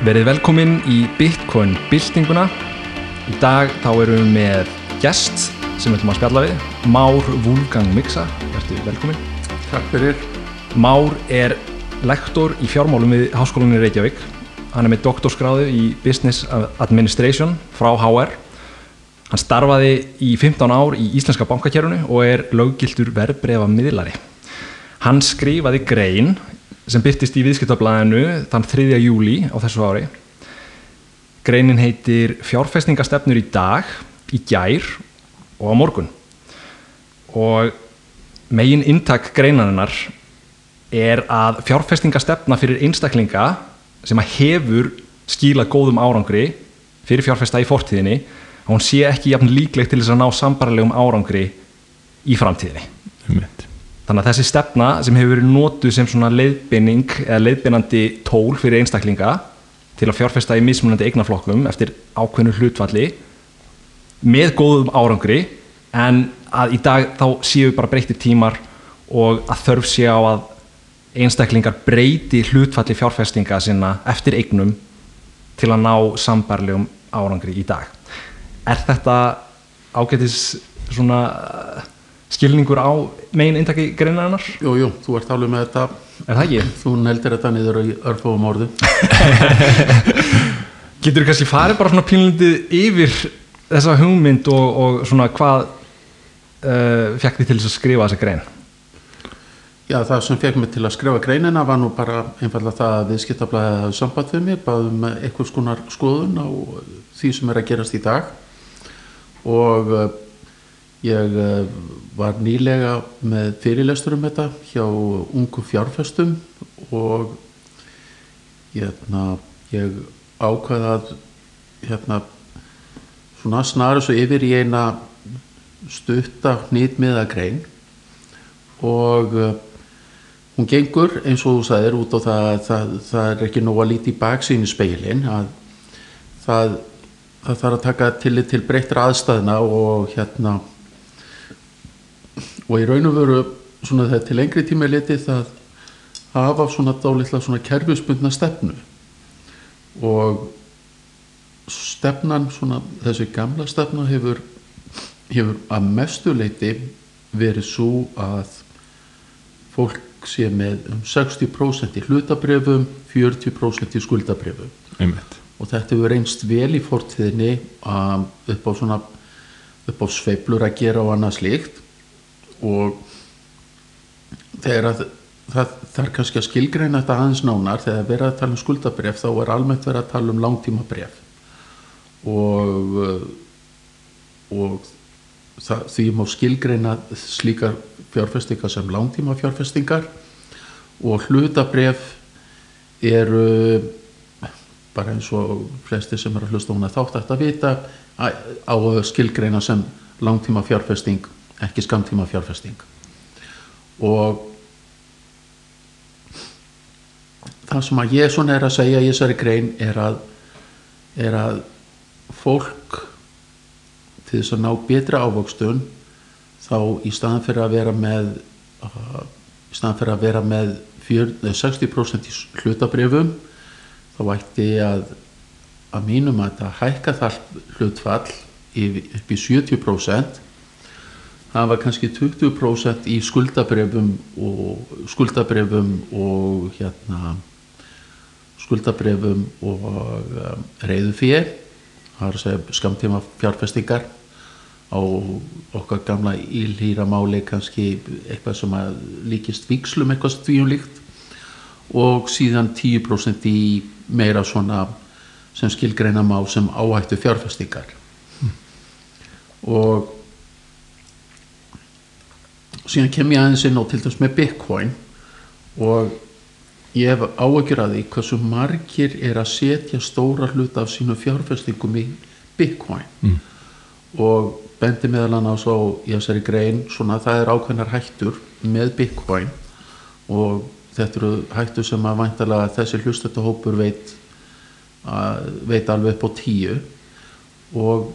Verið velkomin í Bitcoin byltinguna. Í dag þá erum við með gest sem við ætlum að spjalla við, Már Wolfgang Mixa. Verður velkomin. Takk fyrir. Már er lektor í fjármálum við Háskólanum í Reykjavík. Hann er með doktorskráðu í Business Administration frá HR. Hann starfaði í 15 ár í Íslenska bankakerfunu og er löggiltur verbreyfa miðlari. Hann skrifaði grein sem byrtist í viðskiptablaðinu þann 3. júli á þessu ári. Greinin heitir Fjárfestingastefnur í dag, í gær og á morgun. Og megin intak greinarinnar er að fjárfestingastefna fyrir einstaklinga sem að hefur skílað góðum árangri fyrir fjárfesta í fortíðinni að hún sé ekki jafn líklegt til þess að ná sambarlegum árangri í framtíðinni. Einmitt. Þannig að þessi stefna sem hefur verið nótuð sem svona leiðbynning eða leiðbynandi tól fyrir einstaklinga til að fjárfesta í mismunandi eignaflokkum eftir ákveðnu hlutvalli með góðum árangri en að í dag þá séu bara breytir tímar og að þörf sé á að einstaklingar breyti hlutvalli fjárfestinga sinna eftir eignum til að ná sambarlegum árangri í dag. Er þetta ágætis svona skilningur á megin eintaki greinarinnar? Jú, jú, þú ert alveg með þetta, Er það ekki? þú neldir þetta niður í örfóum orðu. Getur þú kannski farið bara svona pínlundið yfir þessa hugmynd og, og svona hvað uh, fekk þið til þess að skrifa þessa grein? Já, það sem fekk mig til að skrifa greinina var nú bara einfallega það að viðskiptablaðið hafði samband við mig, baðum eitthvað skonar skoðun á því sem er að gerast í dag og uh, ég uh, var nýlega með fyrirlestur um þetta hjá ungu fjárfestum og hérna, ég ákvaði að hérna, svona snara svo yfir í eina stutta hnýtmiða grein og uh, hún gengur eins og þú sagðir út á það að það, það er ekki nóg að líti í baksínu speilin að það, það þarf að taka tillit til breyttra aðstæðna og hérna og í raun og veru svona þegar til lengri tíma er litið það hafa svona dálitla svona kerfisbundna stefnu. Og stefnan svona þessi gamla stefna hefur hefur að mestu leiti verið svo að fólk sé með um 60% í hlutabrefum 40% í skuldabrefum Einmitt. og þetta hefur reynst vel í fortíðinni upp á svona upp á sveiflur að gera og annað slíkt og þegar að það, er kannski að skilgreina þetta aðeins nánar þegar verið að tala um skuldabref þá er almennt verið að tala um langtímabref og uh, og það, því má skilgreina slíkar fjárfestingar sem langtíma fjárfestingar og hlutabref eru bara eins og flesti sem er að hlusta hún að þátt að vita á skilgreina sem langtíma fjárfesting ekki skamtíma fjárfesting. Og það sem að ég svona er að segja í þessari grein er að, er að fólk til þess að ná betra ávöxtun þá í staðan fyrir að vera með í staðan fyrir að vera með 40, 60% í hlutabrifum þá ætti að að mínum að þetta hækka það hlutfall upp í 70% var kannski 20% í skuldabrefum og skuldabrefum og hérna skuldabrefum og um, reyðu fyrir það er að segja skamtíma fjárfestingar á okkar gamla ílhýra máli kannski eitthvað sem að líkist vikslum eitthvað stvíum líkt. Og síðan 10% í meira svona sem skilgreina má sem áhættu fjárfestingar mm. og síðan kem ég aðeins inn á til dæmis með Bitcoin og ég hef áökjur að því hversu margir er að setja stóra hluta af sínu fjárfestingum í Bitcoin Mm. og bendi meðal annars á í þessari grein svona það er ákveðnar hættur með Bitcoin og þetta eru hættur sem að væntalega þessi hlustættahópur veit að, veit alveg upp á tíu og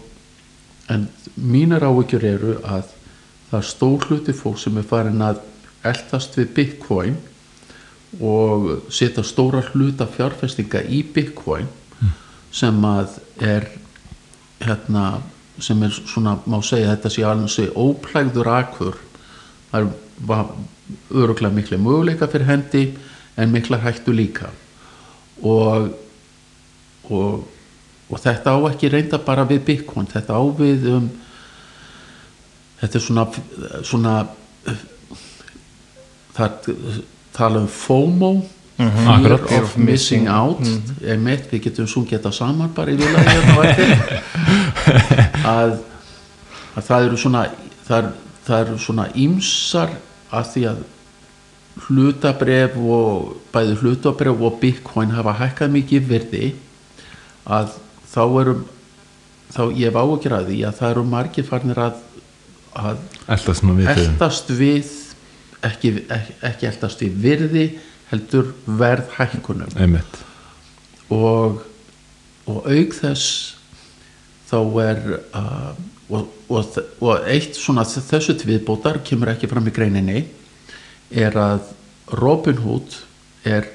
en mínar áökjur eru að það er stór hluti fólk sem er farin að eldast við Bitcoin og setja stóra hluta fjárfestinga í Bitcoin sem að er hérna sem er svona, má segja þetta sé alveg óplægður akur. Það var öruglega miklu möguleika fyrir hendi en mikla hættu líka. Og og, og þetta á ekki reynda bara við Bitcoin, þetta á við um þetta er svona svona það tala um FOMO Fear Akkurat. of Missing Out. einmitt, við getum svo geta saman bara í vilja hérna að, að það eru svona það, er, það eru svona ímsar að því að hlutabref og bæði hlutabref og bitcoin hafa hækkað mikið í virði að þá eru þá ég hef því að það eru margir farnir að, að svona við eldast við ekki, ekki, ekki eldast við virði heldur verð hækkunum Einmitt. Og, og auk þess þá er uh, og, og, og eitt svona þessu tviðbótar kemur ekki fram í greininni er að Robin Hood er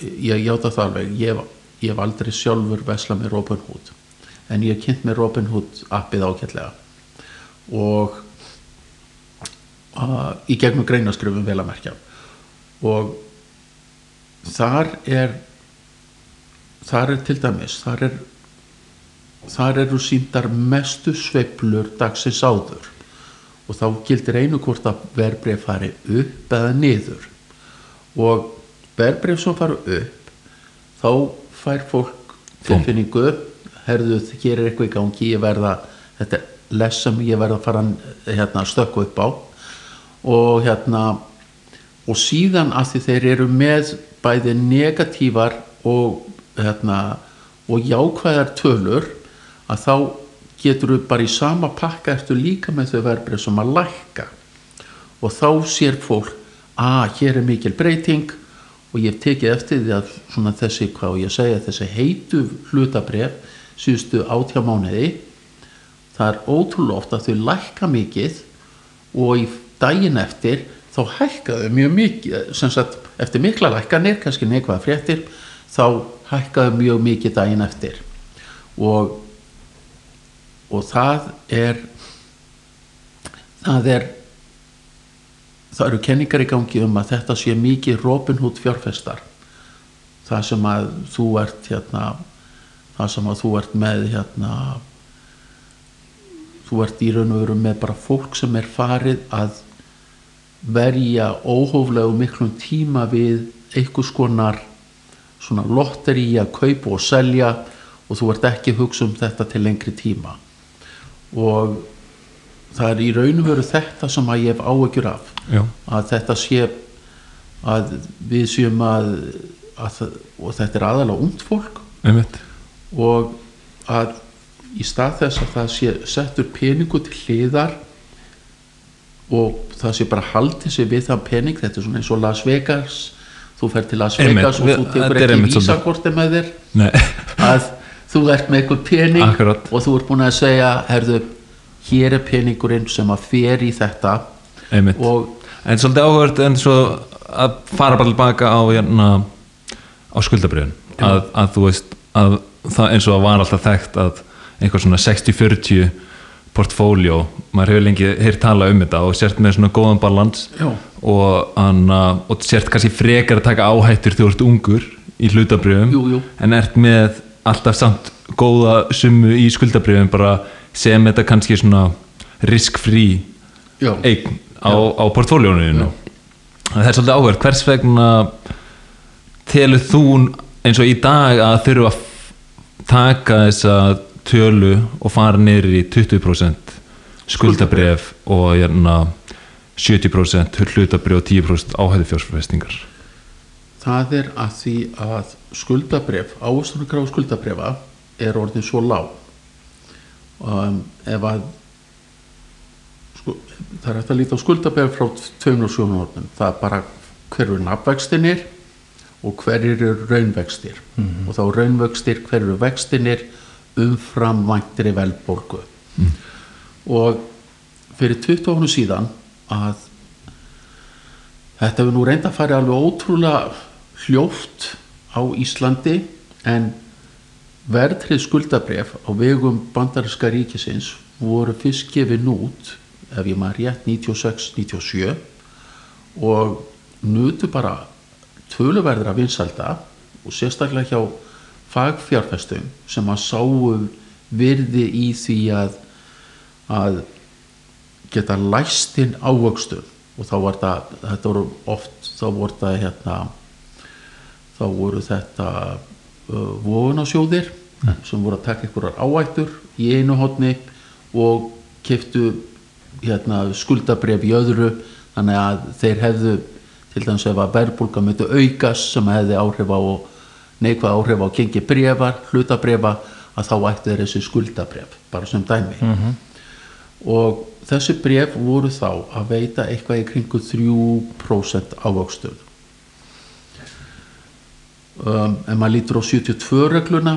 ég játa það alveg ég, ég hef aldrei sjálfur veslað með Robin Hood en ég hef kynnt með Robin Hood appið ágætlega og uh, í gegnum greinaskrifum vel að merkja. Og þar er þar er til dæmis þar, er, þar eru síndar mestu sveiflur dagsins áður. Og þá gildir einu hvort að verbreyf fari upp eða niður. Og verbreyf sem fara upp þá fær fólk tilfinningu herðu hér er eitthvað í gangi ég verða þetta er less sem ég verða að fara hérna, stökku upp á. Og hérna og síðan að því þeir eru með bæði negatívar og, hérna, og jákvæðar tölur að þá getur þú bara í sama pakka eftir líka með þau verbreyð sem að lækka. Og þá sér fólk að hér er mikil breyting og ég tekið eftir því að svona þessi, hvað og ég segja, þessi heitu hlutabref síðustu átjá mánuði það er ótrúlega oft að þau lækka mikið og í daginn eftir þá hækkaðu mjög mikið sem sagt eftir mikla lækkanir kannski neikvæða fréttir þá hækkaðu mjög mikið daginn eftir. Og og það er það er það eru kenningar í gangi um að þetta sé mikið Robin Hood fjárfestar. Það sem að þú ert hérna það sem að þú ert með hérna þú ert í raun og veru með bara fólk sem er farið að verja óhóflegu miklum tíma við einhvers konar svona lotteri að kaupa og selja og þú ert ekki að hugsa um þetta til lengri tíma. Og það er í raun og veru þetta sem að ég hef áhyggjur af Já, að þetta sé að við séum að, að og þetta er aðalega ungt fólk. Einmitt. Og að í stað þess að það sé settur peningu til hliðar og það sé bara haldið sér við það pening þetta er svona eins og Las Vegas þú fer til Las Einmitt, Vegas og við- þú tekur ekki einmitt vísakorti með þér. Nei, að þú ert með eitthvað pening Akkurat. og þú ert búin að segja herðu, hér er peningurinn sem að fer í þetta. Einmitt. Og En svolítið áhugavert en svo að fara bara tilbaka á, hérna, á skuldabriðun að, að þú veist að það eins og að var alltaf þekkt að einhver svona 60-40 portfóljó, maður hefur lengi heyrt tala um þetta og sért með svona góðan balans og, anna, og sért kannski frekar að taka áhættur þegar þú ert ungur í jú. en ert með alltaf samt góða summu í skuldabriðum bara sem þetta kannski svona risk-free Já. eign á, á portfóljónuðinu það er svolítið áhverð hvers vegna telur þú eins og í dag að þurfa að taka þessa tölu og fara niður í 20% skuldabref og hérna 70% hlutabref og 10% áhættu fjórsfæstingar það er að því að skuldabref, ávöstunarkrá skuldabrefa er orðin svo lág. Um, ef að sko, það er hægt að líta á skuldabref frá tveimur sjónarhornum það er bara hver eru nafnvextinir og hver eru raunvextir. Og þá raunvextir hver eru vextinir umfram væntri velborgu og fyrir 20 árum síðan að Þetta hefur nú reynda fara alveg ótrúlega hljóft á Íslandi en verðtrið skuldabref á vegum bandariska ríkisins voru fyrst gefin út ef ég maður rétt 96-97 og nutu bara töluverðra vinsalda og sérstaklega hjá fagfjárfestum sem að sáu virði í því að, að geta læstinn ávöxtun. Og þá var það, þetta voru oft þá voru það hérna þá voru þetta uh, vóðunasjóðir sem voru að taka einhverjar áættur í einu hodni og keftu hérna, skuldabref í öðru. Þannig að þeir hefðu til dæmis ef að verðbólka myndi aukast sem hefði áhrif á neikvað áhrif á gengi brefar, hlutabrefa að þá ættu þeir þessi skuldabref bara sem dæmi. Og þessi bref voru þá að veita eitthvað í kringu 3% ávöxtun. Um, ef maður lítur á 72 regluna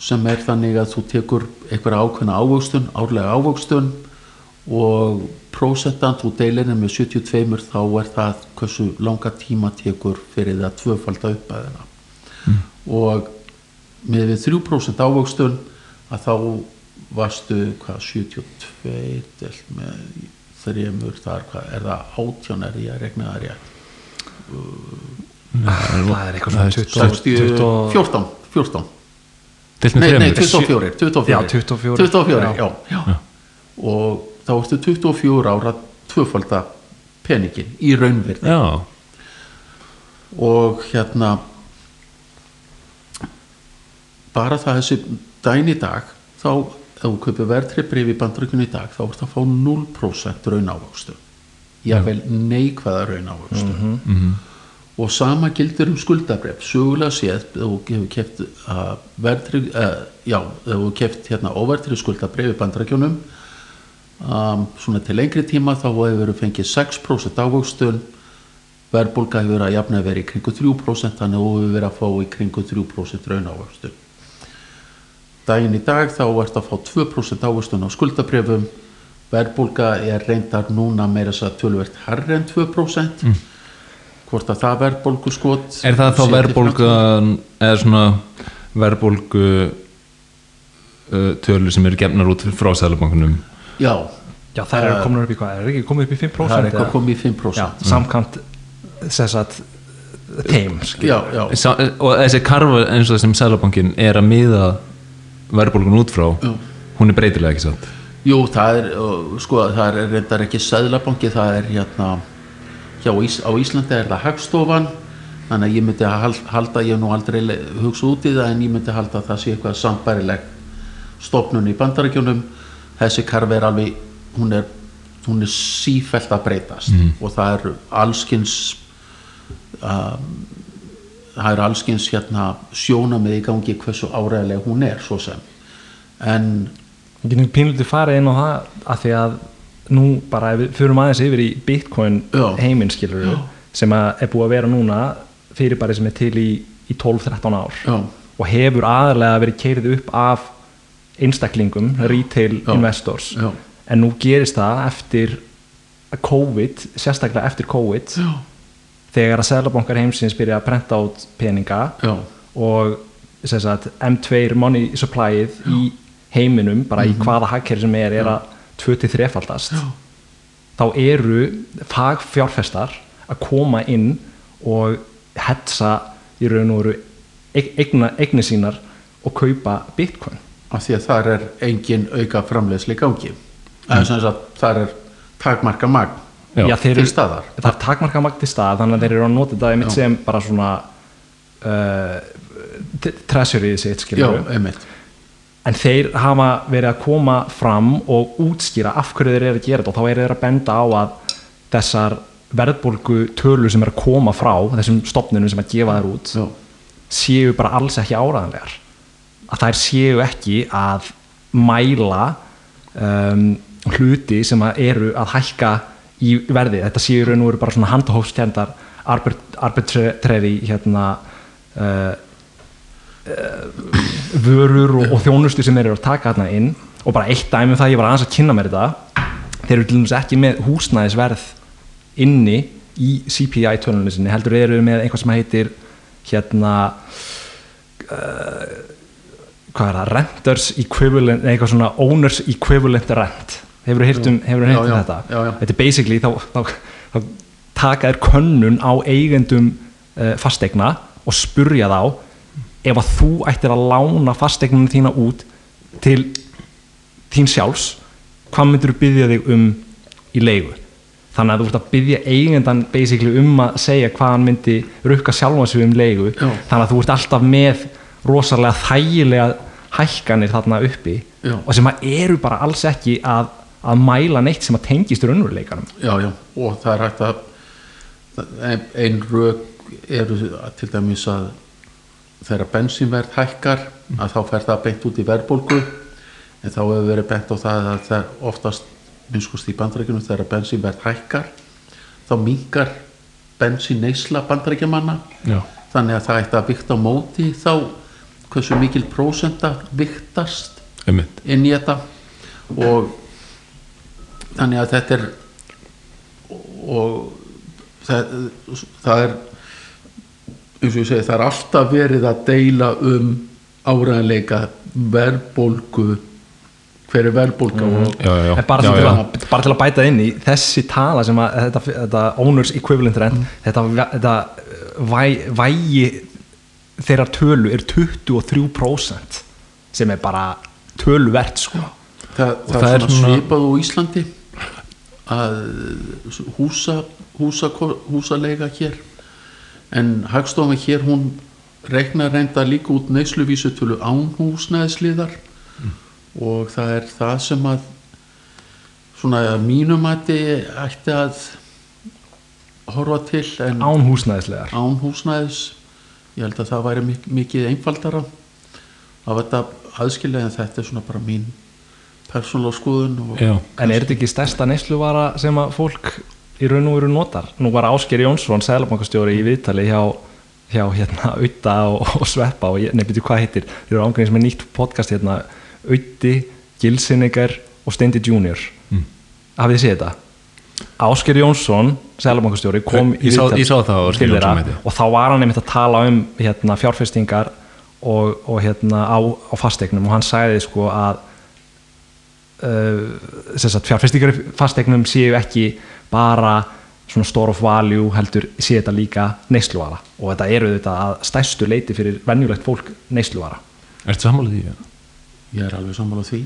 sem er þannig að þú tekur eitthvað ákveðna ávöxtun, árlega ávöxtun og prósentan þú deilir með 72 þá er það hversu langa tíma tekur fyrir það tvöfalda uppæðina mm. Og með við 3% ávöxtun að þá varstu hvað 72 delt með þrjumur þar hvað er það átján er ég að regna það rétt það er eitthvað svona 20 60, 20 14 14 Deilt með nei, nei, þremur. 24 24, Já, 24. 24 Já. já. Og þá ertu 24 ára tvöfalda peningin í raunverði Já, og hérna bara það þessi dæn í dag þá ef þú kaupir verðtribrif í bandrökun í dag þá ert að fá 0% raunávöxtu jável neikvæða raunávöxtu og sama gildir um skuldabref sögulega séð ef þú hefur keft uh, verðtryg, uh, já, ef þú keft hérna óverðtrið skuldabref í bandrækjunum um, svona til lengri tíma þá hefur þú fengið 6% ávöxtun. Verðbólga hefur verið að jafna verið í kringu 3% þannig að þú hefur verið að fá í kringu 3% raunávöxtun daginn í dag þá ert að fá 2% ávöxtun á skuldabrefum verðbólga er reyndar núna meira þess að tölvert herri en 2% hvort að það verðbólgu skot er það þá verðbólga eða svona verðbólgu uh, tölur sem eru gefnar út frá Sælabankunum já, Já, það er komin upp í hvað, er ekki komin upp í 5% það er eitthvað eða? komið í 5% Já, samkant þess að teim, já, já, Sá, og þessi karfa eins og það sem Sælabankin er að miða verðbólgun út frá Já. hún er breytilega ekki satt? Jú, það er, sko, það er reyndar ekki sæðlabanki, það er hérna, hjá Ís, á Íslandi er það hagstofan, þannig að ég myndi að hal- halda, ég hef nú aldrei hugsað út í það, en ég myndi halda að það sé eitthvað sambærileg stofnun í bandarækjunum, þessi karfi er alveg, hún er, hún er sífellt að breytast og það er allskins, um, það er allskins hérna sjónamið í gangi hversu áræðileg hún er, svo sem, en Við getum pínlítið farið inn á það að því að nú bara við fyrum aðeins yfir í Bitcoin Já. heiminn skilur við sem er búið að vera núna fyrirbæri sem er til í, í 12-13 ár Já. og hefur aðalega verið keirið upp af einstaklingum, retail Já. investors Já. en nú gerist það eftir COVID, sérstaklega eftir COVID Já. Þegar að seðlabankar heimsins byrja að prenta át peninga Já. og sagt, M2 money supplyið í heiminum bara í hvaða hagkerri sem er er að 2-3 faldast þá eru fagfjárfestar að koma inn og hetsa í raun og veru eigna, eigni sínar og kaupa bitcoin. Af því að þar er engin auka framleiðsli gangi. Sagt þar er takmarka magn Já, þeir til eru- staðar. það er takmarka magt til stað þannig að þeir eru að nota þetta einmitt Já. sem bara svona uh, sitt skilur við einmitt. En þeir hafa verið að koma fram og útskýra af hverju þeir eru að gera þetta og þá eru þeir að benda á að þessar verðbólgu tölur sem er að koma frá þessum stopnunum sem að gefa þær út já, séu bara alls ekki áraðanlegar að þær séu ekki að mæla um, hluti sem að eru að hækka í verði, þetta séu raun og veru bara svona handahófstjendar arbitrary hérna uh, vörur og, og þjónustu sem þeir eru að taka þarna inn. Og bara eitt dæmi um það, ég var aðeins að kynna mér þetta. Þeir eru til dæmis ekki með húsnæðisverð inni í CPI tölunni sinni heldur eru með einhvað sem heitir hérna uh, hvað er það, renters equivalent eitthvað svona owners equivalent rent hefur þú heyrt um, um þetta já, já. þetta er basically þá, þá, þá taka þér könnun á eigendum uh, fastegna og spurja þá ef að þú ættir að lána fastegninu þína út til þín sjálfs hvað myndir þú byggja þig um í leigu þannig að þú ert að byggja eigendan basically um að segja hvað hann myndi rukka sjálfan sig um leigu Já. þannig að þú ert alltaf með rosalega þægilega hækkanir þarna uppi Já. og sem að eru bara alls ekki að, að mæla neitt sem að tengist raunveruleikanum. Já, já, og það er hægt að ein- ein rök eru til dæmis að þegar bensínverð hækkar að þá fer það beint út í verðbólgu en þá hefur verið bent á það að það oftast minnskust í bandarækjunum þegar bensínverð hækkar þá mingar bensín neysla bandarækjumanna Já. þannig að það ætti að vikta á móti þá hversu mikil prósenta viktast inn í þetta. Og þannig að þetta er og það, það er eins og ég segi það er alltaf verið að deila um áræðanleika verðbólgu hver er verðbólga og já, já, já. en bara, já, til já. Að, bara til að bæta inn í þessi tala sem að þetta, þetta owners equivalent rent þetta, þetta væ, vægi þeirra tölu er 23% sem er bara töluvert sko það, það, það er er svona svipað á Íslandi að húsa, húsa, húsalega hér. En hagstofan hér hún reiknar reynda líka út neysluvísutölu án húsnæðisliðar. Og það er það sem að svona að mínum mati ætti að horfa til en án húsnæðislegar án húsnæðis. Ég held að það væri mik mikið einfaldara að þetta aðskilja en þetta er svona bara mín persónulega skoðun en er þetta ekki stærsta neysluvara sem að fólk í raun og veru notar? Nú var Ásker Jónsson, sælabankastjóri í viðtali hjá, hjá hérna Auta og, og Sveppa og ég nefnir hvað heitir? Þeir eru ángreins með nýtt podcast hérna Auti, Gilsinnegar og Steindi Junior. Mm. hafið þið séð þetta? Ásker Jónsson, sælabankastjóri kom í viðtal til þeirra og þá var hann einmitt að tala um hérna, fjárfestingar og, og hérna á, á fastegnum og hann sagði sko að uh, sem sagt, fjárfestingar í fastegnum séu ekki bara svona store of value heldur séu þetta líka neysluvara. Og þetta eru þetta að stærstu leiti fyrir venjulegt fólk neysluvara. Ertu sammálið því? ég er alveg sammála því.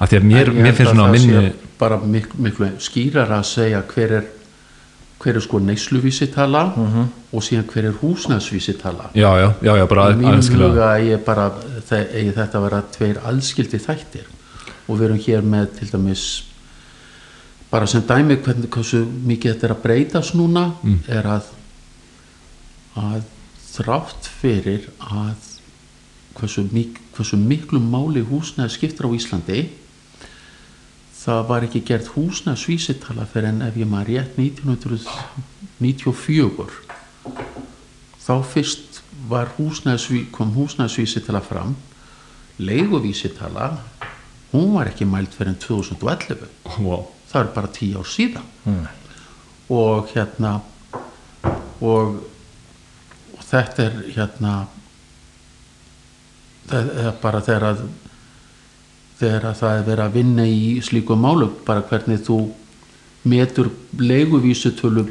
Af því að mér, mér finnst að svona að minni bara miklu, miklu skýrar að segja hver er hver er sko neysluvísitala Mhm. og síðan hver er húsnæðsvísitala Já, já, já, já, bara í mínum aðskilja huga ég bara það, eigi þetta að vera tveir aðskildi þættir og við erum hér með til dæmis bara sem dæmi hvernig hversu mikið þetta er að breytast núna Mm. er að að þrátt fyrir að hversu, mik hversu miklu máli húsnæði skiptir á Íslandi það var ekki gert húsnæðsvísitala fyrir en ef ég maður rétt 1994 þá fyrst var húsnæðsví, kom húsnæðsvísitala fram leiguvísitala hún var ekki mælt fyrir en 2011 wow. það er bara tíu ár síðan og hérna og, og þetta er hérna það er bara þegar að þegar að það er verið að vinna í slíku málu bara hvernig þú metur leiguvísutölu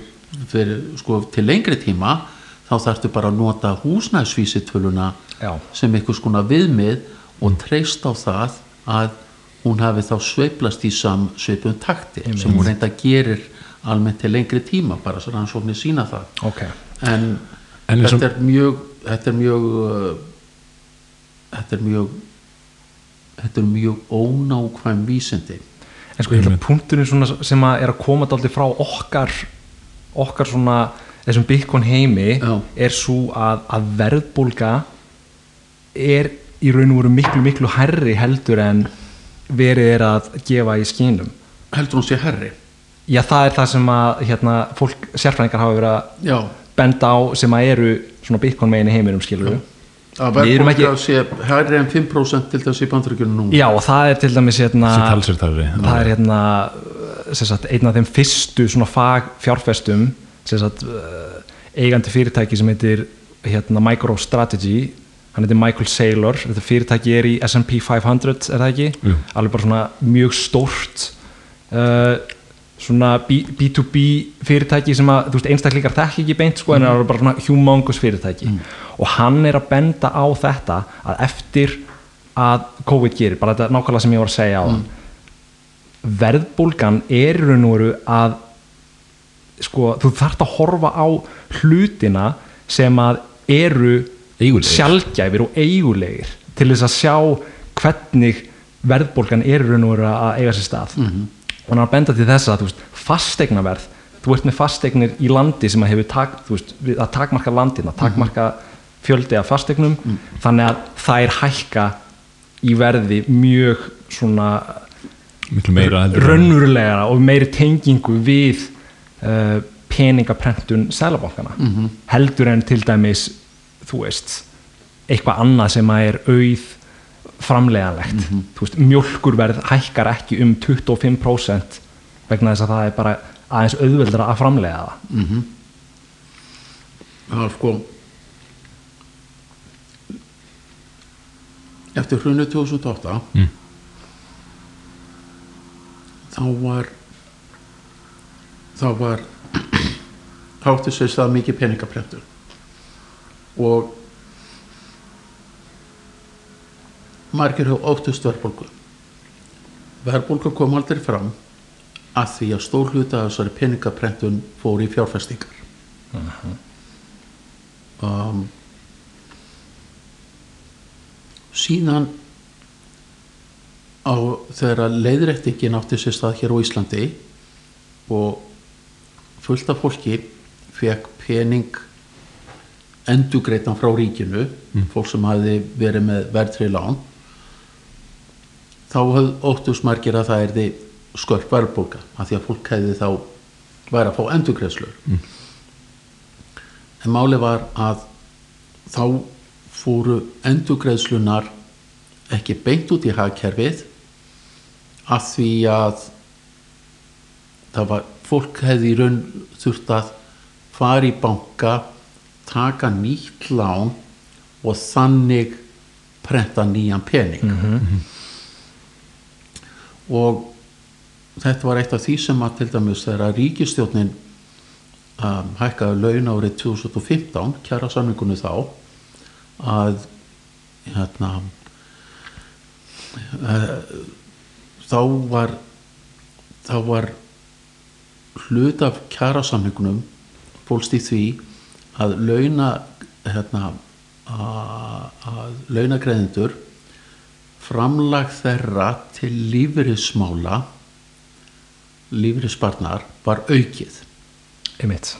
fyrir, sko, til lengri tíma þá þarftu bara að nota húsnæðsvísitöluna Já. sem einhvers konar viðmið og treyst á það að hún hafi þá sveiplast í sam sveipum takti sem hún reynda gerir almennt til lengri tíma bara svo rannsóknir sína það. Ok, en, En þetta er mjög þetta er mjög uh, þetta er mjög þetta er mjög ónákvæm vísindi. En sko ég held að punkturinn svona sem að er að koma dálítið frá okkar okkar svona þessum Bitcoin heimi Já. er svo að, að verðbólga er í raun og veru miklu miklu hærri heldur en verið er að gefa í skínum heldur hún sé herri já það er það sem að hérna, fólk, sérfræðingar hafa verið að já, benda á sem að eru svona Bitcoin megin í heiminum skilur við að ekki- sé herri en 5% til þess í bandaríkjunum núna. Já og það er til dæmis hérna, það er hérna sem sagt, einn af þeim fyrstu svona fag fjárfestum sem sagt, uh, eigandi fyrirtæki sem heitir hérna, MicroStrategy hann heitir Michael Saylor þetta fyrirtæki er í S&P 500 er það ekki? Jú. alveg bara svona mjög stórt uh, svona B- B2B fyrirtæki sem að þú veist, einstaklingar þekki ekki beint sko, en það er bara svona humongous fyrirtæki og hann er að benda á þetta að eftir að COVID gerir, bara þetta er nákvæmlega sem ég var að segja á mm. verðbólgan er í raun og veru að sko, þú þarft að horfa á hlutina sem að eru Eigulegir. sjálfgæfir og eigulegir til þess að sjá hvernig verðbólgan er raun og veru að eiga sér stað. Og hann er að benda til þess að fastegnaverð þú ert með fastegnir í landi sem að hefur tak, veist, að takmarka landina takmarka fjöldi af fastegnum þannig að það er hækka í verði mjög svona miklu meira heldur en- raunverulega og meiri tengingu við uh, peningaprentun sælabankana heldur en til dæmis þú veist eitthvað annað sem að er auð framleiðanlegt. Þú veist, mjölkurverð hækkar ekki um 25% vegna þess að það er bara aðeins auðveldra að framleiða það. Það var sko eftir hrunu 2008 Mm. þá var þá var þá átti sér stað mikið peningaprentur og margir höfðu óttust verðbólgu. Verðbólgu kom aldrei fram að því að stór hluta af þessari peningaprentun fór í fjárfestingar. Um, síðan á þegar leiðrættingin átti sér stað hér á Íslandi og fullt af fólki fekk pening endugreitan frá ríkinu fólk sem hafði verið með verðri lán þá höfðu óttust margir að það erði skörp verðbólga af því að fólk hefði þá væri að fá endugreiðslur en máli var að þá fóru endugreiðslunar ekki beint út í hagkerfið að því að það var fólk hefði í raun þurft að fara í banka taka nýtt lán og þannig prenta nýjan pening. Og þetta var eitt af því sem að til dæmis þegar ríkistjórnin um, hækkaði laun árið 2015 kjara samningunni þá að hérna uh, þá var þá var hlut af kjarasamningunum fólst í því að launa hérna, að, launagreðendur framlag þeirra til lífeyrismála lífeyrisbarnar var aukið. Einmitt,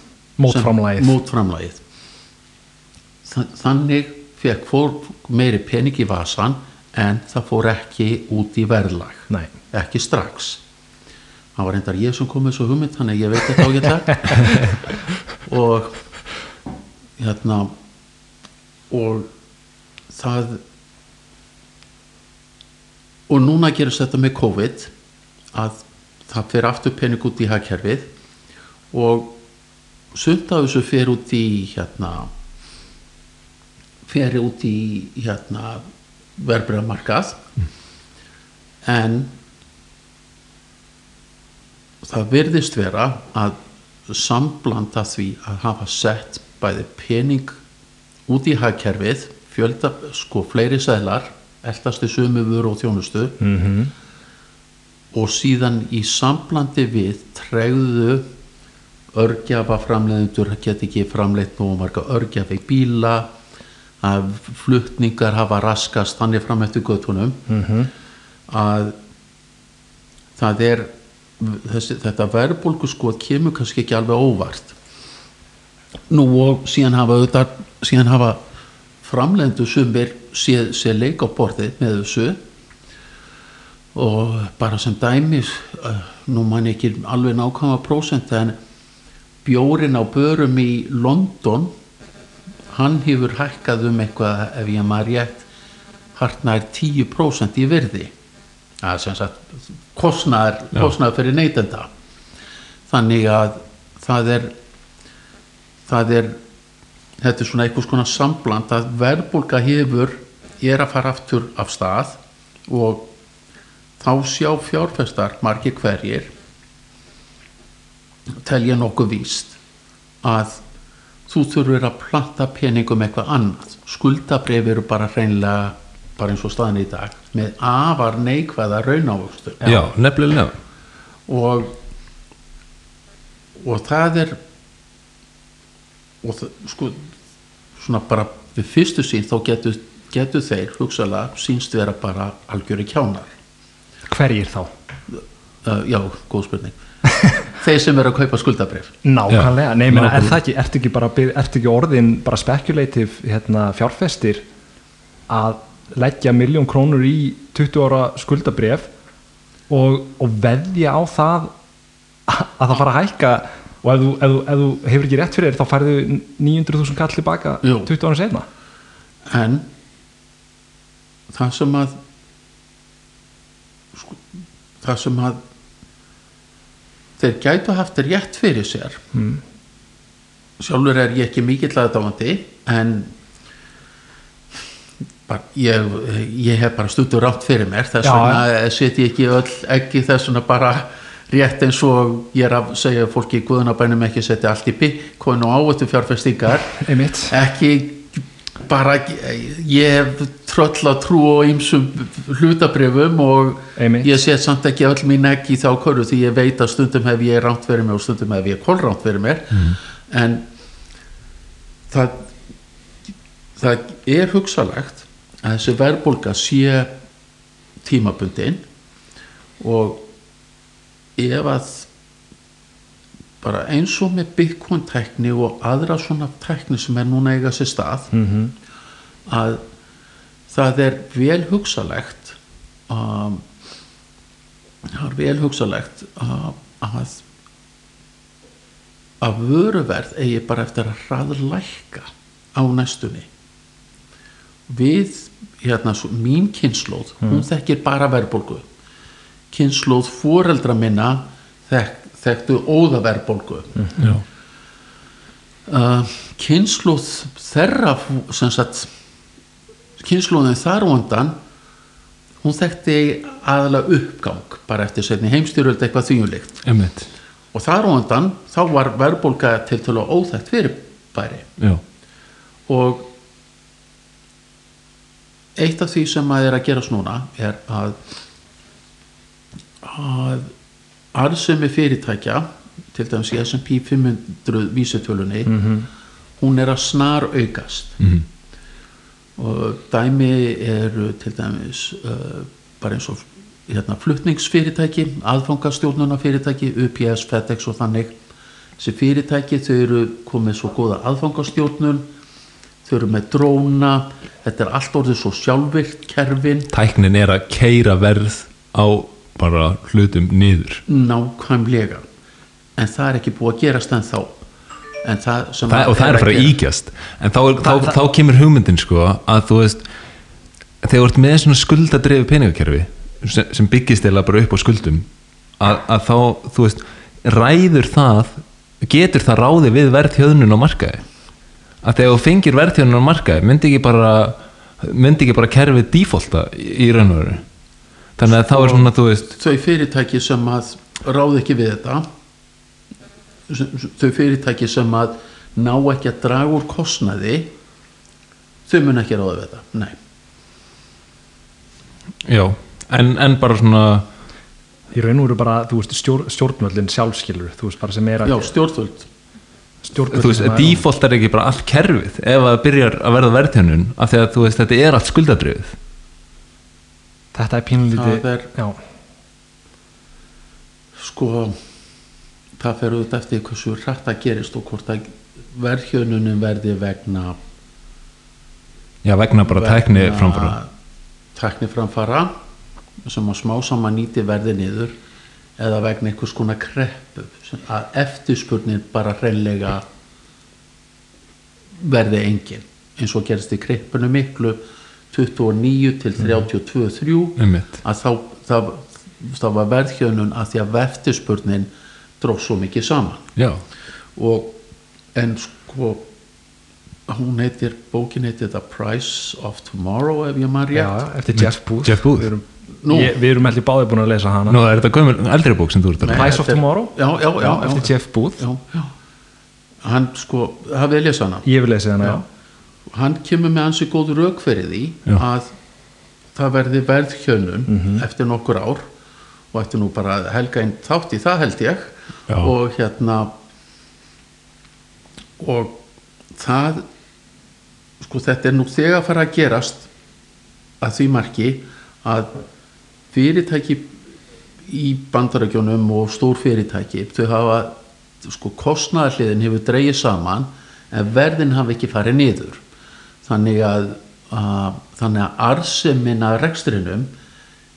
mótframlagið. Þa- þannig fekk fólk meiri pening í vasan en það fór ekki út í verðlag. Nei. ekki strax. Það var reyndar ég sem kom með svo hugmynd þannig ég veit þetta ágætlega og hérna og það og núna gerist þetta með COVID að það fer aftur pening út í hagkerfið og sumt af þessu fer út í hérna fer út í hérna verbreyðamarkað en það virðist vera að samblanda því að hafa sett bæði pening út í hagkerfið fjölda, sko, fleiri sæðlar eldastu sumu vöru og þjónustu mm og síðan í samblandi við tregðu örgjafa framleiðendur get ekki framleitt nú marga örgjafi bíla að flutningar hafa raskast þannig fram eftir göttunum -hmm. að það er þessi, þetta verðbólgu sko kemur kannski ekki alveg óvart nú og síðan hafa auðvitað, síðan hafa framleiðendur sumir séð, séð leik á borðið með þessu. Og bara sem dæmis eh, nú man ég ekki alveg nákvæma prósent en bjórin á börum í London hann hefur hækkað um eitthvað ef ég maður rétt hartnær 10% í virði. Það er sem sagt kostnaður fyrir neytenda. Þannig að það er það er þetta er svona einhvers konar sambland að verðbólga hefur er að fara aftur af stað og þá sjá fjárfestar margir hverjir tel ég nokkuð víst að þú þurfur að planta peningum eitthvað annað. Skuldabrif eru bara hreinlega bara eins og staðan í dag með afar neikvæða raunávöxtu já, nefnilega. Og og það er og það, sko svona bara við fyrstu sín þá getur, getur þeir hugsalega sínst vera bara algjöri kjánar. Hverjir þá? uh, já, góð spurning. Þeir sem eru að kaupa skuldabrif Nákvæmlega, nei, meina, er það ekki, ertu ekki, bara, ertu ekki orðin bara spekulativ hérna, fjárfestir að leggja miljón krónur í 20 ára skuldabref og, og veðja á það að það fara að hækka og ef þú, ef, ef þú hefur ekki rétt fyrir þér þá færðu 900.000 kall tilbaka Jú. 20 ára setna en það sem að sko, það sem að þeir gætu haft rétt fyrir sér mm. sjálfur er ég ekki mikill aðdáandi en bara, ég, ég hef bara stundur rátt fyrir mér þess vegna set ég ekki öll ekki þess vegna bara rétt eins og ég er að segja fólki í guðunabænum ekki setja allt í pikkon og ávötu fjárfestingar. Einmitt. Ekki bara ég hef tröll að trú á ýmsum hlutabrifum og Einmitt. ég set samt ekki öll mín ekki í þá körfu því ég veit að stundum hef ég ránt fyrir mér og stundum hef ég kolránt fyrir mér. En það það er hugsalegt að þessi verðbólga sé tímabundin og ef að bara eins og með Bitcoin tækni og aðra svona tækni sem er núna eiga sér stað mm að það er vel hugsalegt um, það er vel hugsalegt uh, að að vöruverð eigi bara eftir að hraðlækka á næstunni. Við hérna, svo, mín kynnslóð hún þekkir bara verðbólgu kynnslóð foreldra minna þek, þekktu óðaverðbólgu. Já, uh, kynnslóð sagt kynnslóðin þar á undan hún þekkti aðalega uppgang bara eftir setni heimstyröld eitthvað þýjulikt og þar á undan þá var verðbólga til til að óþekkt fyrir bæri já, og eitt af því sem að er að gerast núna er að að arðsemi fyrirtækja til dæmis í S&P 500 vísitölunni hún er að snar aukast Mhm. og dæmi eru til dæmis uh, bara eins og hérna, flutningsfyrirtæki aðfangastjórnuna fyrirtæki UPS, FedEx og þannig þessi fyrirtæki þau eru komið svo góða aðfangastjórnun þau eru með dróna þetta er allt orðið svo sjálfvirkt kerfin. Tæknin er að keira verð á bara hlutum niður. Nákvæmlega. En það er ekki búið að gerast en þá en það það, og það er að fara að íkjast en þá, þá, þá kemur hugmyndin sko að þú veist þegar þú ert með svona skuldadrefi peningakerfi sem, sem byggist eða bara upp á skuldum að, að þá, þú veist ræður það, getur það ráði við verðhjöðnun á markaði? Að þegar þú fengir verðhjöðnun á markaði myndi ekki bara myndi ekki bara kerfið defaulta í, í raun og veru þannig að þá er svona, þú veist þau fyrirtæki sem að ráð ekki við þetta þau fyrirtæki sem að ná ekki að draga úr kostnaði þau mun ekki ráða við þetta nei, já, en, en bara svona í raun og veru bara, þú veist, stjór, stjórnvöldin sjálfskilur, þú veist, bara sem er að já stjórnvöld. Þú veist, default er ekki bara allt kerfið ef það byrjar að verða verðhjönnun af því að þú veist, þetta er allt skuldadrifið þetta er já, sko það fer út eftir hversu hrætt það gerist og hvort að verðhjönunin verði vegna já, vegna bara tækni framfara tækni framfara sem að smá saman nýti verði niður eða vegna einhvers konar kreppu að eftirspurnin bara hreinlega verði engin. Eins og gerist í kreppinu miklu 29 til 32 3 einmitt, að þá það, það var verðhjönun að því að eftirspurnin dróð svo mikið saman. Já, og en sko hún heitir, bókin heitir The Price of Tomorrow ef ég maður já, rétt eftir Jeff Booth. Jeff Booth. við erum, Nú. ég, við erum allir báðir búin að lesa hana. Nú, er þetta gömul eldri bók sem þú ert að Nei, Price of þetta er- Tomorrow? já, já, já, já, eftir Jeff Booth. Já, já. hann sko, hafið þið lesað hana? Ég vil lesa hana, já, hann kemur með ansi góð rauk fyrir því Já. að það verði verðhjönun eftir nokkur ár og eftir nú bara helga einn þátt í það held ég Já. og hérna og það sko þetta er nú þegar að fara að gerast að því marki að fyrirtæki í bandarækjunum og stór fyrirtæki þau hafa sko kostnaðarliðin hefur dreigið saman en verðin hafa ekki farið niður þannig að, að þannig að arsemin að rekstrinum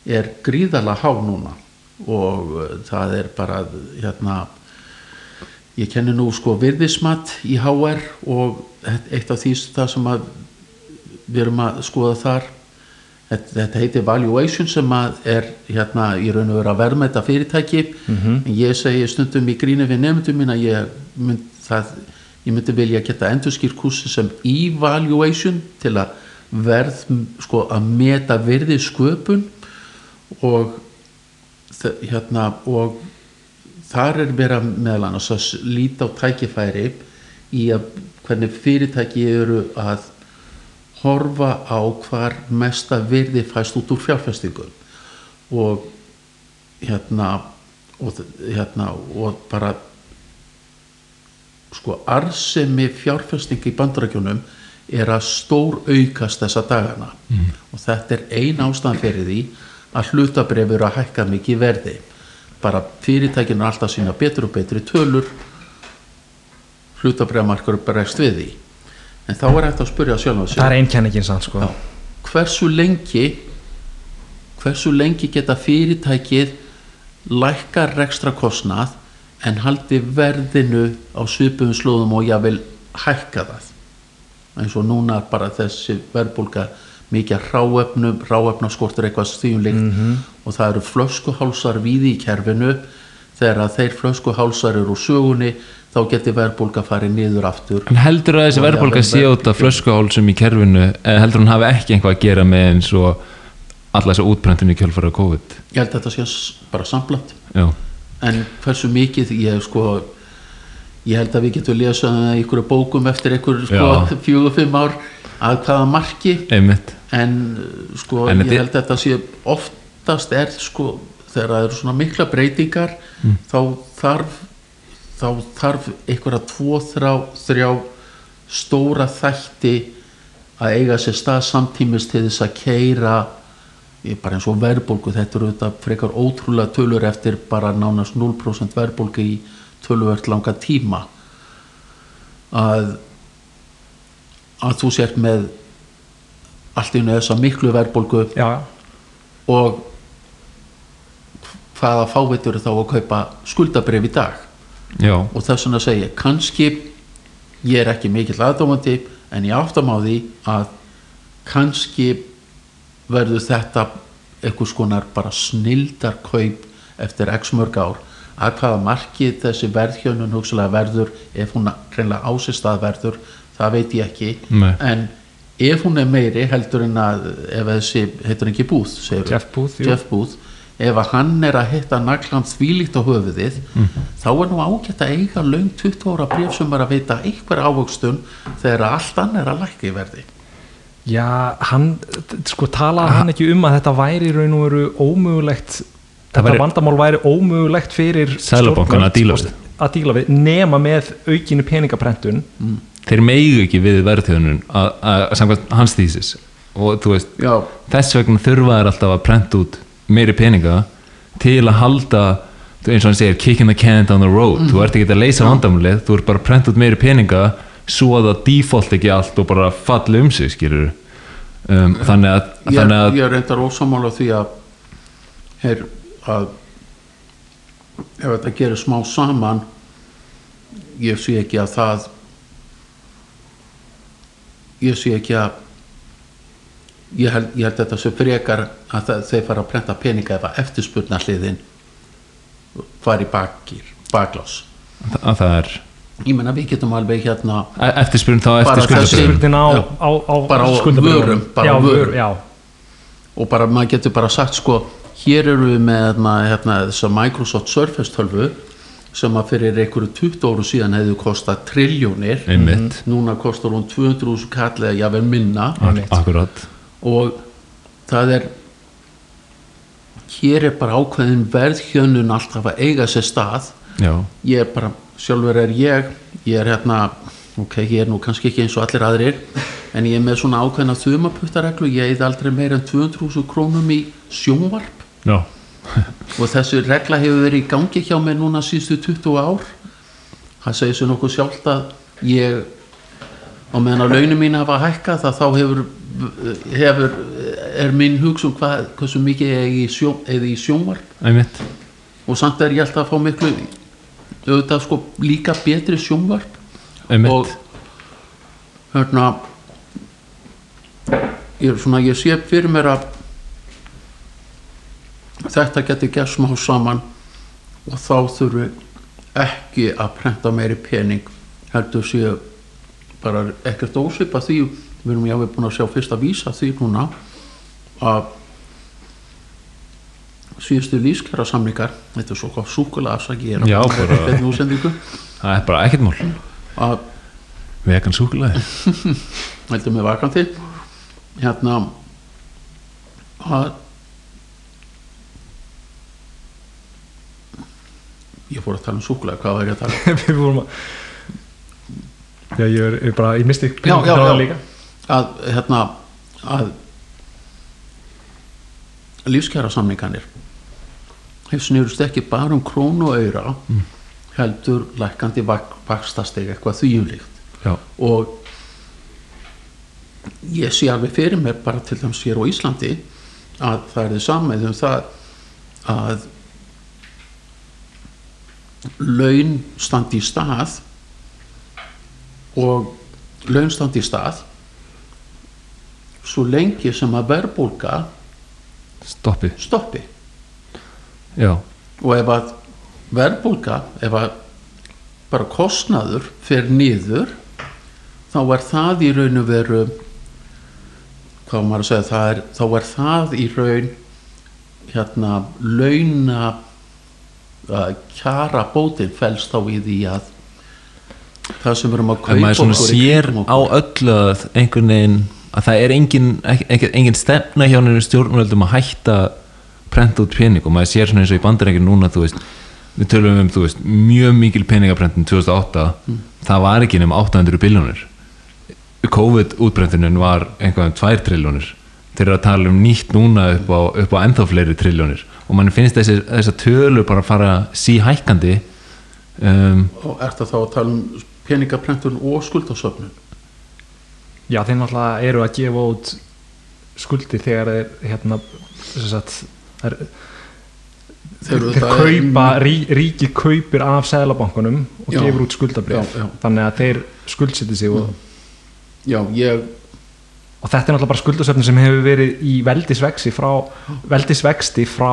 er gríðarlega há núna og uh, það er bara hérna ég kenni nú sko virðismat í HR og eitt af því það sem að við erum að skoða þar þetta, þetta heitir valuation sem að er hérna í raun og veru að verðmæta fyrirtæki. En ég segi stundum í gríni við nefndum mín að ég mynd, það, ég myndi vilja geta endurskýrt kursi sem evaluation til að verð sko að meta virði sköpun og hérna og þar er vera meðal annars að líta á tækifæri í að hvernig fyrirtæki eru að horfa á hvar mesta virði fæst út úr fjárfestingum og hérna og, hérna, og bara sko arsemi fjárfesting í bandarækjunum er að stór aukast þessa dagana mm. og þetta er ein ástæðan fyrir því að hlutabref eru að hækka mikið verði bara fyrirtækinu er alltaf sína betur og betri tölur hlutabrefmarkur bregst við því en þá er hægt að spyrja sjálf það er einkenningin sann sko. Já. hversu lengi hversu lengi geta fyrirtækið lækka rekstra kostnað en haldi verðinu á svipum slóðum og jável hækka það. Eins og núna er bara þessi verðbólga mikið ráefnum, ráefnaskortur eitthvað stíðunlíkt Mhm. og það eru flöskuhálsar víði í kerfinu. Þegar að þeir flöskuhálsar eru úr sögunni þá geti verðbólga farið niður aftur. En heldur að þessi jafnvel sé út af flöskuhálsum í kerfinu eða heldur hún hafi ekki einhvað að gera með eins og alla þessa útbrendinu í kjölfara COVID? Ég held að þetta sé bara samblant Já, en hversu mikið ég sko ég held að við getum lesað ykkur bókum eftir ykkur sko, Já. fjögur, fimm ár að hvaða marki einmitt en sko En ég held að þetta sé oftast er sko þegar það eru svona mikla breytingar Mm. þá þarf þá þarf einhverja tvo, þrjá, þrjá stóra þætti að eiga sér stað samtímis til þess að keira bara eins og verðbólgu þetta eru þetta frekar ótrúlega tölur eftir bara nánast 0% verðbólgu í töluvert langa tíma. Að að þú sért með allt í einu þessa miklu verðbólgu og hvaða fávitur þá að kaupa skuldabrif í dag? Já, og þess vegna segi ég kannski ég er ekki mikill aðdómandi en ég áttam á því að kannski verður þetta einhvers konar bara snildar kaup eftir x mörg ár að hvaða markið þessi verðhjónun hugsalega verður ef hún reynilega ásist að verður það veit ég ekki Nei. en ef hún er meiri heldur en að ef þessi heitur ekki segirðu? Jeff jú. Jeff Booth ef að hann er að hitta naglan þvílíkt á höfuðið þá er nú ágætt að eiga löng 20 ára bréf sem er að veita einhver ávöxtun þegar allt annar er að lækka í verði Já, hann, sko talaði hann ekki um að þetta væri raun og veru ómögulegt þetta væri- vandamál væri ómögulegt fyrir Seðlabankann að stjórnvöld díla við. að díla við, nema með aukinu peningaprentun. Þeir meigu ekki við verðhjóðunum að, að, að samkvæmt hans þýsis. Og þú veist, Já, þess vegna þurfa þær alltaf að prenta út meiri peninga til að halda eins og hann segir, kicking the can down the road. Þú ert ekki að leysa vandamálið, þú ert bara að prenta út meiri peninga svo að það default ekki allt og bara falli um sig skilur um, þannig að, ég, þannig að ég reyndar ósamála því að er að ef þetta gerir smá saman ég sé ekki að það ég sé ekki að ég held, ég held þetta sem frekar að það, þeir fara að prenta peninga ef að eftirspurna hliðin fari bakir, baklás. Að það er ég menna við getum alveg hérna eftirspurn þá Bara eftir skuldabréfum á, á, á Bara á vörum, bara já, á vörum. vör, já, og bara maður getur bara sagt sko hér eru við með hérna, hérna, þessa Microsoft Surface 12 sem að fyrir einhverju 20 áru síðan hefðu kostað triljónir einmitt, núna kostar hún 200.000 kall eða jável minna. Akkurat. Og það er hér er bara ákveðin verðhjönnun alltaf að eiga sér stað já, ég er bara, sjálfur er ég ég er hérna, ok, ég er nú kannski ekki eins og allir aðrir en ég er með svona ákveðina þumaputtareglu ég eða aldrei meira en 200.000 krónum í sjónvarp. Og þessi regla hefur verið í gangi hjá mér núna síðustu 20 ár. Það segir sér nokkuð sjálft að ég á meðan að launum mín hafa hækkað þá hefur, hefur er minn hugsun hvað, hversu mikið ég eigi í, sjón, í sjónvarp. Einmitt. Og samt er ég alltaf að fá miklu auðvitað sko líka betri sjónvarp einmitt, og hérna ég, svona, ég sé fyrir mér að þetta getur gert smá saman og þá þurfi ekki að prenta meiri pening heldur sé bara ekkert ósvipa því. Við erum jáfnveg búin að sjá fyrsta vísa því núna að síðustu lífskjara samlingar þetta er svo súkulega afsaki ég er að bara útsendingu. Það er bara ekkert mál. Að vegan súkulega heldur mig vakandi. Hérna að ég fór að tala um súkulega hvað var ég að tala um? Við vorum að já, ég er, er bara, ég misti já, já, já. að hérna að lífskjara samninganir hef snýrust ekki bara um krónu og auðra heldur lækandi vakstasteg eitthvað þvíumlíkt og ég sé alveg fyrir mér bara til dæmis hér á Íslandi að það er þið samið um það að laun standi í stað og laun standi í stað svo lengi sem að verbulga stoppi. Stoppi já, og ef að verbulga ef að bara kostnaður fer niður þá er það í raun og veru hvað maður að segja það er, þá er það í raun hérna launa að kjara bótin fælst þá í því að það sem við erum að en kaupa okkur sér kringum á okkur. öllu að einhvern veginn að það er engin, engin, engin stefna hjá nefnir stjórnvöldum að hætta prenta út pening og maður sér svona eins og í bandarækjum núna þú veist, við tölum um þú veist, mjög mikil peningaprentin 2008 Mm. það var ekki nema 800 biljónir COVID útbrentunin var einhvað um 2 triljónir þeir eru að tala um nýtt núna upp á, upp á ennþá fleiri triljónir og mann finnst þessi, þessa tölu bara að fara síhækkandi um, og ert það þá að tala um peningaprentun og skuldasöfnun? Já, þeir náttúrulega eru að gefa út skuldir þegar þeir hérna sem sagt, þeir, Þeir þeir kaupa rí, ríkið kaupir af seðlabankunum og Já. gefur út skuldabrif Já, já. þannig að þeir skuldseti sig og, já, ég og þetta er náttúrulega bara skuldasöfnum sem hefur verið í veldisvexti frá, veldisvexti frá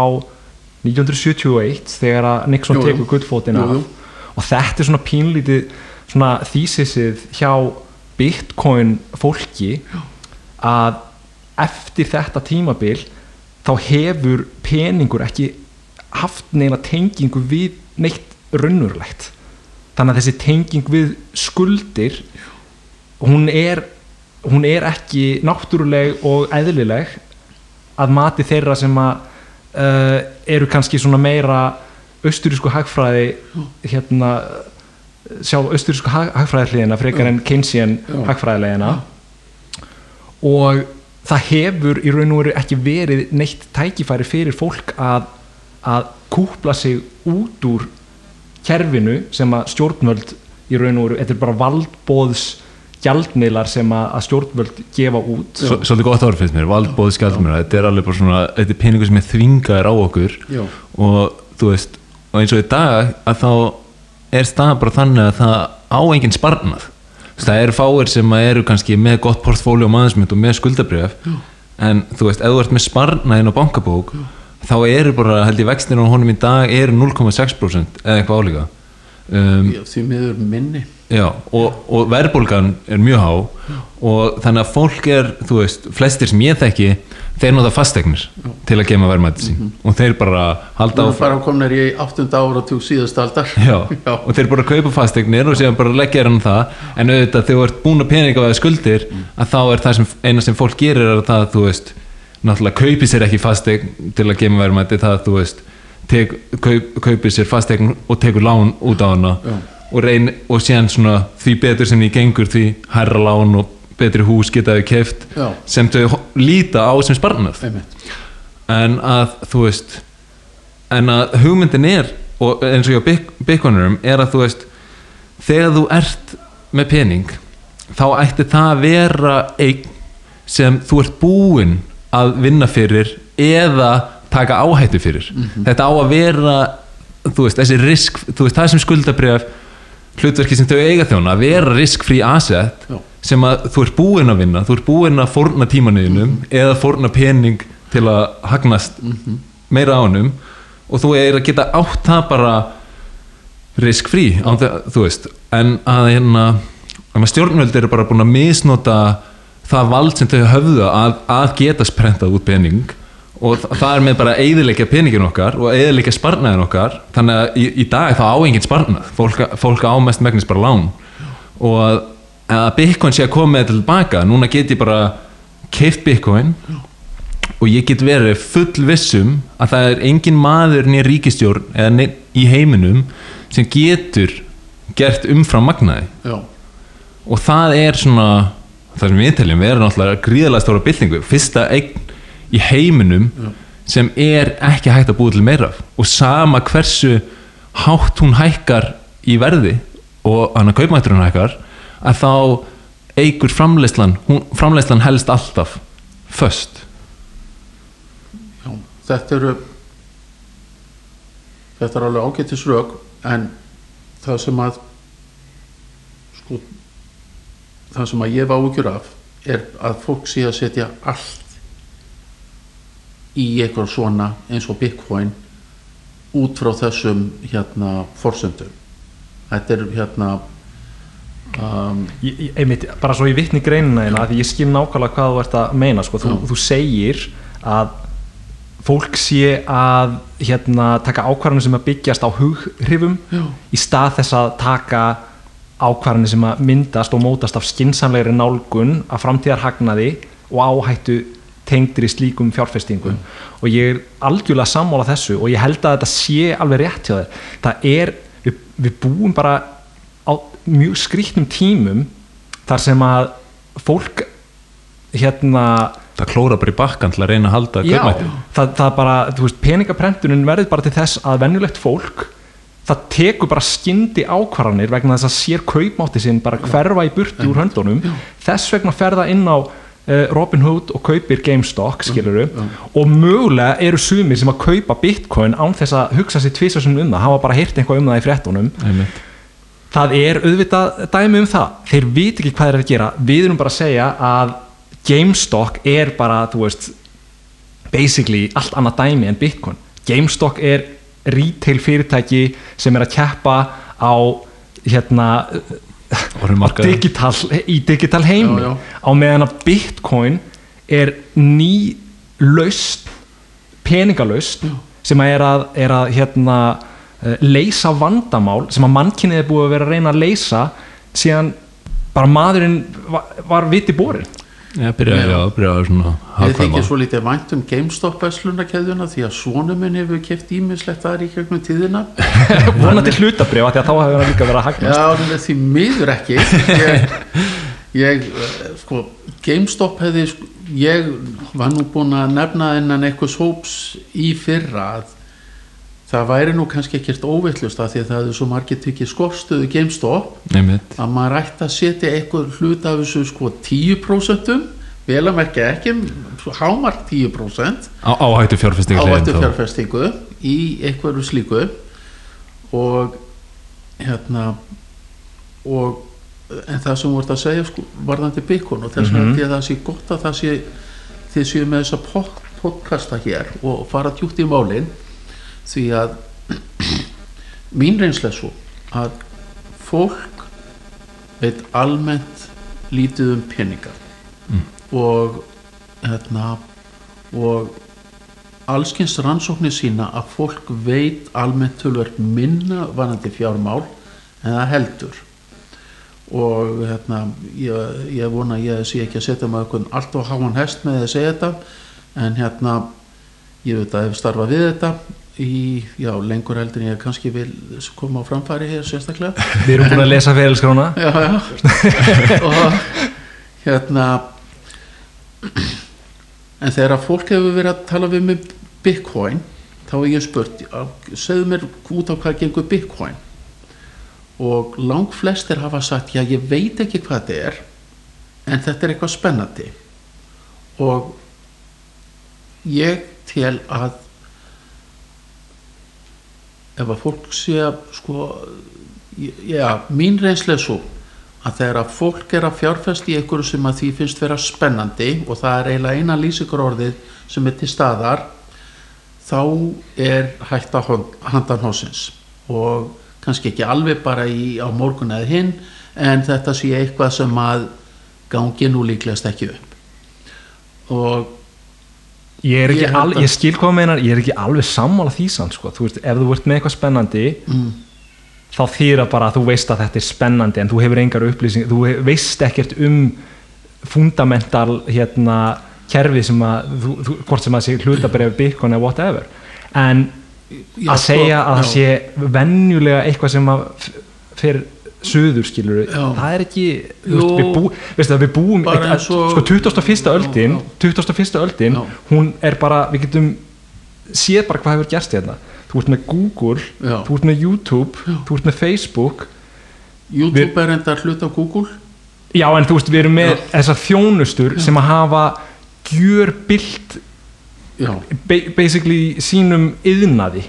1971 þegar að Nixon tekur gullfótina Jú, jú. og þetta er svona pínlítið svona þýsisið hjá bitcoin fólki að eftir þetta tímabil þá hefur peningur ekki haft neina tengingu við neitt raunurlegt þannig að þessi tenging við skuldir hún er hún er ekki náttúruleg og eðlileg að mati þeirra sem að uh, eru kannski svona meira austurísku hagfræði hérna sjá austurísku hagfræði hliðina frekar en Keynesian hagfræðilegina og það hefur í raun og veru ekki verið neitt tækifæri fyrir fólk að, að kúpla sig út úr kerfinu sem að stjórnvöld í raun og veru, þetta er bara valdbóðs gjaldmiðlar sem að, stjórnvöld gefa út. Svo- svolítið gott orð finnst mér, valdbóð skjaldmjöra þetta er alveg bara svona, þetta er peningur sem er þvingaður á okkur. Já. og þú veist, og eins og í dag að þá er staðan bara þannig að það á engin sparnað það eru fáir sem eru kannski með gott portfóljó mannsmynd og með skuldabrjöf en þú veist, ef þú ert með sparnaðin á bankabók þá eru bara, held ég vextin á honum í dag eru 0,6% eða eitthvað álíka. Um, því miður minni. Já, og, og verðbólgan er mjög há og þannig að fólk er, þú veist, flestir sem ég þekki þeir nota fastegnir til að gema verðmætti sín. Og þeir bara halda Það er áfram. bara komnir í áttunda áratug síðust aldar. Já, Já. og þeir bara kaupa fastegnir og síðan bara leggja hann það. En auðvitað þegar þú ert búin að peninga að skuldir að þá er það sem eina sem fólk gerir er að það, þú veist, náttúrulega kaupi sér ekki fastegn til að gema verðmætti það, þú veist, tek, kaup, kaupi sér fastegn og tekur lán út á hana Já. og reyn og síðan svona því betur sem því gengur því hærra lán og betri hús geta þau keft Já. sem þau líta á sem sparnað en að þú veist en að hugmyndin er og eins og hjá byggunurum er að þú veist þegar þú ert með pening þá ætti það að vera eign sem þú ert búinn að vinna fyrir eða taka áhættu fyrir þetta á að vera þú veist, þessi risk, þú veist, það sem skuldabref hlutverki sem þau eiga þjóna að vera riskfrí asset Já. Sem að þú ert búinn að vinna þú ert búinn að fórna tímanuðinum eða fórna pening til að hagnast meira á hannum og þú er að geta átt það bara riskfrí án þe- þú veist, en að hérna að stjórnvöld eru bara búin að misnota það vald sem þau höfðu að, að geta sprentað út pening og þa- það er með bara að eyðileggja peningin okkar og eyðileggja sparnaðin okkar. Þannig að í, í dag þá á engin sparnað. Fólk, fólk á mest megnis bara lán. Og að, að Bitcoin sé að koma með þetta tilbaka. Núna get ég bara keift Bitcoin og ég get verið full vissum að það er engin maður niður ríkistjórn eða neinn í heiminum sem getur gert umfram magnaði. Já. og það er svona það sem við teljum, við erum náttúrulega gríðalega stóra byltingu, fyrsta eign í heiminum sem er ekki hægt að búa til meira og sama hversu hátt hún hækkar í verði og hann að kaupmætturinn hækkar að þá eigur framleyslan hún, framleyslan helst alltaf föst Já. Þetta eru þetta er alveg ágættis rök en það sem að sko það sem að ég var ágjur af er að fólk sé að setja allt í eitthvað svona eins og Bitcoin út frá þessum hérna forsöndum þetta er hérna um, Ég- einmitt, bara svo ég vitni greinina þína því ég skil nákvæmlega hvað þú ert að meina sko. þú, Já. þú segir að fólk sé að hérna, taka ákvarðanir sem að byggjast á hughrifum Já. í stað þess að taka ákvarðanir sem að myndast og mótast af skinsamlegri nálgun af framtíðarhagnaði og áhættu tengdir í slíkum fjárfestingum og ég er algjörlega sammála þessu og ég held að þetta sé alveg rétt hjá þér það er, við, við búum bara mjög skrýtnum tímum þar sem að fólk hérna það klóra bara í bakkan til að reyna að halda já, það, það bara, þú veist, peningaprentunin verður bara til þess að venjulegt fólk það tekur bara skyndi ákvarðanir vegna þess að sér kaupmátti sinn bara hverfa í burti úr höndunum. Þess vegna ferða inn á uh, Robin Hood og kaupir GameStop skiluru og mögulega eru sumir sem að kaupa Bitcoin án þess að hugsa sér tvisasum um það, hafa bara heyrt eitthvað um það í fréttunum. Einmitt. Það er auðvitað dæmi um það. Þeir viti ekki hvað þeir eru að gera. Við erum bara að segja að GameStop er bara, þú veist basically allt annað dæmi en Bitcoin. GameStop er retail fyrirtæki sem er að keppa á hérna digital, í digital heimi. Já, já. á meðan að Bitcoin er ný laust peningalaust sem að er að, er að hérna, leysa vandamál sem að mannkynnið er búið að vera að reyna að leysa síðan bara maðurinn var, var viti borin Já, byrjaði, já, byrjaði svona Ég þykir svo lítið vænt um GameStop veslunarkeðjuna því að svonu minn hefur keft ímislegt þar í gegnum tíðina. Vonandi hlutabrif því að þá hefur hann líka verið að hagnast. Já, en því miður ekki. Ég, ég eh, sko GameStop hefði sko, ég var nú búin að nefna innan eitthvað hóps í fyrra að það væri nú kannski ekkert óvillust að því að það hefði svo margir tekið skorstuðu GameStop. Einmitt. að maður ætti að setja eitthvað hlut af þessu sko 10% vel að merkja ekki hámark 10% Á, áhættu fjárfestingu ávættu fjárfestingu í einhverju slíku. Og hérna og en það sem ert að segja sko, varðandi byggun og þess vegna Mhm. mm að það sé gott að það sé þið séu með þessa pod, podcasta hér og fara djúpt í málin því að mín reynsla er svo að fólk veit almennt lítið um peningar. Og hérna og allskins rannsóknir sína að fólk veit almennt tölvert minna vanandi fjármál en það heldur. Og hérna ég, ég vona ég sé ekki að setja maður eitthvað allt á háan hest með að segja þetta en hérna ég veit að ef starfa við þetta í, já, lengur heldur en ég kannski vil koma á framfæri hér sérstaklega. Við erum búin að lesa fyrirskrána já, já. Og hérna en þegar að fólk hefur verið að tala við með Bitcoin þá hef ég spurt segðu mér út á hvað gengur Bitcoin? Og lang flestir hafa sagt já ég veit ekki hvað þetta er en þetta er eitthvað spennandi. Og ég tel að ef að fólk sé að sko já, mín reynslega svo að þegar að fólk er að fjárfest í einhverju sem að því finnst vera spennandi og það er eiginlega eina lýsingur orðið sem er til staðar þá er hægt að handan hósins og kannski ekki alveg bara í, á morgun eða hinn en þetta sé eitthvað sem að gangi nú líklegast ekki upp. Og Ég, Ég al, ég skil hvað meinar, ég er ekki alveg sammála því sann sko. þú veist, ef þú ert með eitthvað spennandi mm, þá þýra bara að þú veist að þetta er spennandi en þú hefur engar upplýsing þú hef- veist ekkert um fundamental hérna kerfi sem að þú, þú, hvort sem að sé hlutabref Bitcoin eða whatever. En já, að segja að það sé venjulega eitthvað sem að f- fer suður skilur það er ekki veist, við, bú, veistu, við búum eins og- sko 21. öldin Já, 21. öldin hún er bara, við getum séð bara hvað hefur gerst hérna þú ert með Google, Já. þú ert með YouTube Já. þú ert með Facebook YouTube er enda hlut af Google já en þú veist við erum með Já. þessar þjónustur sem að hafa gjörbilt já, basically sínum yðnaði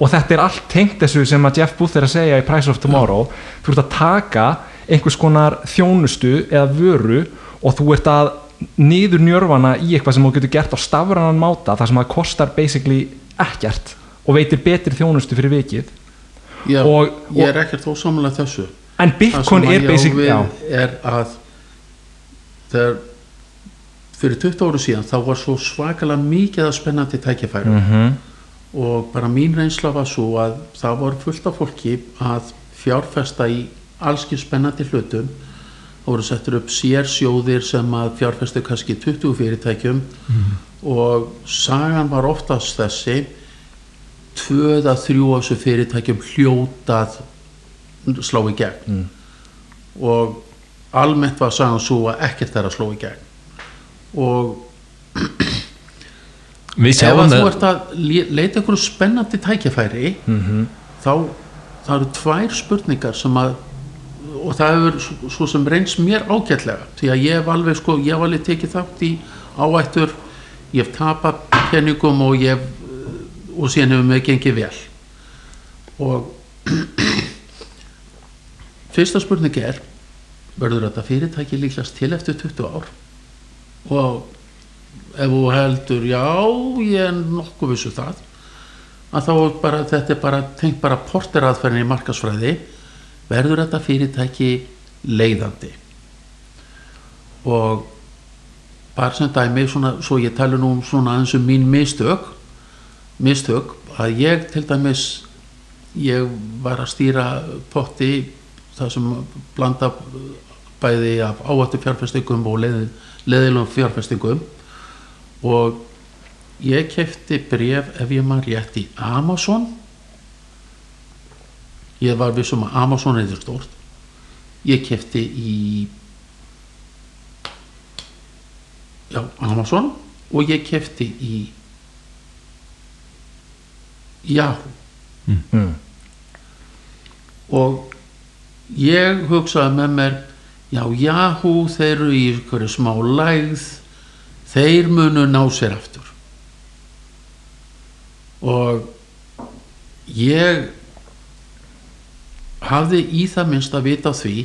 og þetta er allt tengt þessu sem að Jeff Booth er að segja í Price of Tomorrow. Þú ert að taka einhvers konar þjónustu eða vöru og þú ert að niður njörfana í eitthvað sem þú getur gert á stafranan máta þar sem það kostar basically ekkert og veitir betri þjónustu fyrir vikið. Já Og- ég og- er ekkert þó samanlega þessu. En Bitcoin er basically er að þegar fyrir 20 áru síðan þá var svo svakalega mikið að spennandi tækifærum. Mm og bara mín reynsla var svo að það var fullt af fólki að fjárfesta í allski spennandi hlutum. Það voru settur upp sérsjóðir sem að fjárfestu kannski 20 fyrirtækjum. Og sagan var oftast þessi tvöð að þrjú af þessu fyrirtækjum hljótað slá í gegn. Mm. og almennt var sagan svo að ekkert er að sló í gegn. Og ef að þú ert að le- leita einhverju spennandi tækjafæri Mhm. þá það eru tvær spurningar sem að og það hefur svo- sem reyns mér ágætlega því að ég hef alveg sko, ég hef alveg tekið þátt í áættur ég hef tapað peningum og ég hef og síðan hefur mig gengið vel og fyrsta spurning er verður þetta fyrirtæki líklegast til eftir 20 ár og ef þú heldur já, ég er nokkuð vissu það að þá bara, þetta er bara tengt bara porteraðferðin í markasfræði verður þetta fyrirtæki leiðandi. Og bara sem dæmi svona, svo ég tala nú um svona aðeins um mín mistök mistök að ég til dæmis ég var að stýra potti það sem blanda bæði af áhættu fjárfestingum og leið, leiðilum fjárfestingum og ég kefti bref ef ég maður rétt í Amazon. Ég var vissum að Amazon er þetta stórt ég kefti í já, Amazon. Og ég kefti í Yahoo. Mm. og ég hugsaði með mér já, Yahoo þeir eru í smá lægð þeir munu ná sér aftur. Og ég hafði í það minnst að vita því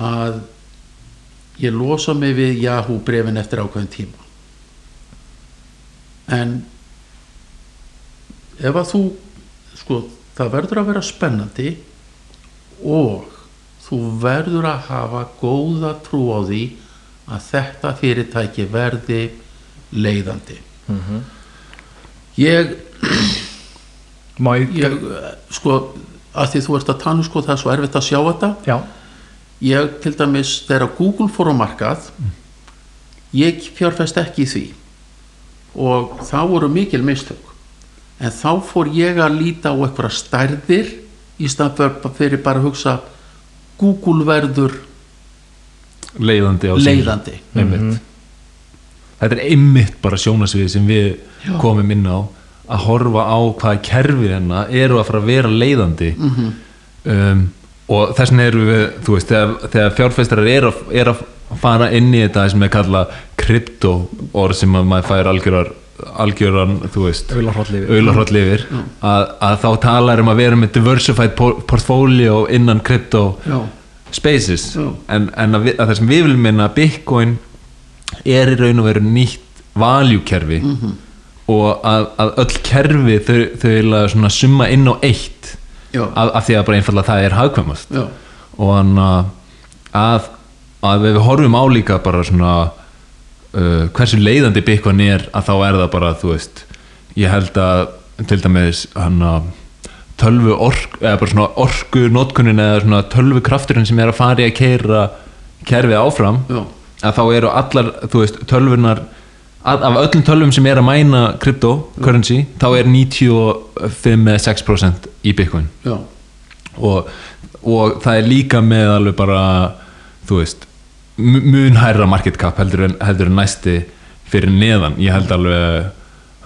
að ég losa mig við Yahoo brefin eftir ákveðin tíma. En ef að þú sko, það verður að vera spennandi og þú verður að hafa góða trú á því að þetta fyrirtæki verði leiðandi. Ég, má ég, ég sko að því þú ert að tala um sko það er svo erfitt að sjá þetta. Já, ég til dæmis þegar Google fór á markað ég fjárfest ekki í því. Og það voru mikil mistök. En þá fór ég að líta á eitthvað stærðir í stað fyrir, fyrir bara að hugsa Google verður leiðandi á leiðandi. Einmitt. Þetta er einmitt bara sjónasvið sem við Já. komum inn á að horfa á hvaða kerfi hérna eru að fara að vera leiðandi. Um, og þess vegna eru við þú veist, þegar, þegar fjárfæstarar er að, er að fara inn í þetta sem er kallað krypto orð sem að maður fær algjörar algjöran, þú veist yfir. að, að þá talar um að vera með diversified por- portfolio innan krypto. Já. Spaces en, en að, að það sem við viljum minna Bitcoin er í raun og veru nýtt valjukerfi Mhm. og að, að öll kerfi þau, þau vilja svona summa inn á eitt af, af því að bara einfallega það er hagkvæmast Já. og hann að, að við horfum á líka bara svona uh, hversu leiðandi Bitcoin er að þá er það bara þú veist ég held að til dæmis hann að tölvu ork eða bara svona orku notkunin eða svona tölvu krafturinn sem er að fara í að keira kerfið áfram Já. að þá eru allar þú veist tölvunar af öllum tölvum sem er að mæna cryptocurrency þá er 95-6% í Bitcoin Já. og, og það er líka með alveg bara þú veist mu- mun hærra market cap heldur en, heldur en næsti fyrir neðan ég held alveg,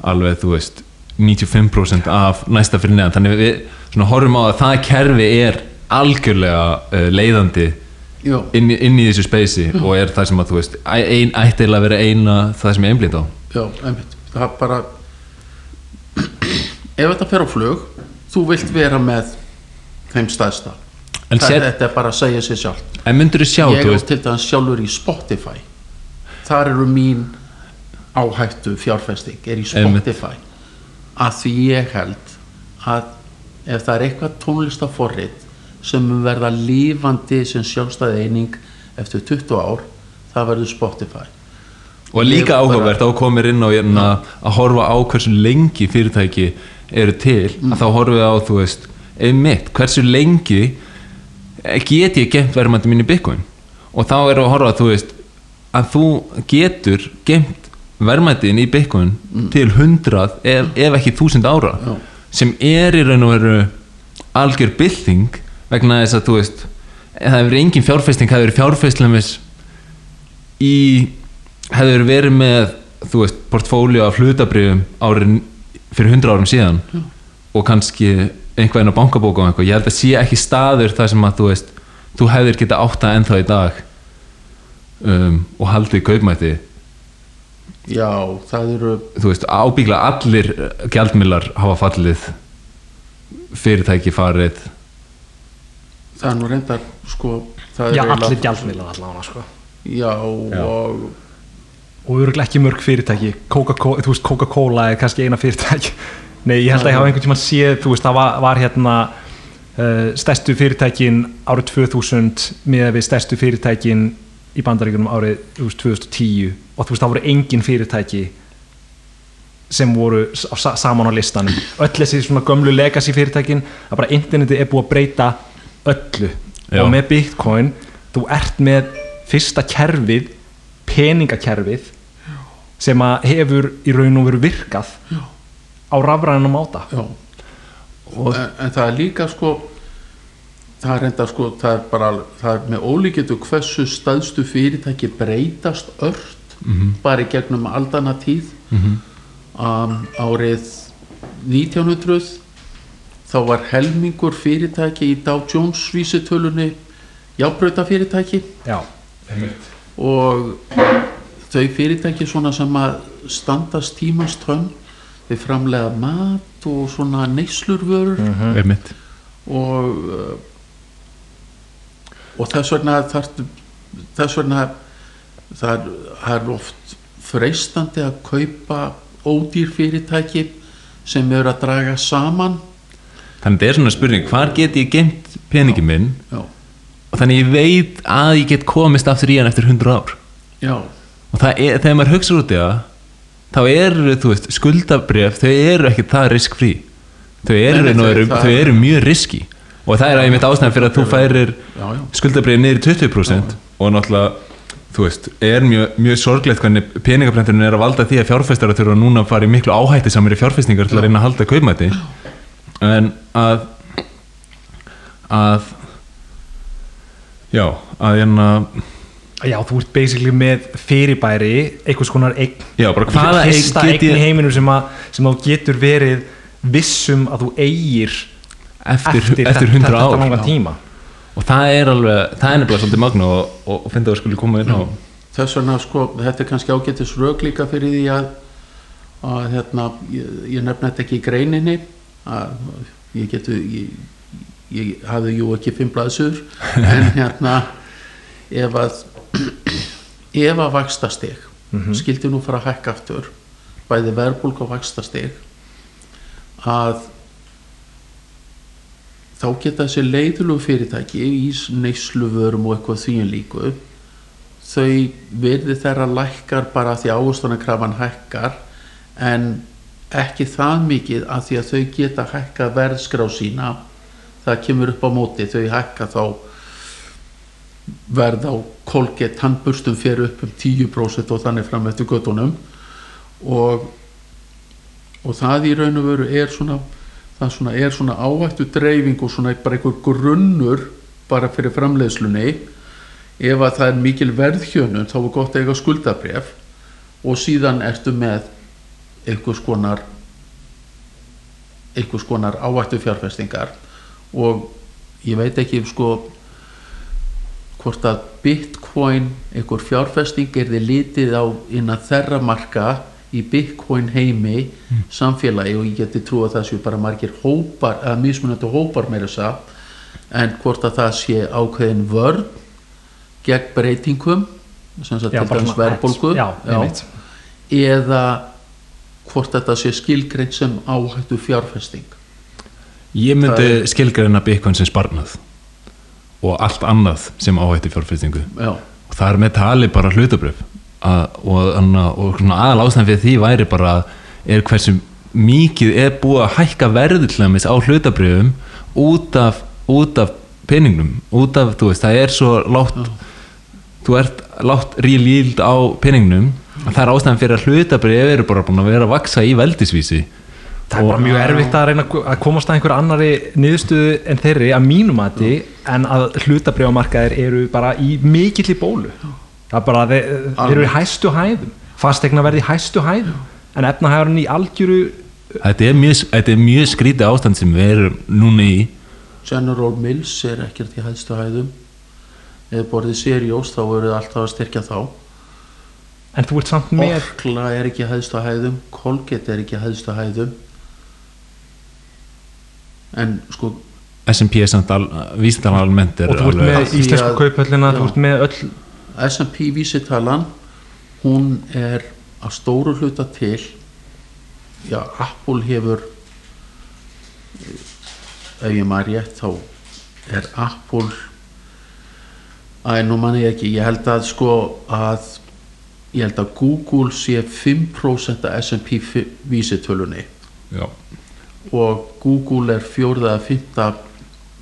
alveg þú veist 95% af næsta fyrir neðan. Þannig við horfum á að það kerfi er algjörlega uh, leiðandi inn, inn í þessu speysi og er það sem að þú veist ein, ættilega að vera eina það sem ég einblind á. Já, einmitt. Það er bara ef þetta fer á flug þú vilt vera með Það, sér- þetta er bara að segja sér sjálf en myndur þú sjá, ég er til dæmis sjálfur í Spotify. Þar eru mín áhættu fjárfesting er í. Spotify að því ég held að ef það er eitthvað tónlistaforrit sem verða lífandi sem sjálfstæði eining eftir 20 ár það verður Spotify. Og líka áhugavert á komir inn á hérna, að horfa á hversu lengi fyrirtæki eru til Mm. að þá horfum við á þú veist einmitt, hversu lengi get ég gemt verðmætti mín í Bitcoin? Og þá við að horfa þú veist að þú getur gemt verðmættin í Bitcoin til hundrað ef, ef ekki þúsund ára Mm. Já. sem er í raun og veru algjör bylting vegna þess að þú veist það hefur engin fjárfesting, það hefur fjárfestlumis í hefur verið með þú veist, portfóljó af hlutabrifum árin fyrir 100 árum síðan og kannski einhverjum á bankabóku og eitthvað, ég held að sé ekki staður þar sem að þú veist, þú hefðir geta átta ennþá í dag um, og haldið kaupmætti já, það eru þú veist, ábyggla allir gjaldmiðlar hafa fallið fyrirtæki farið það er nú reyndar sko það já allir gjaldmiðlar allavega sko. já, Já. og og örgulega ekki mörg fyrirtæki Coca-Cola, þú veist Coca-Cola er kannski eina fyrirtæki nei, ég held að ég hafa einhvern tímann séð þú veist, það var, var hérna uh, stærstu fyrirtækin árið 2000 með við stærstu fyrirtækin í bandaríkunum árið þú veist, 2010 og þú veist, það voru engin fyrirtæki sem voru saman á listanum öll þessi svona gömlu legacy fyrirtækin að bara interneti er búið að breyta öllu Já. og með bitcoin þú ert með fyrsta kerfið peningakerfið sem að hefur í raun og veru virkað Já. á rafrænum máta Já, en, en það er líka sko það er reynda sko það er bara, það er með ólíkjötu hversu staðstu fyrirtæki breytast ört bara í gegnum aldana tíð. Um, árið 1900 þá var helmingur fyrirtæki í Dow Jones vísitölunni jábrauta fyrirtæki já, og þau fyrirtæki svona sem að standast tímans tönn við framlega mat og svona neyslurvörur. Einmitt. Og uh, og þess vegna þar, þess vegna það er, það oft freistandi að kaupa ódýr fyrirtæki sem eru að draga saman. Þannig þetta er svona spurning hvar get ég gemt peningi minn? Já, og þannig ég veit að ég get komist aftur í hann eftir 100 ár. Já, og það er, þegar maður hugsa út í það þá eru, þú veist, skuldabref þau eru ekki það riskfrí. Þau eru, Nei, þau, þau- eru, það- þau eru mjög riski og það er einmitt ástæðan fyrir að þú færir skuldabref niður í 20% og náttúrulega þú veist, er mjög, mjög sorglegt hvernig peningaprenturinn er að valda því að fjárfæstar þurfa núna að fara í miklu áhætti samir í fjárfæstingar til að reyna að halda kaupmæti en að að já, að hérna Já, þú ert basically með fyrirbæri einhvers konar eign. Hvaða eign ég- í heiminum sem, að, sem þú getur verið vissum að þú eigir eftir, eftir, þetta- 100 þetta ár. tíma. Og það er alveg, það er nefnilega svolítið magna og, og, og finna að við skulle koma inn á. Þess vegna sko, þetta er kannski ágættis rauk líka fyrir því að, að hérna, ég, ég nefna þetta ekki í greininni. Að ég getu ég, ég hafði jú ekki fimm blaðsur en hérna ef að ef að vaxtastig skildi nú fara að hækka aftur bæði verðbólk og vaxtastig að þá geta þessi leiðulegu fyrirtæki í neysluvörum og eitthvað þvíum líku þau virði þeirra lækkar bara því ávöstunarkrafan hækkar en ekki það mikið að því að þau geta hækka verðskrá sína. Það kemur upp á móti þau hækka þá verð á kolgett tannburstum fyrir upp um 10% og þannig fram eftir göttunum og og það í raun og veru er svona það svona er svona áhættu dreifing og svona bara einhver grunnur bara fyrir framleiðslunni. Ef að það er mikil verðhjönun þá er gott að eiga skuldabref og síðan ertu með einhvers konar einhvers konar áhættu fjárfestingar og ég veit ekki sko hvort að bitcoin einhver fjárfesting er þið litið á innan þeirra marka í bitcoin heimi samfélagi og ég geti trú að það séu bara margir hópar, eða mismunandi hópar meira þess að en hvort að það sé ákveðin vörn gegn breytingum sem sagt til dæmis einmitt. eða hvort þetta sé skilgreint sem áhættu fjárfesting Ég Það myndi er- skilgreina Bitcoin sem sparnað og allt annað sem áhætti fjárfestingu já, og það er með tali bara hlutabrif að, og, anna, og svona aðal ástæðan fyrir því væri bara er hversu mikið er búið að hækka dæmis á hlutabrifum út af, út af peningnum, út af, þú veist, það er svo látt þú ert látt yield á peningnum að það er ástæðan fyrir að hlutabrif eru bara búin að vera að vaksa í veldisvísi. Það er bara mjög erfitt að reyna að komast að einhver annari niðurstöðu en þeirri að mínum mati en að hlutabrjámarkaðir eru bara í mikill í bólu það er bara, þeir, þeir eru í hæstu hæðum. Fastegna verði í hæstu hæðum. En efnahæðurinn í algjöru þetta er mjög, þetta er mjög skrítið ástand sem við erum núna í. General Mills er ekkert í hæðstu hæðum. Eða borðið Seriós þá eru alltaf að styrkja þá. En þú ert samt með Orkla er ekki í hæðstu hæðum. Colgate er ekki í hæðstu hæðum. En sko S&P er samt al, vísindalega almennt er og þú ert alveg- með íslensku að- kauphöllina þú ert með öll S&P vísitalan hún er að stóru hluta til já, Apple hefur ef ég maður rétt þá er Apple Æ, nú manni ekki, ég held að sko að ég held að Google sé 5% af S&P vísitölunni Já. og Google er fjórða að fymta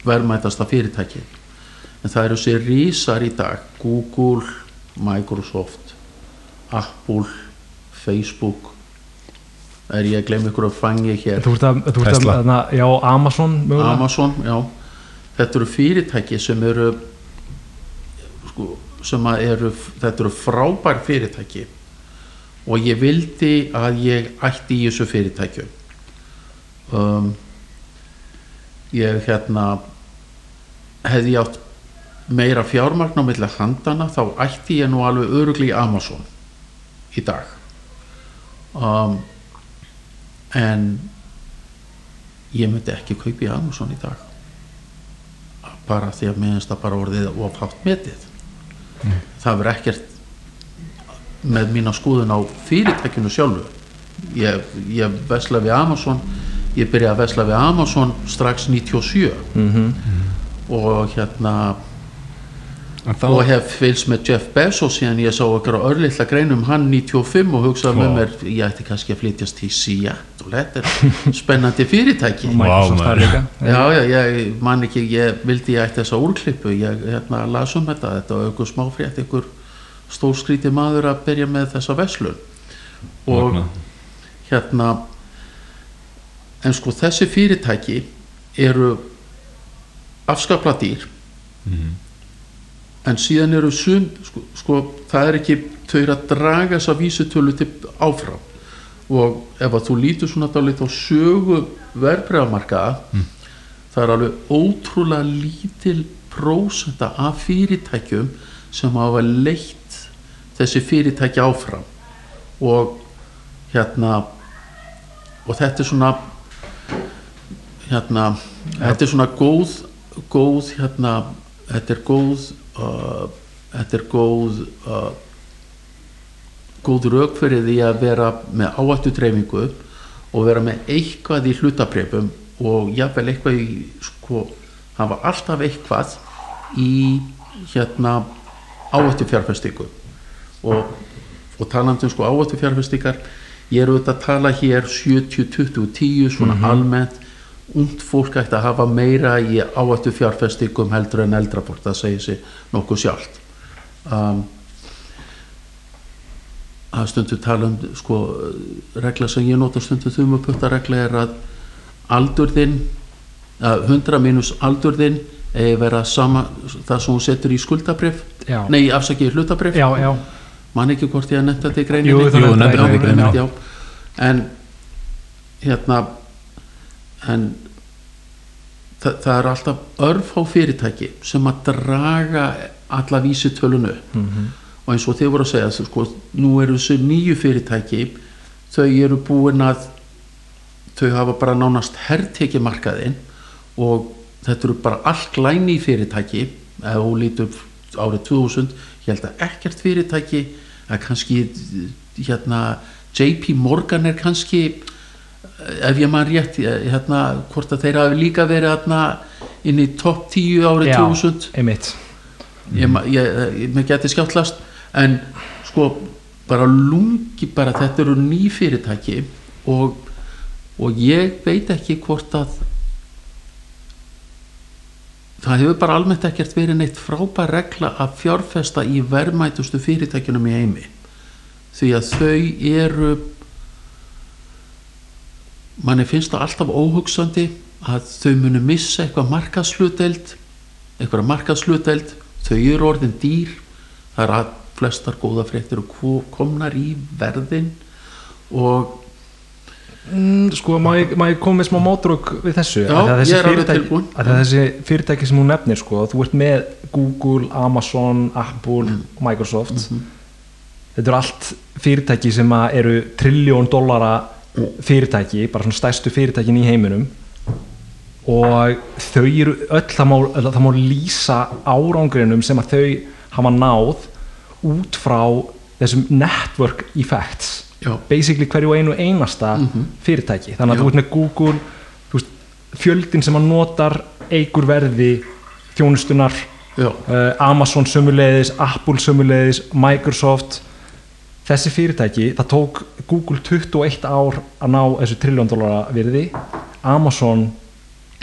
verðmætasta fyrirtæki en það eru sér rísar í dag. Google, Microsoft Apple Facebook. Er ég að glemja ykkur að fangi hér? Þú ert að, þú ert að þarna, já, Amazon mögulega. Amazon, já. Þetta eru fyrirtæki sem eru sko, sem að eru þetta eru frábær fyrirtæki. Og ég vildi að ég ætti í þessu fyrirtækju um, ég hérna hefði átt meira fjármagn á milli handana þá ætti ég nú alveg örugli í Amazon í dag. Um, en ég myndi ekki kaupa í Amazon í dag. Bara því að minnst það bara orðið of hátt metið. Það verður ekkert með mína skoðun á fyrirtækinu sjálfu. Ég, ég vesla við Amazon ég byrjaði að vesla við Amazon strax 97 Mhm. og hérna þá, og hef fylgst með Jeff Bezos síðan ég sá okkur á örlittla greinum hann 95 og hugsaði með Vá. mér ég ætti kannski að flytjast til Seattle þetta er spennandi fyrirtæki líka já, já, ég man ekki ég vildi ég ætti þessa úrklippu ég hérna, las um þetta, þetta var ykkur smáfrétt ykkur stórskríti maður að byrja með þessa veslun og Magnað. hérna en sko þessi fyrirtæki eru afskapla dýr Mhm. En síðan eru sum sko, sko það er ekki þau eru að draga þessa vísutölu til áfram. Og ef að þú lítur svona dálít á sögu verbreyðamarkaða það er alveg ótrúlega lítil prósenta af fyrirtækjum sem hafa leitt þessi fyrirtæki áfram. Og hérna og þetta er svona hérna þetta er svona góð góð hérna þetta er góð uh, þetta er góð uh, góð rauk fyrir því að vera með áættu dreifingu og vera með eitthvað í hlutabrefum og jafnvel eitthvað í sko, hafa alltaf eitthvað í hérna áættu fjárfestingu og, og talandi um sko áættu fjárfestingar ég er auðvitað að tala hér 70, 20, 10 svona almennt ungt fólk ætti að hafa meira í áættu fjárfestingum heldur en eldra fólk, það segir sig nokkuð sjálft. Um, að stundu tala um sko, regla sem ég nota stundu þumuputta regla er að aldurðinn að 100 mínus aldurðinn eigi vera sama það sem hún setur í skuldabrif Já. nei, afsakið hlutabrif já, já, man ekki hvort ég að nefna þetta í greininni? Jú, þú Jú, þetta í greininni, já. en hérna en það, það er alltaf örf á fyrirtæki sem að draga alla vísitölunu Mhm. og eins og þið voru að segja sko, nú eru þessu nýju fyrirtæki þau eru búin að þau hafa bara nánast herrteki markaðinn og þetta eru bara allt glæni fyrirtæki ef þú lítur árið 2000 ég held að ekkert fyrirtæki að kannski hérna JP Morgan er kannski ef ég maður rétt hérna, hvort að þeir hafi líka verið hérna, inn í topp 10 árið já 2000 einmitt. Ég, ég, ég, mér geti skjáttlast en sko bara lungi bara þetta eru ný fyrirtæki og, og ég veit ekki hvort að það hefur bara almennt ekkert verið neitt frábær regla að fjárfesta í verðmætustu fyrirtækjunum í heimi. Því að þau eru manni finnst það alltaf óhugsandi að þau munu missa eitthvað markaðsluteld eitthvað markaðsluteld þau eru orðin dýr. Það er að flestar góða fréttir og ko- komnar í verðin og Mm, sko, má ég, má ég koma með smá mótrúk við þessu? Já, að þessi fyrirtæki- að þessi fyrirtæki sem hún nefnir sko, þú ert með Google, Amazon, Apple og Microsoft. Þetta eru allt fyrirtæki sem eru trilljón dollara fyrirtæki, bara svona stærstu fyrirtækin í heiminum. Og þau eru öll, það má, það má lýsa árangrinum sem að þau hafa náð út frá þessum network effects. Já, basically hverju einu einasta fyrirtæki. Þannig að Já. þú ert með Google veist, fjöldin sem að notar eigur verði þjónustunar uh, Amazon sömuleiðis, Apple sömuleiðis Microsoft þessi fyrirtæki, það tók Google 21 ár að ná þessu trilljón dólara virði Amazon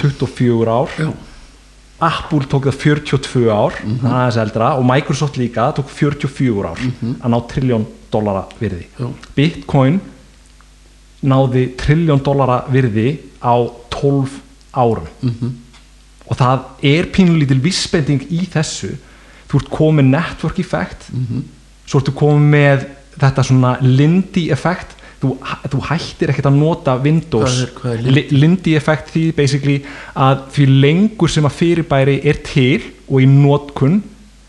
24 ár já, Apple tók það 42 ár aðeins eldra og Microsoft líka tók 44 ár að ná trilljón dólara virði. Já, Bitcoin náði trilljón dólara virði á 12 árum. Mhm, og það er pínulítil vissbending í þessu. Þú ert komið network effect. Mhm, svo ertu komið með þetta svona Lindy effect þú, þú hættir ekkert að nota Windows Hvað er- hvað er Lindy? Li- Lindy effect því basically að því lengur sem að fyrirbæri er til og í notkun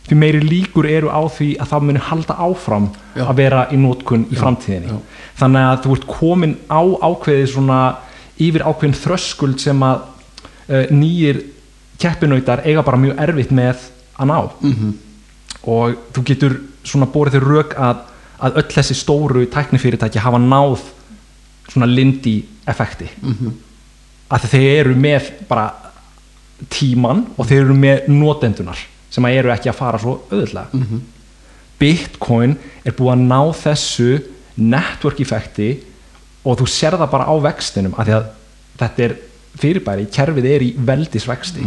því meiri líkur eru á því að það muni halda áfram Já. að vera í notkun í Já, framtíðinni já. þannig að þú ert komin á ákveðið svona yfir ákveðin þröskuld sem að uh, nýjir keppinautar eiga bara mjög erfitt með að ná mhm, og þú getur svona borið þér rauk að, að öll þessi stóru tæknifyrirtæki hafa náð svona lindi effekti. Mhm, að þeir eru með bara tíman og þeir eru með notendunar sem að eru ekki að fara svo auðvitað Bitcoin er búið að ná þessu network effekti og þú sér það bara á vextinum af því að þetta er fyrirbæri, kerfið er í veldisvexti.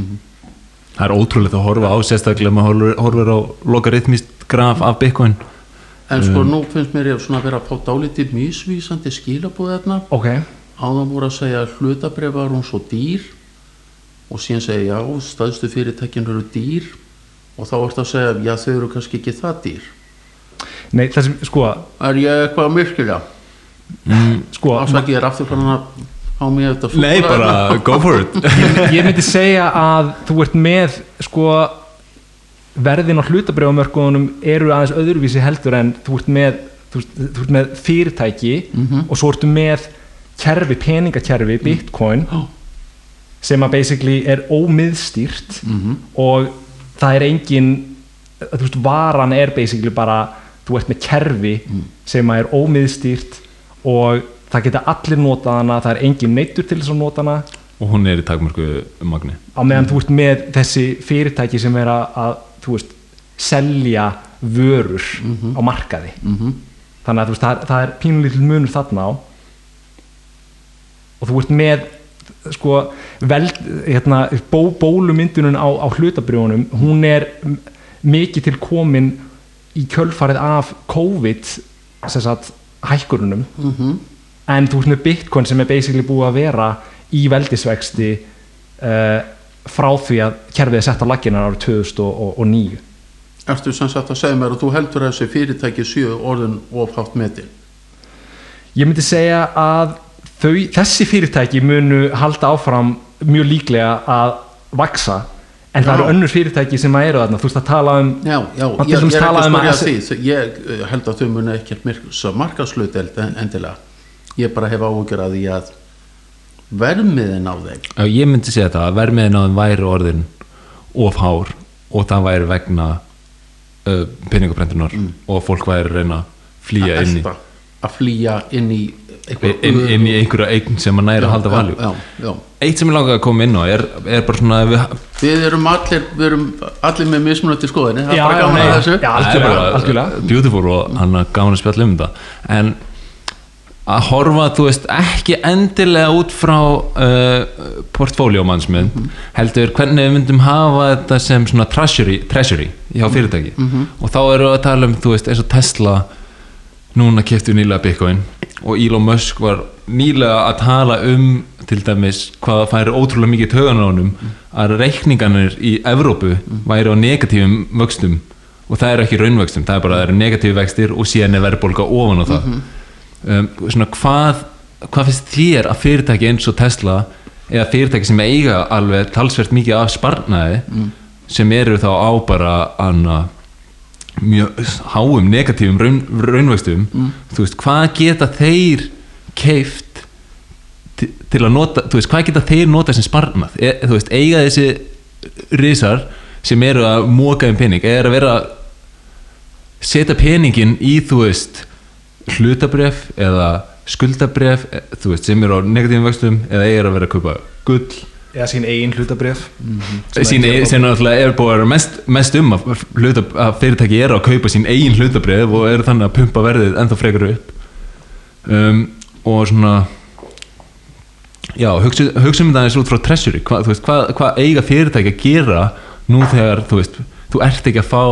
Það er ótrúlegt að horfa á sérstaklega maður horfir á logaritmist graf af Bitcoin en sko nú finnst mér ég svona að vera að fá dálítið mísvísandi skilabúð þarna ok, áðan voru að segja að hlutabref var hún svo dýr og síðan segja já, staðstu fyrirtækin eru dýr og þá vorst að segja já, þau eru kannski ekki það dýr. Nei það sem, sko er ég eitthvað að myrkjulega sko, ásaki er aftur fann að á mig þetta nei súkkulaði. bara go for it. Ég myndi segja að þú ert með sko verðin á hlutabrjáumörkunum eru aðeins öðruvísi heldur en þú ert með, þú, ert- þú ert með fyrirtæki og svo ertu með kerfi, peningakerfi, bitcoin Já. sem að basically er ómiðstýrt Mhm. og það er engin þú veist, varan er basically bara þú ert með kerfi sem að er ómiðstýrt og það geta allir notað hana, það er engin neittur til þess að nota hana. Og hún er í takmörku magni. Á meðan þú ert með þessi fyrirtæki sem er að, veist, selja vörur á markaði Mhm. þannig að veist, það, það er pínulítil munur þarna á og þú ert með sko, vel, hérna, bó, bólumyndunum á, á hlutabrjónum hún er mikið til komin í kjölfarið af COVID sagt, hækkurunum Mhm. en þú veist með Bitcoin sem er basically búið að vera í veldisvexti uh, frá því að kerfið er sett á laginar árið 2009 Ertu sem sagt að segja mér að þú heldur að þessi fyrirtæki sjö orðin ofhátt metin? Ég myndi segja að þau, þessi fyrirtæki munu halda áfram mjög líklega að vaksa en það Já. eru önnur fyrirtæki sem að eru þarna. Þú veist að tala um Já, já, ég, ég er talaði að um því. Ég eh, held að þau muni ekki að markaslut endilega. Ég bara hef áhugjur að því að vermiðin á þeim? Já, ég myndi segja það að vermiðin á þeim væri orðin of hár og það væri vegna uh, peningabrendunar og fólk væri að reyna að flýja inn í, að flýja inn í inn, inn í einhverja eign sem að næra að halda valjú já, já, eitt sem ég langaði að koma inn á er, er bara svona við, Við erum allir, við erum allir með mismunandi skoðinni, það er Já, bara já, gaman nei, að þessu. já. það beautiful og hann er gaman að spjalla um þetta en að horfa, þú veist, ekki endilega út frá uh, portfóljómannsmynd heldur hvernig við myndum hafa þetta sem svona treasury, treasury hjá fyrirtæki. Og þá erum við að tala um, þú veist, eins og Tesla núna keftu nýlega Bitcoin og Elon Musk var nýlega að tala um til dæmis hvað það færi ótrúlega mikið tögan á honum að reikninganir í Evrópu væri á negatífum vöxtum. Og það er ekki raunvöxtum, það er bara það eru negatífi vextir og síðan er verðbólga ofan á það um, svona hvað hvað finnst þér að fyrirtæki eins og Tesla eða fyrirtæki sem eiga alveg talsvert mikið af sparnaði sem eru þá á bara anna mjög háum negatífum raun, raunvöxtum þú veist, hvað geta þeir keift til, til að nota, þú veist, hvað geta þeir nota sem sparnað, e, þú veist, eiga þessi risar sem eru að móka um pening, er að vera setja peningin í, þú veist hlutabref eða skuldabref, e, þú veist, sem eru á negatífum vöxtum eða eiga að vera að kaupa gull eða sín eigin hlutabrif sín, sem náttúrulega er búið að vera mest, mest um að, hluta, að fyrirtæki eru að kaupa sín eigin hlutabrið og eru þannig að pumpa verðið ennþá frekar upp um, og svona já, hugsa, hugsa um það eins út frá treasury hvað, þú veist, hvað, hvað eiga fyrirtæki að gera nú þegar, þú veist, þú ert ekki að fá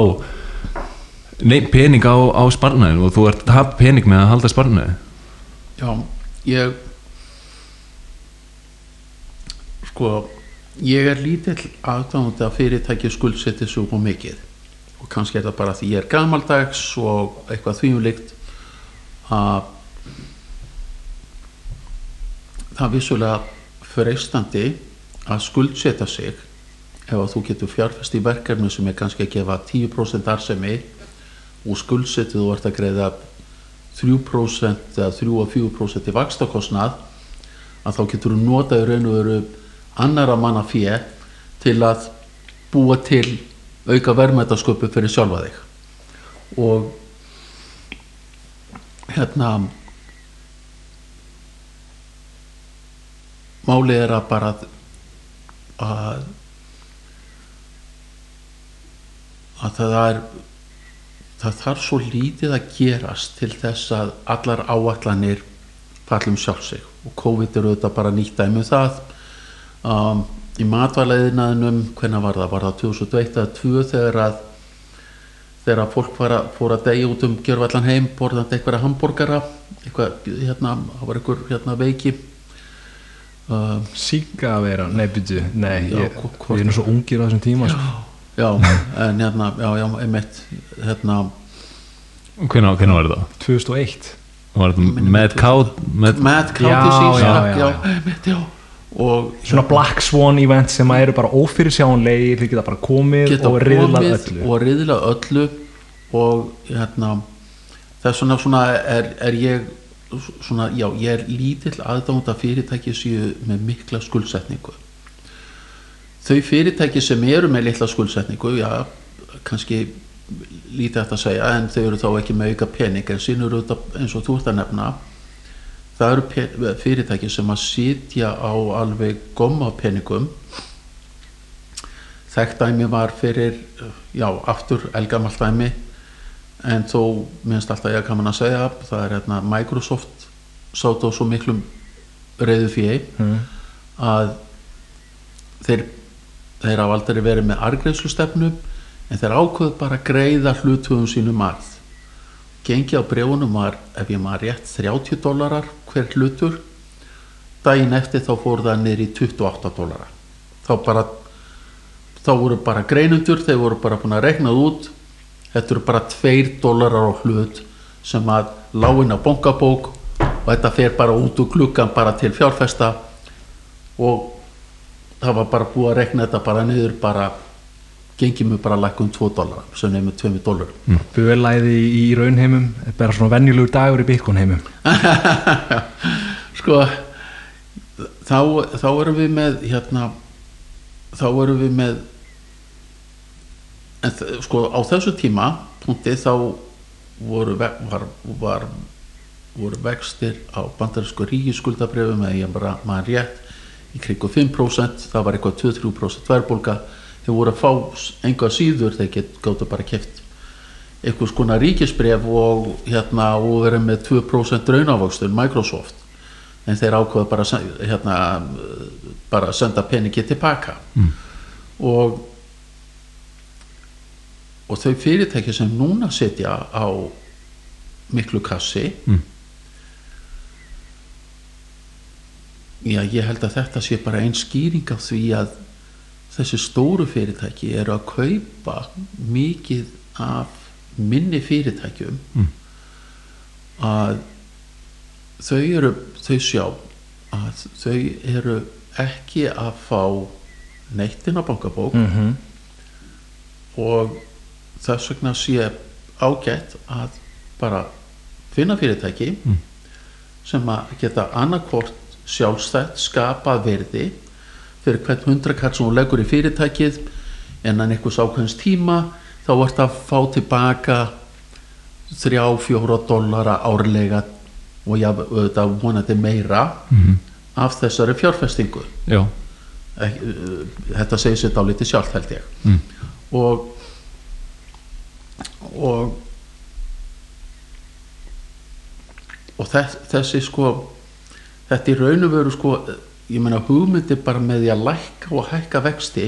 nei, pening á, á sparnaðin og þú ert að hafa pening með að halda sparnaði. Já, ég sko ég er lítill aðdáðandi að fyrirtæki skuldsetti svo mikið. Og kannski er það bara því ég er gamaldags og eitthvað þvíumlikt að það vissulega freistandi að skuldsetja sig ef að þú getur fjárfest í verkefni sem er kannski að gefa 10% arsemi og skuldsetið þú ert að greiða 3% eða 3-4% í vakstakostnað að þá getur þú notað í raun og veru annara manna fjö til að búa til auka verðmætasköpu fyrir sjálfa þig. Og hérna málið er að bara að að það er það þarf svo lítið að gerast til þess að allar áallanir fallum sjálf sig. Og COVID er auðvitað bara nýtt dæmi um það. Um, í matvæleiðinaðinum hvernig var það, var það 2001 eða 2002 þegar að þegar að fólk að, fór að degja út um gjörvallan heim, borðandi eitthvað hambúrgara eitthvað, hérna, það var eitthvað hérna veiki. Uh, Síka að vera, nei byrju, nei Já, ég, hvort- við erum svo ungir á þessum tíma sko. Já, en hérna, já, já, einmitt hérna, Hvernig, var þetta? 2001 Var þetta Mad Cow Mad, Cow Já, Disease já, já, og svona Black Swan event sem eru bara ófyrirsjánlegir þeir geta bara komið geta og riðlað öllu. og riðla öllu og hérna þess vegna svona er, er ég svona, já, ég er lítill aðdánda fyrirtæki séu með mikla skuldsetningu þau fyrirtæki sem eru með litla skuldsetningu já, kannski lítið hægt að segja en þau eru þá ekki með auka pening en sín eru þetta eins og þú ert að nefna það eru fyrirtæki sem að sitja á alveg gomma peningum þekkt dæmi var fyrir já, aftur elgamalt dæmi en þó minnst alltaf ég kannan að segja það er hérna Microsoft sátt á svo miklum reyðu fjö mm. að þeir þeir hafa aldrei verið með argreifslustefnu en þeir ákveðu bara að greiða hlutuðum sínum arð. Gengi á brefunum var ef ég maður rétt 30 dólarar hver hlutur. Daginn eftir þá fór það niður í 28 dólara þá bara þá voru bara greinundur þeir voru bara búin að reiknað út. Þetta eru bara 2 dólarar á hlut sem að láin á bankabók og þetta fer bara út úr gluggan bara til fjárfesta og það var bara búið að rekna þetta bara niður bara gengið mér bara að lækka um 2 dólar sem nefnir 2 dólar Bölæði í, í raunheimum er bara svona venjulegur dagur í bitcoinheimum sko þá, þá erum við með hérna þá erum við með en, sko á þessu tíma punkti þá voru, var, var, voru vextir á bandarísku ríkiskuldabrefum eða ég bara maður rétt í kringu 5% það var eitthvað 2-3% verðbólga þeir voru að fá enga síður þeir get, gáttu bara keft eitthvað skona ríkisbref og hérna og verið með 2% raunávöxtun Microsoft en þeir ákveða bara að hérna bara að senda peningi tilbaka mm. og og þau fyrirtæki sem núna setja á miklu kassi Mm. Já ég held að þetta sé bara einn skýring á því að þessi stóru fyrirtæki eru að kaupa mikið af minni fyrirtækjum Mm. að þau eru þau sjá að þau eru ekki að fá neittin á bankabók mm -hmm. og þess vegna sé ágætt að bara finna fyrirtæki Mm. sem að geta annarkvort sjálfstætt skapa verði fyrir hvern hundrakall sem hún leggur í fyrirtækið innan einhvers ákveðins tíma þá vart að fá tilbaka þrjá, fjóra dollara árlega og já, auðvitað vonandi meira Mhm. af þessari fjárfestingu Já, uh, þetta segir sér dálítið sjálf held ég mm. og og og þess, þessi sko þetta í raun og veru sko ég meina hugmyndi bara með því að lækka og hækka vexti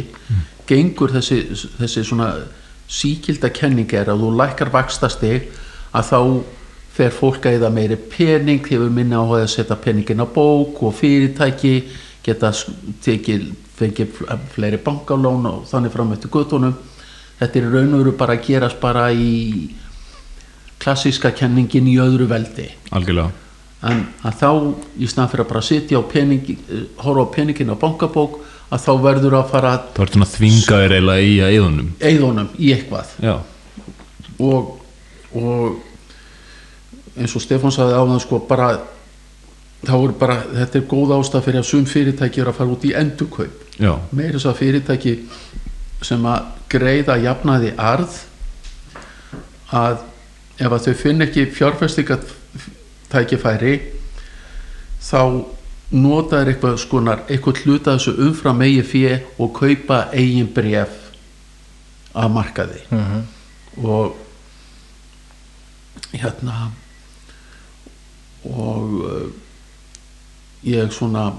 gengur þessi, þessi svona síkilda kenning er að þú lækkar vaxtastig að þá fer fólk að eða meiri pening hefur minna á að setja peningin á bók og fyrirtæki geta tekið fengið fl- fleiri bankalón og þannig fram eftir göttunum þetta er raun og veru bara að gerast bara í klassíska kenningin í öðru veldi. Algjörlega en að þá í snað fyrir að bara sitja á pening eh, horfa á peningin á bankabók að þá verður að fara Það er svona þvingaður eiginlega í að eðunum eigðunum í eitthvað. Og, og eins og Stefán sagði áðan sko bara þá er bara, þetta er góð ástæð fyrir að sum fyrirtæki eru að fara út í endurkaup. Meira þess að fyrirtæki sem að greiða jafnaði arð að ef að þau finn ekki fjárfestingatækifæri þá notaður eitthvað skonar eitthvað hluta þessu umfram eigi fjö og kaupa eigin bref að markaði Mhm. og hérna og uh, ég svona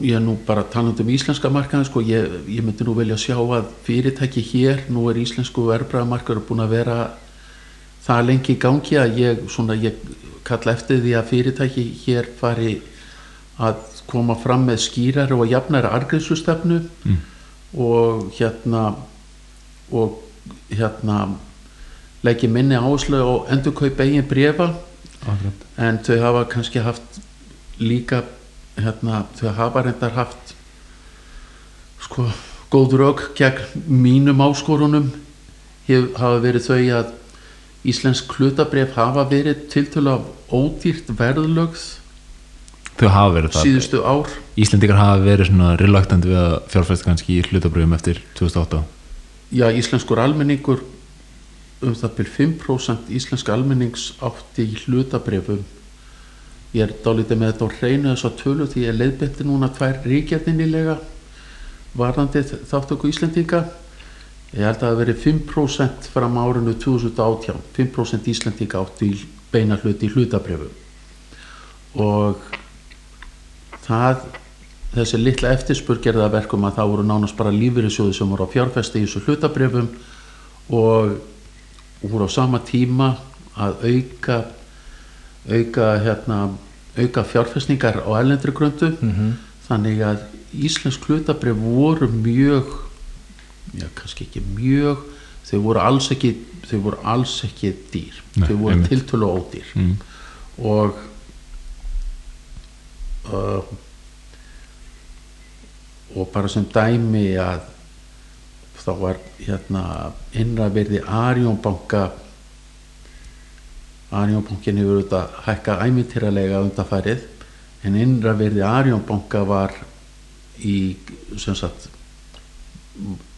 ég er nú bara talandi um íslenska markaði sko, ég, ég myndi nú velja sjá að fyrirtæki hér, nú er íslensku verðbræðamarkaður búin að vera það lengi í gangi að ég svona ég kalla eftir því að fyrirtæki hér fari að koma fram með skýrar og jafnæra argriðsustefnu Mm. og hérna og hérna leggi minni áherslu á endurkaup eigin brefa en þau hafa kannski haft líka hérna, þau hafa reyndar haft sko góð rauk gegn mínum áskorunum. Hef, hafa verið þau að íslensk hlutabref hafa verið tiltölu af ódýrt verðlögð Þau hafa verið það. síðustu ár. Íslendingar hafa verið svona reluctant við að fjárfæst kannski í hlutabröfum eftir 2008 já, íslenskur almenningur um það byrj 5% íslenska almennings átti í hlutabrefum ég er dálítið með þetta á hreinu þess að tölu því ég leiðbetti núna tvær ríkjarninnilega varðandi þáttöku Íslendinga ég held að það hafi verið 5% fram á árinu 2018 5% Íslendinga átti í beina hluti í hlutabrefum og það þessi litla eftirspur gerði að verkum að það voru nánast bara lífyrirsjóði sem voru á fjárfesti í þessu hlutabrefum og voru á sama tíma að auka auka hérna auka fjárfestningar á ælendri gröndu Mhm. þannig að íslensk hlutabref voru mjög já kannski ekki mjög þau voru alls ekki þau voru alls ekki dýr. Nei, þau voru tiltölu ódýr. Mm. og uh, og bara sem dæmi að þá var hérna innra verði Arjónbanka Arjónbankin hefur auðvitað hækkað æmintýralega undanfarið en innra verði Arjónbanka var í sem sagt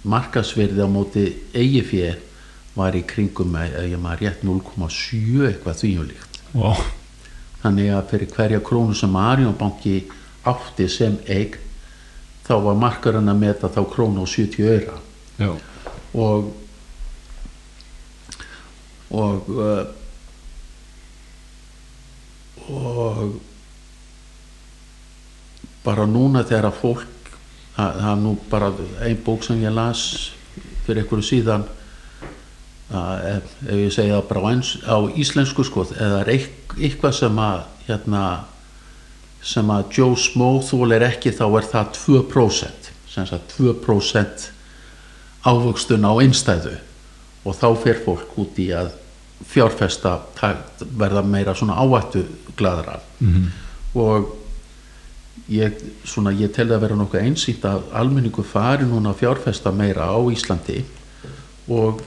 markasverði á móti eigifé var í kringum ég maður rétt 0,7 eitthvað þvíjulíkt wow. þannig að fyrir hverja krónu sem Arjónbanki átti sem eign þá var markarinn að meta þá krónu á 70 öyra Já. og og uh, og bara núna þegar að fólk það er nú bara ein bók sem ég las fyrir einhverju síðan að ef, ef ég segja bara á, ens, á íslensku sko eða eitth- eitthvað sem að hérna sem að Joe Smo þól er ekki þá er það 2% sem sagt 2% ávöxtun á einstæðu og þá fer fólk út í að fjárfesta ta- verða meira svona áættu gladra Mm og ég, svona, ég tel það að vera nokkuð einsýnt að almenningu fari núna að fjárfesta meira á Íslandi og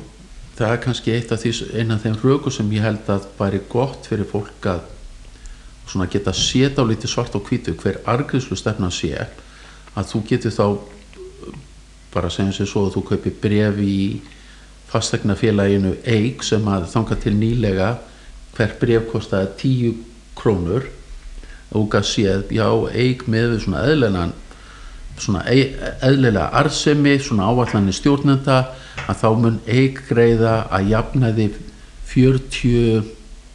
það er kannski af því, einn af þeim röku sem ég held að væri gott fyrir fólk að svona geta séð á lítið svart og hvítu hver argriðslu stefna sé að þú getur þá bara segjum sér svo að þú kaupir bref í fastegnafélaginu EIG sem að þanga til nýlega hver bref kostaði 10 krónur og gæst séð, já, EIG með við svona eðlilegan svona e- eðlilega arðsemi svona áallanir stjórnenda að þá mun EIG greiða að jafnaði 40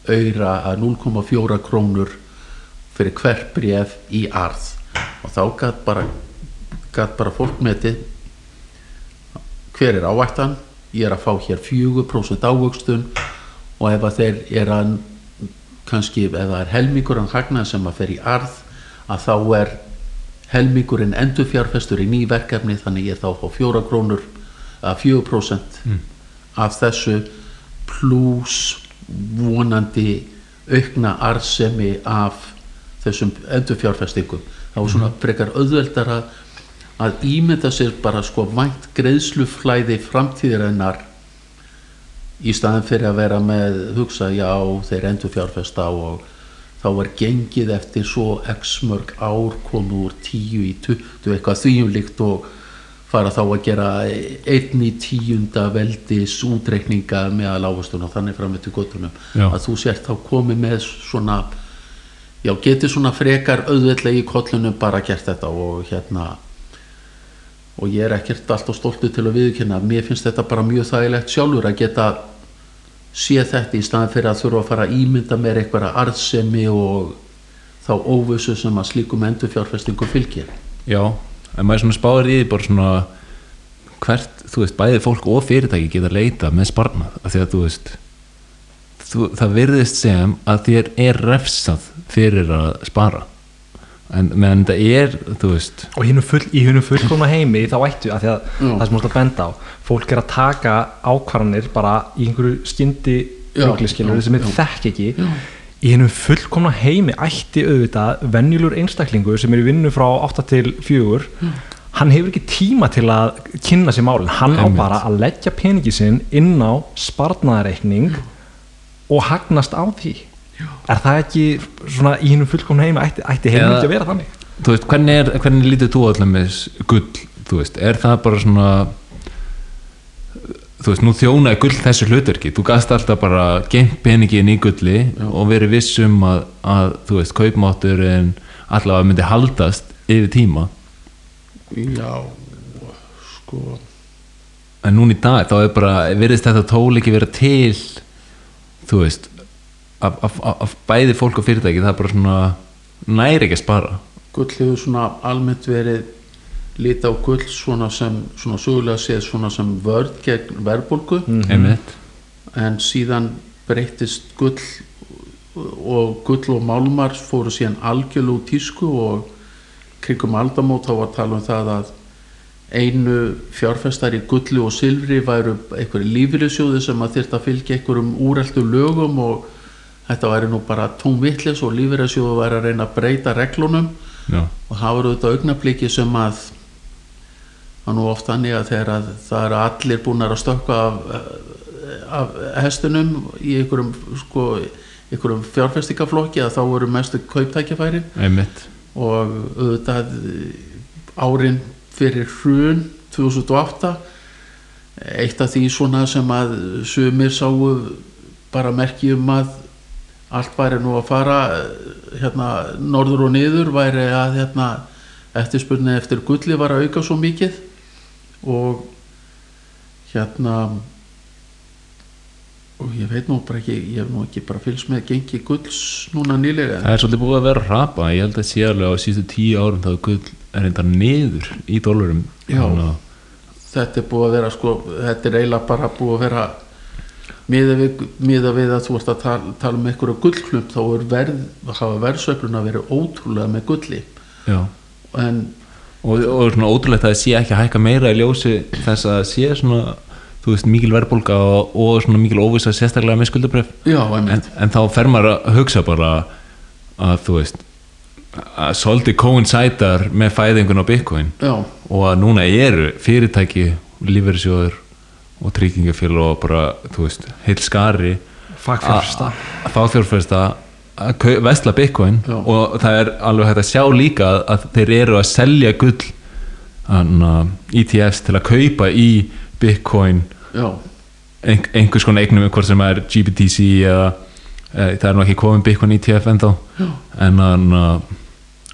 auðra að 0,4 krónur fyrir hver bref í arð. Og þá gæt bara bara fólk metið hver er ávættan ég er að fá hér 4% ávöxtun og ef að þeir er að kannski ef það er helmingurinn hagnað sem að fer í arð að þá er helmingurinn endur fjárfestur í ný verkefni þannig ég þá fá 4 krónur að 4% Mm. af þessu pluss vonandi aukna arðsemi af þessum endur fjárfestingum þá er svona frekar auðveldara að ímynda sér bara sko vænt greiðsluflæði framtíðirinnar í staðin fyrir að vera með hugsa já þeir endur fjárfesta og þá er gengið eftir svo x mörg ár komið úr 10 í 20 eitthvað þvíum líkt og fara þá að gera einn í tíunda veldis útreikninga með að lágastun og þannig fram eftir göttunum Já. að þú sért þá komið með svona já, geti svona frekar auðveldlega í kollunum bara gert þetta og hérna og ég er ekkert alltaf stoltur til að viðkynna mér finnst þetta bara mjög þægilegt sjálfur að geta sé þetta í staðan fyrir að þurfa að fara að ímynda mér eitthvað arðsemi og þá óvissu sem að slíkum endur fjárfestingu fylgir. Já, en maður svona spáir í því bara svona hvert, þú veist, bæði fólk og fyrirtæki geta leita með sparnað af því að þú veist þú, það virðist sem að þér er refsað fyrir að spara en meðan þetta er, þú veist. Og hinu full, í hinu fullkomna heimi þá ættu að því að Já. það sem ert að benda á fólk er að taka ákvarðanir bara í einhverju skyndi Já, rugliskilur já, sem já. þekk ekki. Í hinu fullkomna heimi ætti auðvitað venjulur einstaklingur sem er í vinnu frá 8 til 4 hann hefur ekki tíma til að kynna sér málin, hann á Einmitt. bara að leggja peningi sinn inn á sparnaðareikning og hagnast á því er það ekki svona í hinu fullkomna heimi ætti, ætti heimil ekki að vera þannig? þú veist, hvernig, er, hvernig lítur þú allir með gull, þú veist, er það bara svona þú veist, nú þjónaði gull þessu hlutverki. Þú gast alltaf bara geimt peningin í gulli og verið vissum að, að þú veist, kaupmáttur en allavega myndi haldast yfir tíma. Já, sko. En núna í dag þá er bara virðist þetta tól ekki vera til þú veist af, af, af, af bæði fólk og fyrirtæki það er bara svona næri ekki að spara. Gull hefur svona almennt verið lita á gull svona sem svona sögulega séð svona sem vörð gegn verðbólgu. Mhm. einmitt. En síðan breyttist gull og gull og málmar fóru síðan algjörlu úr tísku og kringum aldamót þá var að tala um það að einu fjárfestar í gulli og silfri væru einhverju lífyrirsjóði sem að þyrfti að fylgja einhverjum úreltu lögum og þetta væri nú bara tóm vitlis og lífyrirsjóði væri að reyna að breyta reglunum. Já, og það voru auðvitað augnabliki sem að það nú oft þannig að þegar að það eru allir búin að stökkva af, af hestunum í einhverjum sko, einhverjum fjárfestingaflokki að þá voru mestu kauptækjafæri einmitt. Og auðvitað árin fyrir hrun 2008 eitt af því svona sem að sumir sáu bara merki um að allt væri nú að fara eh, hérna norður og niður væri að hérna eftirspurni eftir gulli var að auka svo mikið og hérna og ég veit nú bara ekki ég hef nú ekki bara fylgst með gengi gulls núna nýlega. Það er svolítið búið að vera rapa ég held að sé alveg á síðustu tíu árum þá gull er enda niður í dólarum. Já. Þetta er búið að vera sko, þetta er eiginlega bara búið að vera miða við, miða við að þú ert að tala, tala um einhverju gullklump þá er verð, hafa verðsöflun að vera ótrúlega með gulli. En og, og svona ótrúlegt að það sé ekki að hækka meira í ljósi þess að sé svona þú veist mikil verðbólga og, og svona mikil óvisa sérstaklega með skuldabref já, en, en þá fer maður að hugsa bara að þú veist að svolítið coincidar með fæðingun á Bitcoin já, og að núna eru fyrirtæki lífeyrissjóður og tryggingafélag og bara, þú veist, heil skari. Að að kau- vesla bitcoin Já. og það er alveg hægt að sjá líka að, að þeir eru að selja gull hana, ETFs til að kaupa í bitcoin. Ein, einhvers konar eignum hvort sem er GBTC eða e, það er nú ekki komin bitcoin ETF ennþá. Já. en, hana,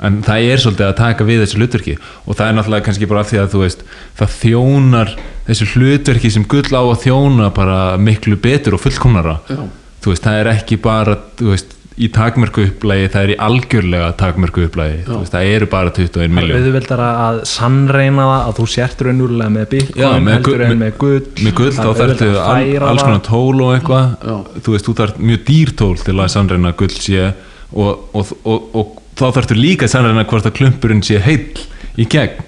en það er svolítið að taka við þessu hlutverki. Og það er náttúrulega kannski bara af því að þú veist það þjónar þessu hlutverki sem gull á að þjóna bara miklu betur og fullkomnara. Já, þú veist, það er ekki bara þú veist, í takmörku upplægi það er í algjörlega takmörku upplægi þú veist, það eru bara 21 miljón auðveldara að sannreina það að þú sért raunverulega með Já, bitcoin með heldur en með- gull. með gull Það þá er al, færa alls það. konar tól og eitthvað. Já. þú veist, þú þarf mjög dýr tól til að sannreina gull sé og, og, og, og, þá þarftu líka að sannreina hvort að klumpurinn sé heill í gegn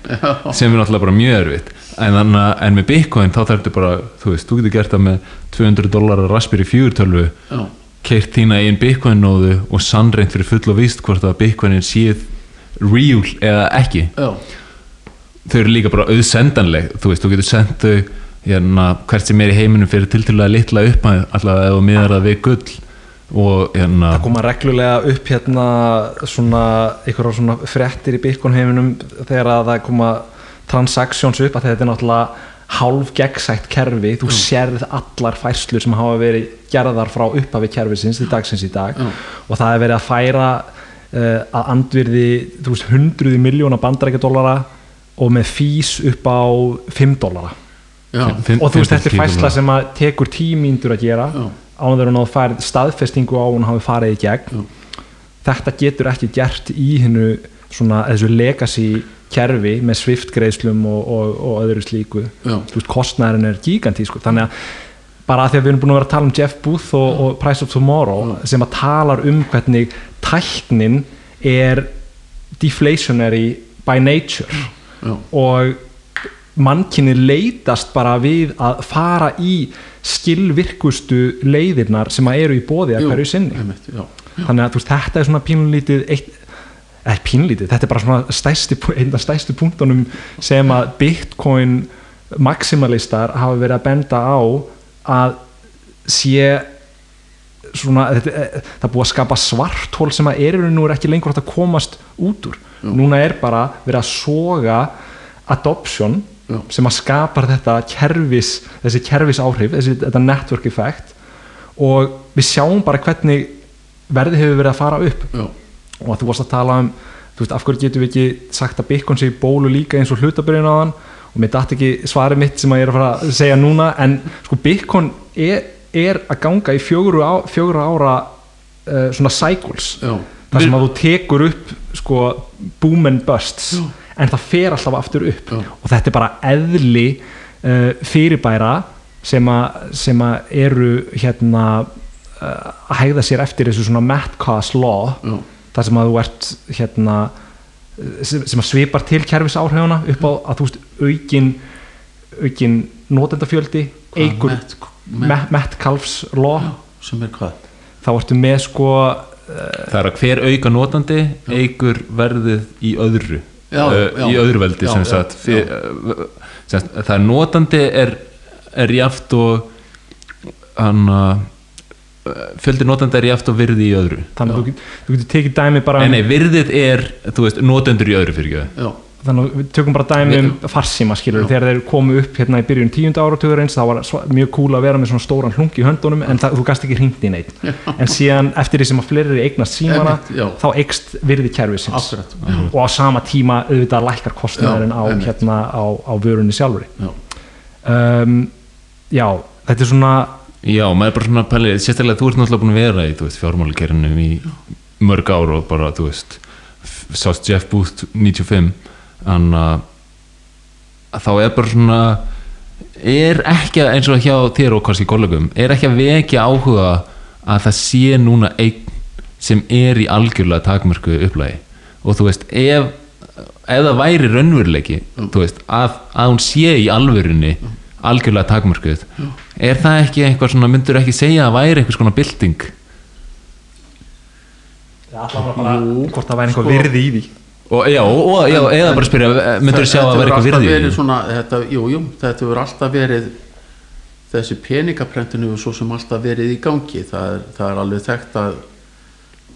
sem er náttúrulega bara mjög erfitt en, þannig, að- en með bitcoin þá þarftu bara þú veist, þú getur gert það með 200 dólar Raspberry 4 tölvu já, keirt þína einn bitcoin nóðu og sannreint fyrir full og víst hvort að bitcoinin séð real eða ekki. Já, þau eru líka bara auðsendanleg. Þú veist, þú getur sendt þau hérna, hvert sem er í heiminum fyrir tiltölulega litla upphæð allavega ef þú miðar það við gull og hérna það koma reglulega upp hérna svona einhverjar svona fréttir í bitcoin heiminum þegar að það koma transactions upp að þetta er náttúrulega hálf gegnsætt kerfi, þú sérð allar færslur sem hafa verið gerðar frá upphafi kerfisins til dagsins í dag Já. og það er verið að færa uh, að andvirði þú veist, hundruði miljóna bandarækjadólara og með fís upp á 5 dólara og þú veist, þetta er 50 fæsla dólarar. sem að tekur tímíndur að gera Já. áður en að færið staðfestingu á hún hafi farið í gegn Já. þetta getur ekki gert í hennu svona þessu legacy kerfi með swift greiðslum og, og, og öðru slíku. Já. veist, kostnæðurinn er gigantískur. Þannig að bara að því að við erum búin að vera að tala um Jeff Booth og, og Price of Tomorrow sem að talar um hvernig tæknin er deflationary by nature. Já, og mannkinni leitast bara við að fara í skilvirkustu leiðirnar sem að eru í bóði að Jú, hverju sinni. einmitt, já, þannig að veist, þetta er svona pínlítið eitt, eða pínlítið, þetta er bara svona stæsti, einn af stæstu punktunum sem að Bitcoin maximalistar hafa verið að benda á að sé svona, þetta, eh, það búið að skapa svarthól sem að er nú er ekki lengur hægt að komast út úr. Núna er bara verið að soga adoption Já. sem að skapar þetta kerfis þessi kerfis áhrif, þessi, þetta network effect. Og við sjáum bara hvernig verði hefur verið að fara upp. Já, og þú varst að tala um þú veist, af hverju getum við ekki sagt að Bitcoin sé í bólu líka eins og hlutabyrjun á hann? Og mér datt ekki svarið mitt sem að ég er að fara að segja núna en sko Bitcoin er, er að ganga í fjöguru ára uh, svona cycles. Já, þar sem að þú tekur upp sko boom and busts Já. en það fer alltaf aftur upp. Já. og þetta er bara eðli uh, fyrirbæra sem að, sem að eru hérna uh, að hægða sér eftir þessu svona Metcalfe's law þar sem að þú ert hérna sem, sem að svipar til kerfis áhrifuna upp á að þú veist aukin aukin notendafjöldi eigur Met- Metcalfe's law. Sem er hvað? Þá ertu með sko það er að hver auka notandi eigur verðið í öðru Já, uh, já. í öðru veldi Já, sem sagt. Uh, sem sagt, það er notandi er, er jaft og hann uh, fjöldi notandi er jaft og virði í öðru. Þannig að þú, þú getur tekið dæmi bara nei, um- nei, virðið er, þú veist, notendur í öðru fyrir já, þannig að við tökum bara dæmi um farsíma skilur, þegar þeir komu upp hérna í byrjun tíunda áratugurins þá var mjög cool að vera með svona stóran hlung í höndunum en það, þú gast ekki hringt í neitt en síðan eftir því sem að fleiri eignast símana já. þá eikst virði kerfisins. Akkurat. Og á sama tíma auðvitað lækkar kostnæðurinn Já, á, hérna, á, á vörunni sjálfuri já, um, já, þetta er svona já, maður er bara svona pælið, sérstaklega þú ert náttúrulega búin að vera í, fjármálakerinu í mörg ár og bara, þú veist sást Jeff Booth 95 en að þá er bara svona er ekki eins og hjá þér og kannski kollegum, er ekki að vekja áhuga að það sé núna einn sem er í algjörlega takmörku upplægi og þú veist, ef ef það væri raunveruleiki þú veist, að, að hún sé í alvörunni algjörlega takmörkuð. Er það ekki eitthvað svona, myndur ekki segja að væri einhvers konar bylting? Bara, hvort það væri einhver Sko- virði í því. Og já, og, og, já, eða bara spyrja myndur þú sjá að væri alltaf virði í því? svona, þetta, jú, jú, þetta hefur alltaf verið þessi peningaprentinu hefur svo sem alltaf verið í gangi. Það er, það er alveg þekkt að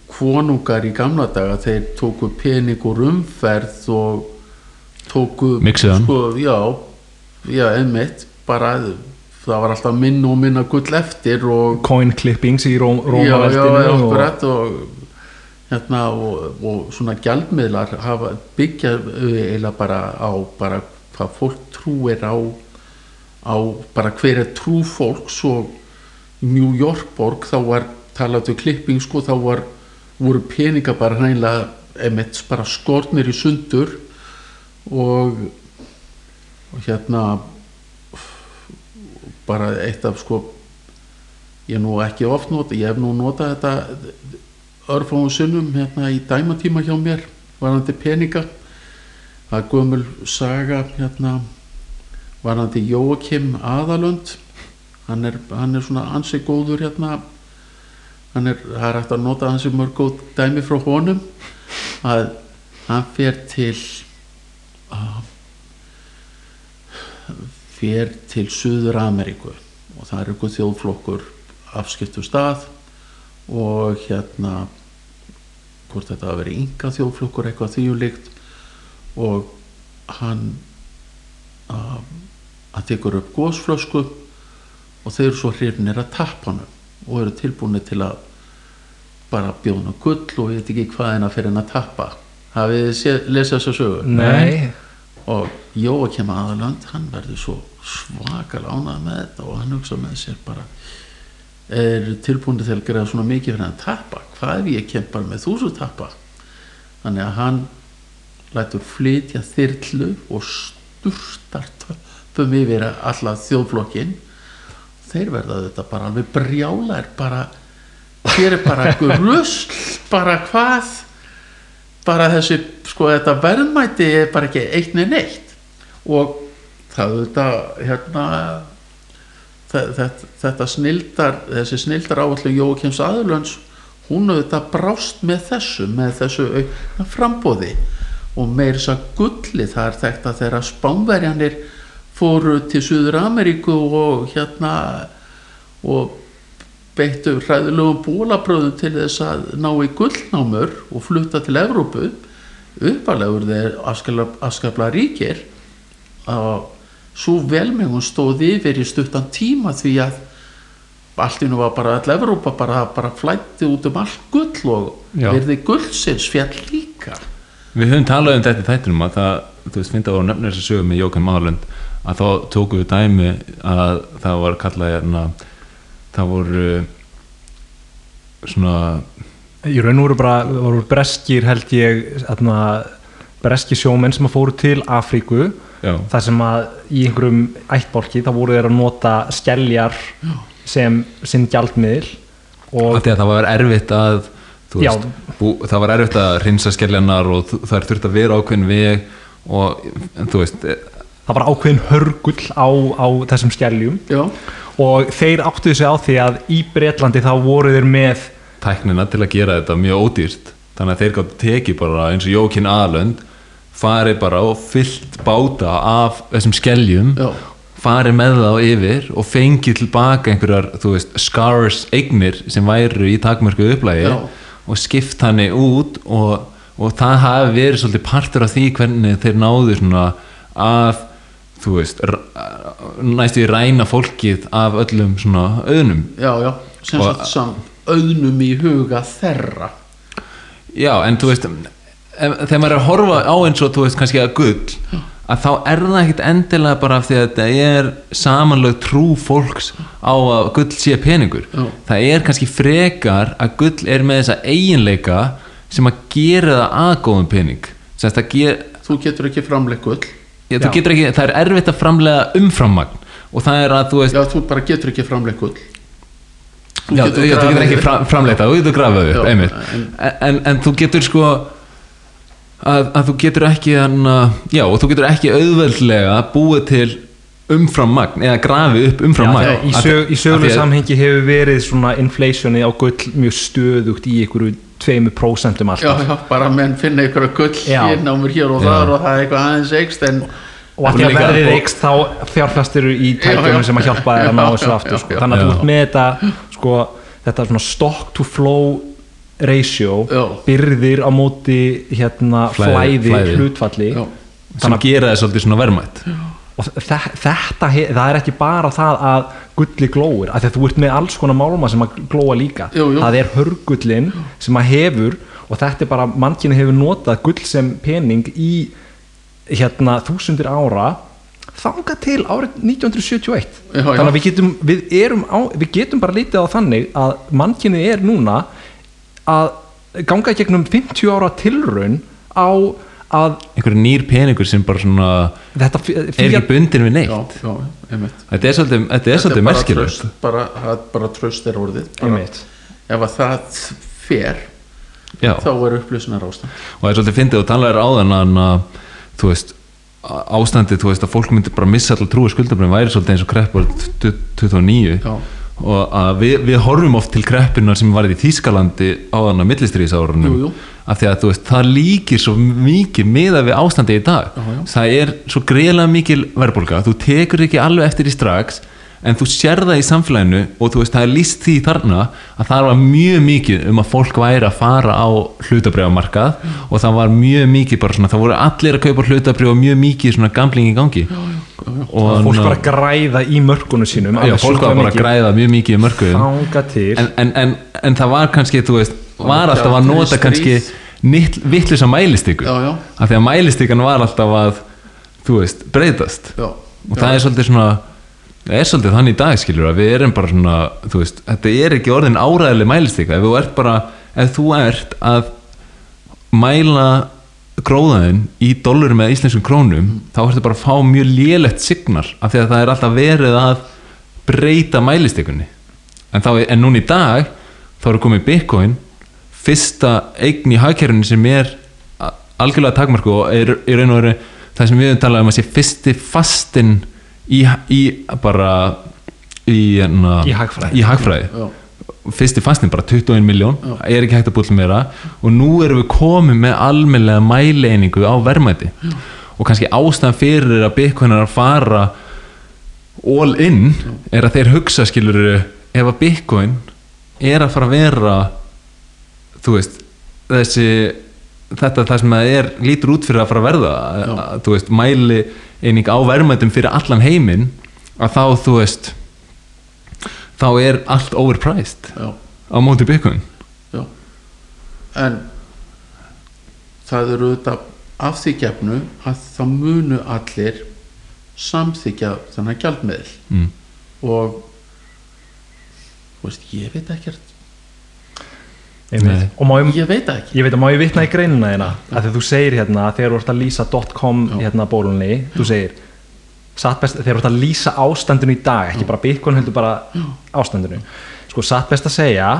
konungar í gamla daga þeir tóku pening úr umferð og tóku hann. sko, já, já, einmitt bara það var alltaf minna og minna gull eftir og coin clippings í Róm, Rómaveldinu og, og hérna og, og svona gjaldmiðlar hafa byggja eiginlega bara á bara hvað fólk trúir á á bara hver er trú fólks og New York borg þá var talað um klipping sko þá var voru peninga bara hreinlega einmitt bara skornir í sundur og, og hérna bara eitt af sko ég nú ekki oft nota ég hef nú notað þetta örfáum sunnum hérna í dæmatíma hjá mér varandi peninga. Það er gömul saga hérna varandi Jóakim Aðalund. Hann er, hann er svona ansi góður hérna. Hann er, það er hægt að nota hansi mörg góð dæmi frá honum að hann fer til að fer til Suður Ameríku og það er eitthvað þjóðflokkur afskiptu stað og hérna hvort þetta að vera ynga þjóðflokkur eitthvað þýjulikt og hann að, að tekur upp gósflösku og þeir eru svo hrifnir að tappa hann og eru tilbúinir til að bara bjóðn og gull og ég veit ekki hvað hennar fyrir henn að tappa. Hafið þið lesið þessu sögu? Nei, og Jóakim Aðalönd hann verður svo svakal ánað með þetta og hann hugsa með sér bara er tilbúin til að gera svona mikið fyrir að tappa? Hvað ef ég kem bara með þúsund tappa? Þannig að hann lætur flytja þyrlu og sturtar töpum yfir alla þjóðflokkin þeir verða þetta bara alveg brjálar bara hér er bara rusl bara hvað bara þessi sko þetta verðmæti er bara ekki eitt neð neitt. Og það þetta hérna þe- þetta, þetta snildar þessi snildar áallu Jókims aðurlönds hún auðvitað brást með þessu með þessu frambóði og meir þess að gulli það er þetta þegar spánverjanir fóru til Suður Ameríku og hérna og beittu hræðilegum bólabröðum til þess að ná í gullnámur og flutta til Evrópu uppalegur þeir afskapla, ríkir og svo velmengun stóð yfir í stuttan tíma því að nú var bara all Evrópa bara, bara flætti út um allt gull og Já. verði gullsins fjall líka Við höfum talað um þetta í þættinum að það, þú veist, finnst að voru nefnir þess að sögum með Jókan Máland að þá tóku við dæmi að það var kallað hérna, það voru svona í raun og veru bara voru breskir held ég atna, breskir sjómenn sem að fóru til Afríku. Já, þar sem að í einhverjum ættbólki þá voru þeir að nota skeljar sem sinn gjaldmiðil og það var erfitt að Já. veist, bú, það var erfitt að hreinsa skelljarnar og þú- þær þurft að vera ákveðin veg og en þú veist eh, það var ákveðin hörgull á, á þessum skeljum. Já, og þeir áttuðu sig á því að í Bretlandi þá voru þeir með tæknina til að gera þetta mjög ódýrt þannig að þeir gátt tekið bara eins og Jókin Aðlönd farið bara og fyllt báta af þessum skeljum já, farið með þá yfir og fengið tilbaka einhverjar, þú veist, scars eignir sem væru í takmörku upplægi Já. og skipt hannig út og, og það hafi verið svolítið partur af því hvernig þeir náðu svona að þú veist, r- næstu í ræna fólkið af öllum svona auðnum. Já, já sem sagt samt auðnum í huga þeirra. Já, en þú veist þegar maður er að horfa á eins og þú veist kannski að gull að þá er það ekkit endilega bara af því að þetta er samanlög trú fólks á að gull sé peningur. Já. það er kannski frekar að gull er með þessa eiginleika sem að gera það aðgóðum pening. Ger, þú getur ekki framleik gull já, þú Já. getur ekki, það er erfitt að framlega umframmagn og það er að þú veist já, þú bara getur ekki framleik gull Þú já, getur já, þú getur ekki upp. fram, framleita þú getur grafað upp, Já, einmitt en- en, en, þú getur sko að, að þú getur ekki hana, já, og þú getur ekki auðveldlega búið til umfram magn eða grafið upp umfram Já, magn þegar í, Af- sög, í af sögulegu því að- samhengi hefur verið svona inflationi á gull mjög stöðugt í einhverju 2% já, alltaf já, bara menn finna ykkur gull Já. hér námur hér og Já. þar og það er eitthvað aðeins eikst en og að því að verðið og- eikst þá fjárflastir í Já, já. tækjunum sem að hjálpa þér að ná Já, þessu já, aftur já, sko. já. þannig að þú Já. ert með þetta sko, þetta svona stock to flow ratio Já. byrðir á móti hérna Flæði- flæði, flæði. hlutfalli Já. sem gera það svolítið svona verðmætt og þe- þetta, það er ekki bara það að gulli glóir, af því að þú ert með alls konar málma sem að glóa líka Jú, jú. það er hörgullin sem að hefur og þetta er bara, mannkynni hefur notað gull sem pening í hérna þúsundir ára þangað til árið 1971 Já, já. þannig að við getum, við, erum á, við getum bara lítið á þannig að mannkynni er núna að ganga gegnum 50 ára tilraun á að einhverju nýr peningur sem bara svona þetta er ekki bundin við neitt. já, já, þetta er svolítið, þetta er Þetta svolítið bara merkilegt. bara, bara tröst er orðið. Bara, ef að það fer já. þá er upplýsunar ástand. Og það er svolítið fyndið og talaðir áðan að, þú veist á- ástandið, þú veist að fólk myndi bara missa allar trúi skuldabrinn væri svolítið eins og kreppur 29 já, og að við, við horfum oft til kreppunar sem var í Þýskalandi áðan að millistriðisárunum Jú, jú. Af því að veist, það líkir svo mikið miða við ástandið í dag. Já, já. það er svo greiðlega mikil verðbólga. Þú tekur ekki alveg eftir í strax en þú sér það í samfélaginu og veist, það er líst því þarna að það var mjög mikið um að fólk væri að fara á hlutabriðamarkað og það var mjög mikið bara svona, það voru allir að kaupa hlutabrið og mjög mikið svona gambling í gangi. Og fólk var að græða í mörkunum sínum já, fólk var bara að græða mjög mikið í til. En, en, en, en það var kannski þú veist var alltaf að nota kannski vittlisa mælistiku. Já, já. af því að mælistikan var alltaf að þú veist, breytast. Já. og það er svolítið svona það er svolítið þannig í dag skilur að við erum bara svona þú veist, þetta er ekki orðin áræðileg mælistika. Ef þú ert bara, ef þú ert að mæla gróðaðin í dollurum eða íslenskum krónum þá ertu bara að fá mjög lélegt signar af því að það er alltaf verið að breyta mælistikunni. En, en núna í dag þá eru komið bitcoin fyrsta eign í hagkerfinu sem er algjörlega takmarku og er í raun og veru það sem við höfum talað um að sé fyrsti fastin í, í bara í, na, Í hagfræði. í hagfræði. Já. fyrsti fastin bara 21 miljón er ekki hægt að búið meira. Og nú erum við komið með almennlega mæleiningu á verðmæti. Og kannski ástæðan fyrir að Bitcoin er að fara all in er að þeir hugsa skilur ef að Bitcoin er að fara að vera veist þessi þetta það sem það er lítur út fyrir að fara að verða að, að, þú veist mæli eining á verðmætum fyrir allan heiminn að þá þú veist þá er allt overpriced Já. á móti Já. En það eru auðvitað af því gefnu að það munu allir samþykja þennan gjaldmiðl mm. og veist, ég veit ekkert. Og má ég, ég veit það ekki. Ég veit að má ég vitna í greinina þína að því þú segir hérna þegar þú ert að lýsa .com hérna bólunni þú segir satt best, þegar þú ert að lýsa ástandinu í dag ekki bara Bitcoin heldur bara ástandinu. Sko satt best að segja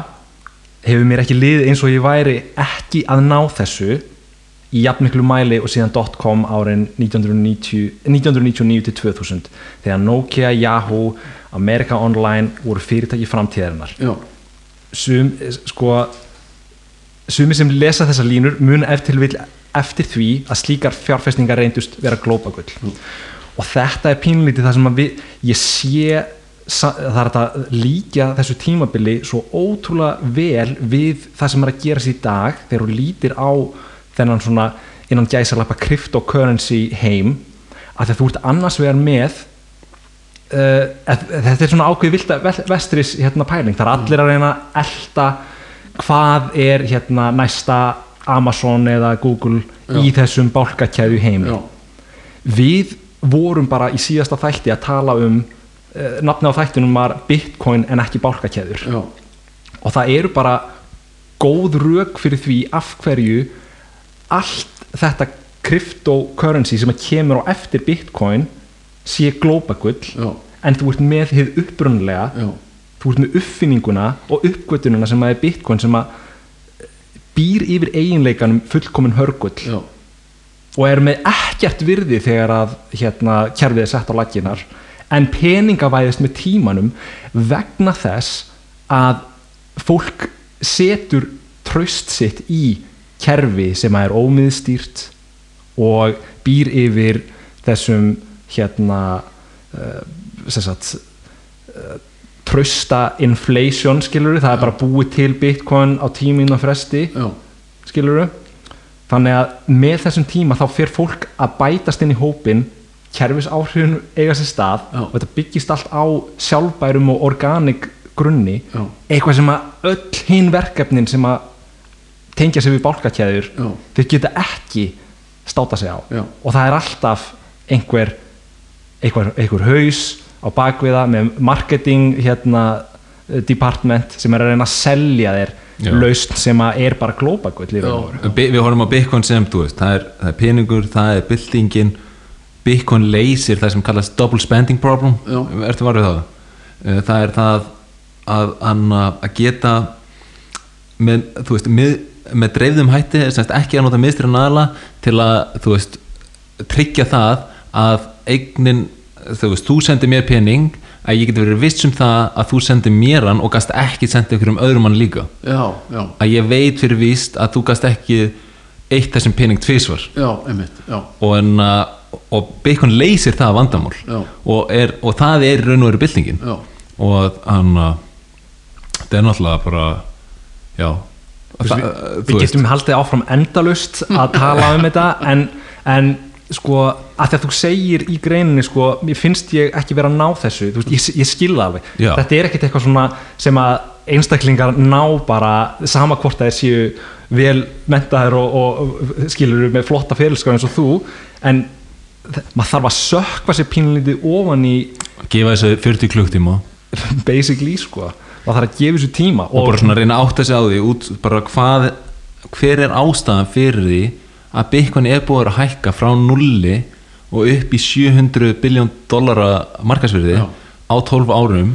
hefur mér ekki liðið eins og ég væri ekki að ná þessu í jafnmiklu mæli og síðan .com árin 1990, 1999 til 2000 þegar Nokia, Yahoo, America Online voru fyrirtæki framtíðarinnar. Já, sum, sko sumi sem lesa þessar línur mun eftir, eftir því að slíkar fjárfestingar reyndust vera glópagull. Og þetta er pínlítið það sem að við, ég sé það er þetta líka þessu tímabili svo ótrúlega vel við það sem er að gerast í dag þegar þú lítir á þennan svona innan gæsalappa cryptocurrency heim að þú ert annars vegar með uh, þetta er svona ákveð vilda vestris hérna pæling, það er allir að reyna að elta hvað er hérna næsta Amazon eða Google í þessum bálkakæðu heimi? Já, við vorum bara í síðasta þætti að tala um uh, nafni á þættinum var Bitcoin en ekki bálkakæður já, og það eru bara góð rök fyrir því af hverju allt þetta cryptocurrency sem að kemur á eftir Bitcoin sé glópagull já, en þú ert með hið upprunlega já, þú ert með uppfinninguna og uppgötununa sem að er Bitcoin sem að býr yfir eiginleikanum fullkomin hörgull. Já, og er með ekkert virði þegar að hérna, kerfið er sett á laginar en peningavæðist með tímanum vegna þess að fólk setur tröst sitt í kerfi sem að er ómiðstýrt og býr yfir þessum hérna uh, sem sagt uh, trösta inflation skilur það er bara búið til bitcoin á tíminn og fresti já, skilur þannig að með þessum tíma þá fer fólk að bætast inn í hópin kerfis áhrifin eiga sér stað Já. og þetta byggist allt á sjálfbærum og organik grunni. Já. eitthvað sem að öll hinn verkefnin sem að tengja sig við bálkakæður Já. þeir geta ekki státa sig á. Og það er alltaf einhver einhver, einhver haus á bakviða með marketing hérna eh, department sem er að reyna að selja þér Já. lausn sem að er bara glópagull við horfum á Bitcoin sem þú veist það er, það er peningur, það er byltingin. Bitcoin leysir það sem kallast double spending problem. Ertu varfið það? Eh, það er það að, að, að geta með, þú veist, með, með dreifðum hætti semst ekki að nota miðstyrra naðla til að þú veist tryggja það að eignin þú veist, þú sendir mér pening að ég geti verið viss um það að þú sendir mér hann og gast ekki sendið einhverjum öðrum hann líka. Já, já, að ég veit fyrir víst að þú gast ekki eitt þessum pening tvísvar já, einmitt, já, og, en, og Bitcoin leysir það vandamál Já. og, er, og það er í raun og veru byltingin. Já, og hann uh, það er náttúrulega bara já. Við, við getum haldið áfram endalust að tala um þetta en, en sko að því að þú segir í greininni sko, mér finnst ég ekki vera að ná þessu þú veist, ég, ég skilða alveg. Já. þetta er ekkert eitthvað svona sem að einstaklingar ná bara sama hvort þeir séu vel mentaðir og, og, og skilur með flotta fyrirskar eins og þú en maður þarf að sökva sér pínlítið ofan í gefa þessu 40 klukktíma basically sko. Maður þarf að gefa þessu tíma og bara svona reyna að átta sig á því út bara hvað, hver er ástæðan fyrir því að Bitcoin er búið að hækka frá nulli og upp í 700 biljón dollara markasverði Já. á 12 árum.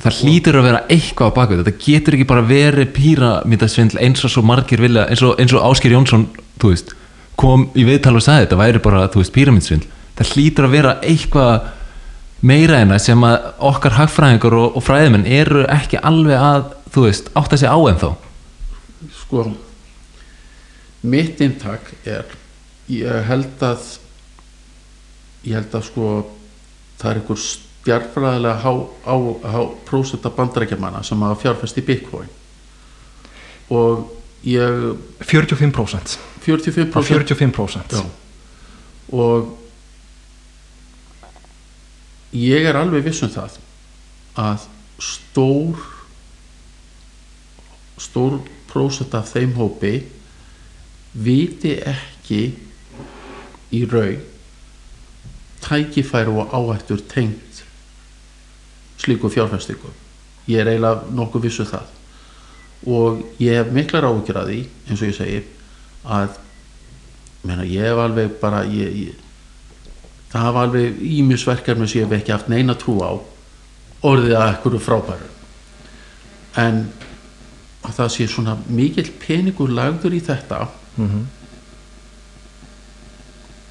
Það hlýtur að vera eitthvað á bakvið þetta. Getur ekki bara verið píramítasvindl eins og svo margir vilja eins og, eins og Ásker Jónsson veist, kom í viðtal og sagði þetta væri bara píramítasvindl það hlýtur að vera eitthvað meira en það sem að okkar hagfræðingar og, og fræðimenn eru ekki alveg að þú veist, átta sig á en þá sko mitt inntak er ég held að ég held að sko það er einhver stjarfræðilega há, á, há prósenta bandarækjamanna sem hafa fjárfest í Bitcoin. Og ég 45% 45% á 45% Já. og ég er alveg viss um það að stór stór prósent af þeim hópi viti ekki í raun tækifæri og áhættur tengt slíku fjárfæstingu ég er eiginlega nokkuð vissu það. Og ég hef miklar áhyggjur að því eins og ég segi að meina, ég hef alveg bara ég, ég, það hafa alveg ímisverkefni sem ég hef ekki haft neina trú á orðið að ekkur frábæru. En að það sé svona mikill peningur lagður í þetta Mhm.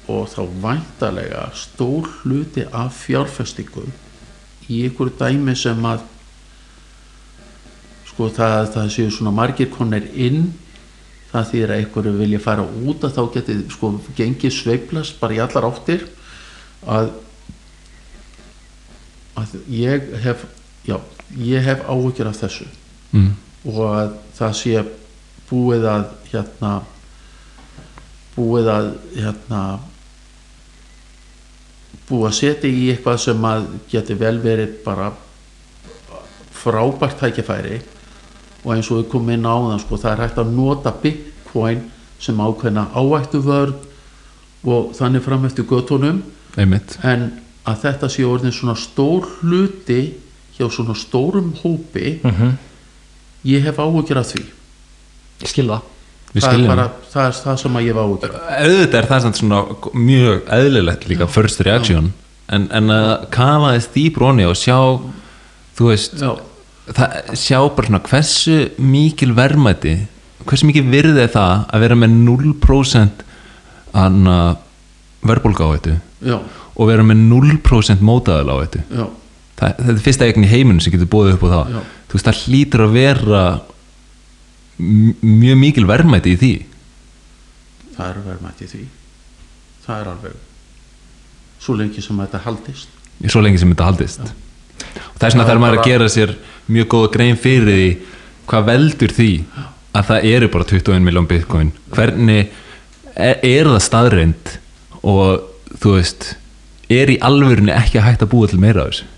og þá væntalega stór hluti af fjárfestingum í ykkur dæmi sem að sko það, það séu svona margir konir inn það þýr að ykkur vilja fara út að þá geti sko gengið sveiflast bara í allar áttir að að ég hef já, ég hef áhyggjur af þessu mm. og að það sé búið að hérna búið að hérna búið að setja í eitthvað sem að geti vel verið bara frábært tækifæri og eins og við komum inn á það sko, það er hægt að nota bitcoin sem ákveðna áættu vörð og þannig fram eftir göttunum einmitt. En að þetta sé orðin svona stór hluti hjá svona stórum hópi Mhm. ég hef áhugjur af því. Ég skil það er, bara, það er það sem að ég áhugjur af. Auðvitað er það svona mjög eðlilegt líka first reaction. En, en að kafa þess dýpr onni og sjá þú veist já, það, sjá bara svona hversu mikil verðmæti hversu mikil virði það að vera með 0% anna verðbólga á þetta já, og vera með 0% mótaðal á þetta já, það, þetta er fyrsta eigin í heiminum sem getur búið upp á það. Já. þú veist það hlýtur að vera mjög mikil verðmæti í því. Það er verðmætt í því. Það er alveg svo lengi sem þetta haldist. Svo lengi sem þetta haldist. Og það er svona er maður að gera sér mjög góða grein fyrir því hvað veldur því að það eru bara 21 miljón bitcoin. Hvernig er, er það staðreind og þú veist er í alvörunni ekki að hægt að búa til meira af þessu?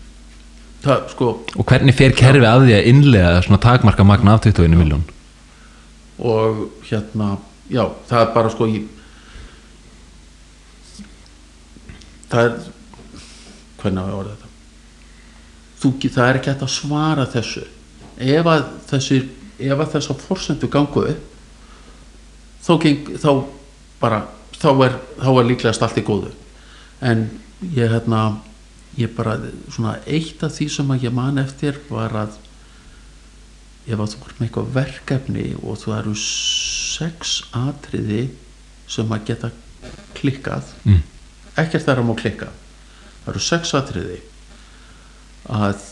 Það sko og hvernig fer kerfi af því að innlega svona takmarka magna af 21 miljón og hérna já, það er bara sko ég, það er hvernig orða þetta? Þú, það er ekki hægt að svara þessu. Ef að þessi ef að þess að forsendu gangu þá, geng, þá bara þá er, þá er líklegast allt í góðu. En ég hérna ég bara, svona eitt af því sem að ég man eftir var að ef að þú ert með eitthvað verkefni og þú eru sex atriði sem að geta klikkað mm. ekkert þar að má klikka það eru sex atriði að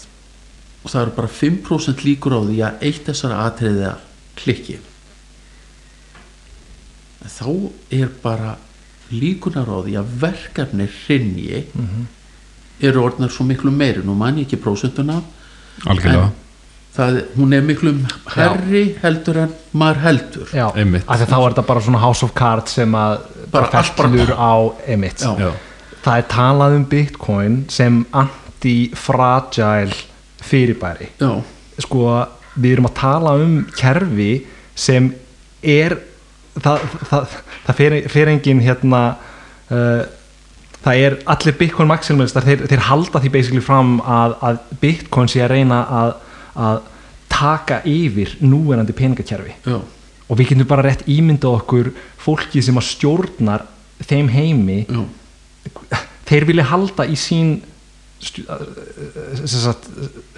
og það eru bara 5% líkur á því að eitt þessara atriði að klikki. Þá er bara líkunar á því að verkefni hrinji eru orðnar svo miklu meiri. Nú man ég ekki prósentuna. Algjörlega það, hún er miklu herri heldur en maður heldur. Já, af því þá er þetta bara svona house of cards sem að Bara fellur á emitt Já. Já. það er talað um bitcoin sem anti-fragile fyrirbæri. Já, sko við erum að tala um kerfi sem er það, það, það fer, fer engin hérna uh, það er allir Bitcoin maximalistar þeir, þeir halda því basically fram að, að Bitcoin sé að reyna að, að taka yfir núverandi peningakerfi. Já, og við getum bara rétt ímyndað okkur fólki sem að stjórnar þeim heimi. Já, þeir vilja halda í sín sem sagt,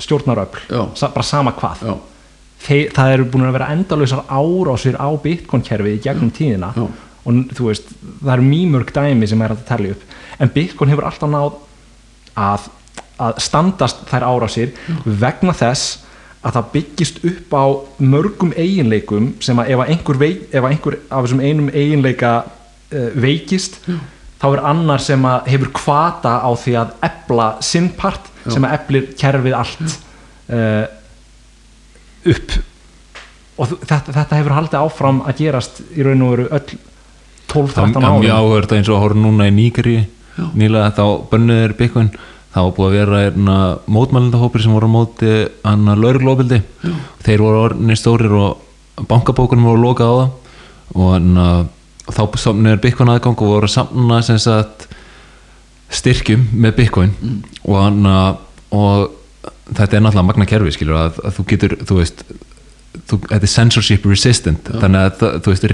stjórnaröfl bara sama hvað. Þeir, það eru búin að vera endalausar árásir á Bitcoin-kerfið í gegnum tíðina. Já. og þú veist, það eru mjög mörg dæmi sem er að telja upp. En Bitcoin hefur alltaf náð að, að standast þær árásir vegna þess að það byggist upp á mörgum eiginleikum sem að ef að einhver, veik, ef að einhver af þessum einum eiginleika uh, veikist þá er annar sem að hefur kvata á því að ebla sinn part Já. sem að eblir kerfið allt uh, upp. Og þetta, þetta hefur haldið áfram að gerast í raun og veru öll 12-13 það er mjög áhverð eins og að horfa núna í Nígeri nýlega þá bönnuðir Bitcoin þá var búið að vera hérna, mótmælindahópir sem voru á móti hann að lauruglóbildi þeir voru orðinir stórir og bankabókunum voru lokað á það. Og hann að þá samnir Bitcoin aðgang og voru að samna sagt styrkjum með Bitcoin. Og hann að og þetta er náttúrulega magna kerfi skilur að, að þú getur, þú veist þú, þetta er censorship resistant. Þannig að það- þú veist,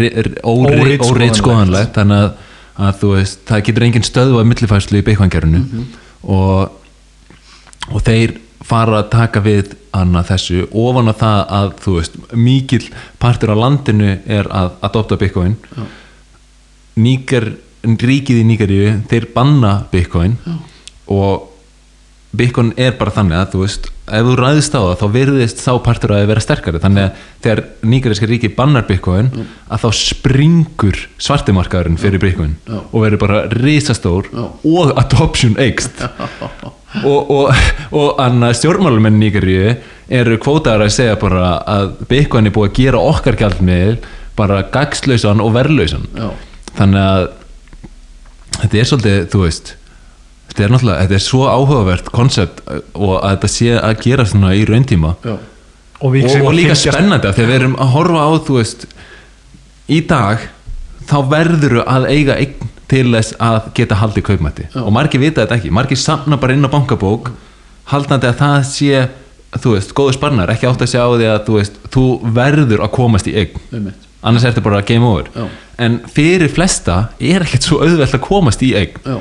Óritskoðanlegt. óritskoðanlegt þannig að, að þú veist, það getur engin stöðu að millifærslu í Bitcoin-gerinu og, og þeir fara að taka við hana þessu ofan að það að þú veist, mikill partur af landinu er að adopta Bitcoin. Níger, ríkið í Nígeríu þeir banna Bitcoin. Og Bitcoin er bara þannig að þú veist ef þú ræðist á það þá virðist þá partur að vera sterkari. Þannig að þegar nýgariska ríki bannar Bitcoin að þá springur svartimarkaðurinn fyrir Bitcoin Já. og verður bara risastór Já. og adoption eikst og, og, og annað stjórnmálumenn nýgaríu eru kvótaðar að segja bara að Bitcoin er búið að gera okkar gjaldmiðl bara gagslausan og verðlausan. Þannig að þetta er svolítið, þú veist þetta er náttúrulega, þetta er svo áhugavert koncept og að þetta sé að gera svona í rauntíma já, og, við og, og líka fylgjast- spennandi af því að við erum að horfa á þú veist í dag þá verður að eiga eign til þess að geta haldið kaupmætti. Já. og margir vita þetta ekki, margir samna bara inn á bankabók haldandi að það sé þú veist, góður sparnar, ekki átt að sjá því að þú veist, þú verður að komast í eign. Annars er þetta bara game over. Já. en fyrir flesta er ekkert svo auðvelt að komast í eign. Já,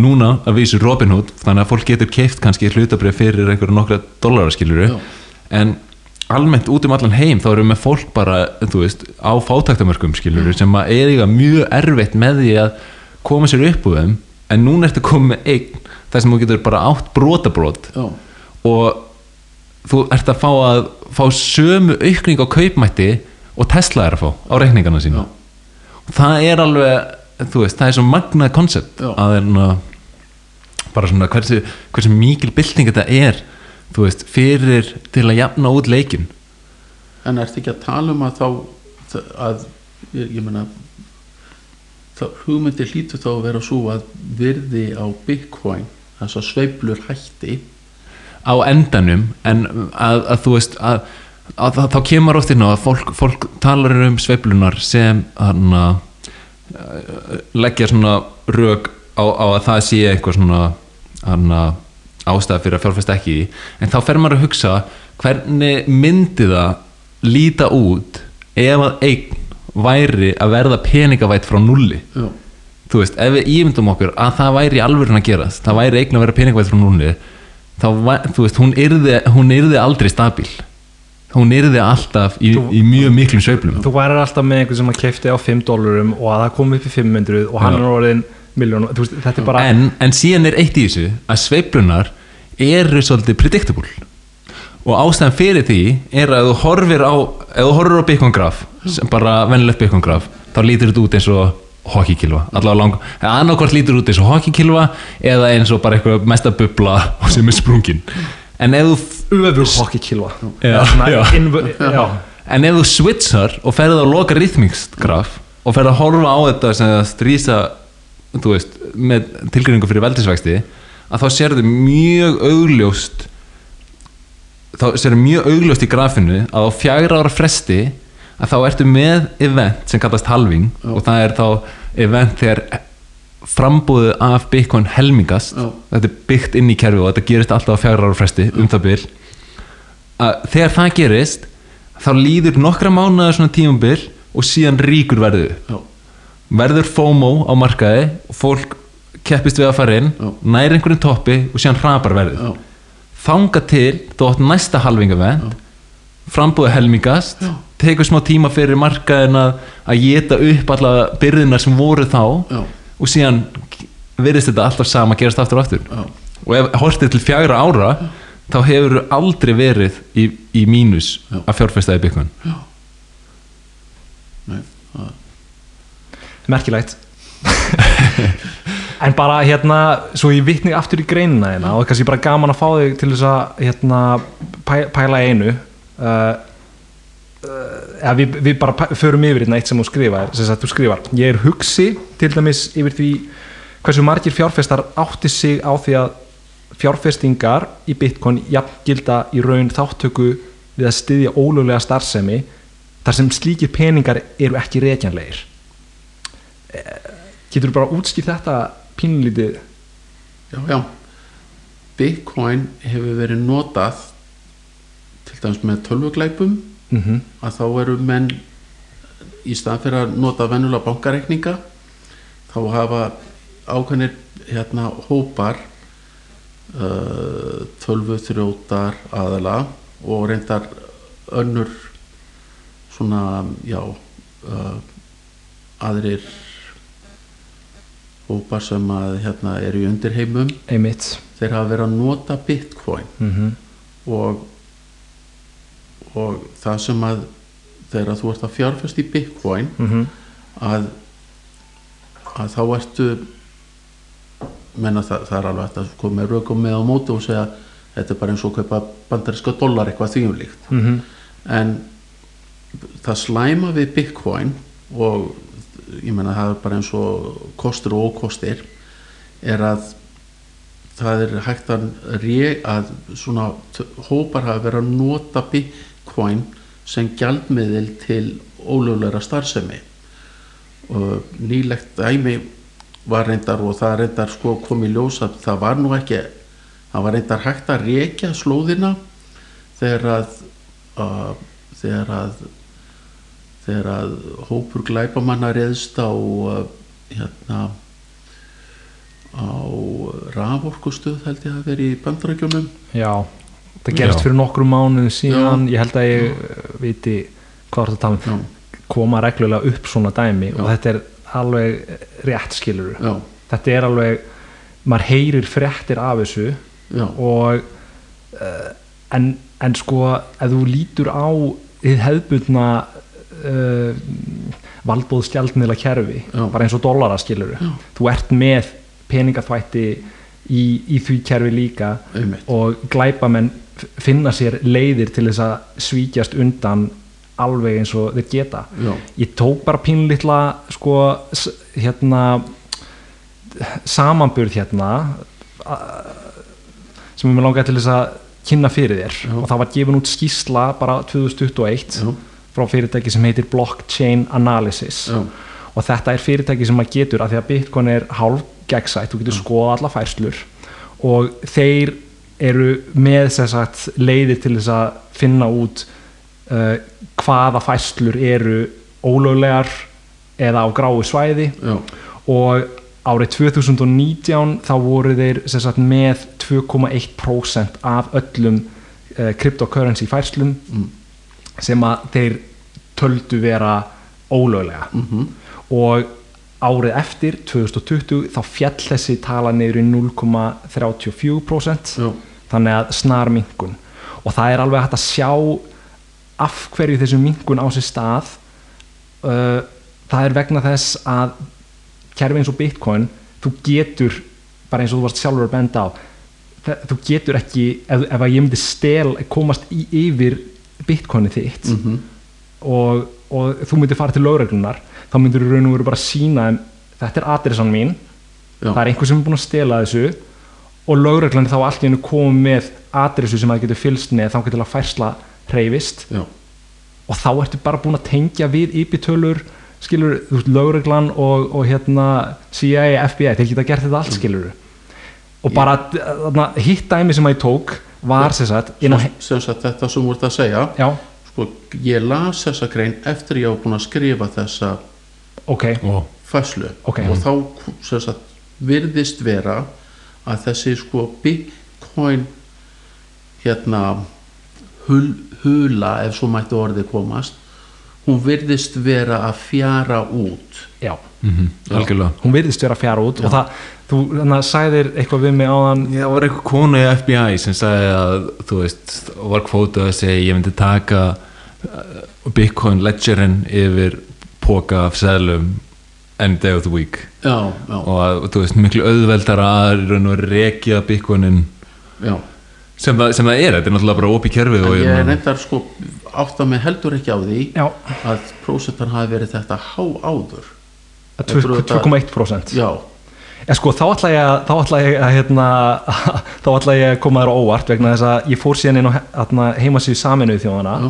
núna að vísu Robin Hood þannig að fólk getur keift kannski hlutabrið fyrir einhverju nokkra dollaraskiluru Já. en almennt út um allan heim þá erum við fólk bara, þú veist, á fátæktamörkum skiluru sem að eiga mjög erfitt með því að koma sér upp úr þeim. En núna ertu komið með eign þar sem þú getur bara átt brotabrót og þú ert að fá að fá sömu aukning á kaupmætti og Tesla er að fá á reikningana sína. Já. það er alveg þú veist, það er svo magnað koncept að er ná, bara svona hversu, hversu mikil bylting þetta er þú veist, fyrir til að jafna út leikin en ertu ekki að tala um að þá að, ég, ég meina þá hugmyndi hlýtur þá að vera svo að virði á Bitcoin þess að sveiflur hætti. Á endanum en að, að þú veist að, að, að þá kemur oft inn á að fólk, fólk talar um sveiflunar sem hana, leggja svona rök á, á að það sé eitthvað svona ástæða fyrir að fjárfæst ekki í. En þá fer maður að hugsa hvernig myndi það líta út ef að eign væri að verða peningavætt frá nulli já, þú veist, ef við ímyndum okkur að það væri alveg að gerast, það væri eigin að vera peningvæð frá núni, þá, þú veist, hún yrði, hún yrði aldrei stabíl hún yrði alltaf í, Þú- í mjög miklum sveiflum. Þú værir alltaf með einhvern sem að kefti á 5 dólarum og að það kom upp í 500 og hann er orðin miljón, þetta en, en síðan er eitt í þessu að sveiflunar eru svolítið predictable. Og ástæðan fyrir því er að þú horfir á ef þú horfir á Bitcoin graf sem bara venilegt Bitcoin graf þá lítur þetta út eins og lang, annarkvort lítur út eins og hockeykilva eða eins og bara eitthvað mesta bubla sem er sprungin en ef þú öfug hokki kilva Já, já. já. en ef þú switchar og ferði á loka graf og ferði að horfa á þetta sem að strísa þú veist, með tilgjöringu fyrir veldisvægsti að þá sérðu mjög augljóst þá sér mjög augljóst í grafinu að á fjagra ára fresti að þá ertu með event sem kallast halving Já. og það er þá event þegar frambúðið af Bitcoin helmingast Já. þetta er byggt inn í kerfi og þetta gerist alltaf á fjagra ára fresti um það bil að þegar það gerist þá líður nokkra mánuðar svona tímabil og síðan ríkur verðu já, verður FOMO á markaði og fólk keppist við að fara inn Já. nær einhverjum toppi og síðan hrapar verðið. Já, þanga til þú átt næsta halvingavend frambúið helmingast Já. tekur smá tíma fyrir markaðin að að geta upp alla byrðina sem voru þá já, og síðan virðist þetta alltaf sama gerast aftur og aftur. Já, og ef hortið til fjagra ára þá hefur aldrei verið í, í mínus Já. að fjárfesta í Bitcoin. Já. Nei, það, merkilegt. En bara hérna svo ég vitni aftur í greinina hérna og kannski bara gaman að fá þig til þess að hérna pæ, pæla einu. Uh, eða við, við bara förum yfir hérna eitt sem þú skrifar sem þú skrifar, ég er hugsi til dæmis yfir því hversu margir fjárfestar átti sig á því að fjárfestingar í bitcoin jafngilda í raun þáttöku við að styðja ólöglega starfsemi þar sem slíkir peningar eru ekki reikjanlegir Getur þú bara útskipt þetta pínlítið? já, já Bitcoin hefur verið notað til dæmis með tölvuglæpum Mm -hmm. að þá eru menn í stað fyrir að nota venjulega bankareikninga þá hafa ákveðnir hérna hópar uh, tölvu þrjótar aðala og reyndar önnur svona já uh, aðrir hópar sem að hérna eru í undirheimum. Einmitt. Þeir hafa verið að nota bitcoin mm og, og það sem að þegar þú ert að fjárfest í bitcoin -hmm. að, að þá ertu menna það, það er alveg að koma með rökum með á móti og segja þetta er bara eins og kaupa bandaríska dólar eitthvað þvíumlíkt Mm en það slæma við bitcoin og ég menna það er bara eins og kostur og ókostir er að það er hægt að, að svona hópar hafa verið að nota bitcoin sem gjaldmiðil til ólögulegra starfsemi. Og nýlegt dæmi var reyndar og það reyndar sko kom í ljós að það var nú ekki það var reyndar hægt að rekja slóðina þegar að, að þegar að þegar að hópur glæpamanna reðst á hérna á raforkustöð held ég að vera í bandarækjunum Já, það gerist Já. fyrir nokkrum mánuðum síðan. Ég held að ég viti hvað er þetta að um. Koma reglulega upp svona dæmi og þetta er alveg rétt skilur já, þetta er alveg maður heyrir fréttir af þessu já, og uh, en, en sko ef þú lítur á þið hefðbundna uh, valdbóðstjaldmiðla kerfi Já. bara eins og dollara skilur Já. þú ert með peningaþvætti í, í því kerfi líka einmitt. og glæpamenn finna sér leiðir til þess að svíkjast undan alveg eins og þeir geta. Já, ég tók bara pínlítla sko hérna samanburð hérna sem ég með langaði til þess að kynna fyrir þér. Já. og það var gefin út skýsla bara 2021 já, frá fyrirtæki sem heitir Blockchain Analysis. Já, og þetta er fyrirtæki sem maður getur af því að Bitcoin er hálf gegnsætt þú getur skoða alla færslur og þeir eru með sagt, leiðir til þess að finna út uh, hvaða færslur eru ólöglegar eða á gráu svæði. Já, og árið 2019 þá voru þeir sagt, með 2,1% af öllum uh, cryptocurrency færslum Mm. sem að þeir töldu vera ólöglega. Mhm, og árið eftir 2020 þá fjall þessi tala í 0,34% já, þannig að snar minkun og það er alveg hægt að sjá af hverju þessu minkun á sér stað uh, það er vegna þess að kerfi eins og bitcoin þú getur, bara eins og þú varst sjálfur að benda á þú getur ekki, ef, ef að ég myndi stel komast í, yfir bitcoini þitt mhm, og, og þú myndir fara til lögreglunar þá myndir þú raun og veru bara sína þetta er adressan mín, já, það er einhver sem er búin að stela þessu og lögreglan þá allt í hennu komið með adressu sem það getur fylst með þá getur að færsla hreyfist. Já, og þá ertu bara búin að tengja við IP-tölur skilur, þú veist, lögreglan og, og hérna CIA, FBI, þeir geta gert þetta allt skilur og bara þarna, hitt dæmi sem að ég tók var sem sagt sem sagt þetta sem þú ert að segja. Já, sko, ég las þessa grein eftir ég á búin að skrifa þessa ok. og fæslu Ok. og þá sem sagt, virðist vera að þessi sko bitcoin hérna hul, hula ef svo mætti orðið komast hún virðist vera að fjara út. Já, mm algjörlega. Hún virðist vera að fjara út og það, þú þannig að sæðir eitthvað við mig áðan. Já, það var eitthvað konu í FBI sem sagði að, þú veist, var kvótað að segja ég myndi taka uh, Bitcoin ledgerinn yfir póka af seðlum any day of the week. Já, já, og að, þú veist, miklu auðveldara að í raun og rekja Bitcoinin já. sem sem það er, þetta er náttúrulega bara opið kerfið og en ég hérna- reyndar sko átta mig heldur ekki á því já, að prósentan hafi verið þetta há áður. Að Þetta eru 2,1% já, Já, sko, þá ætla ég að, þá ætla ég að, hérna, þá ætla ég að koma þér á óvart vegna þess að ég fór síðan inn á hérna, heimasíðu saminuðu þjóðana Já.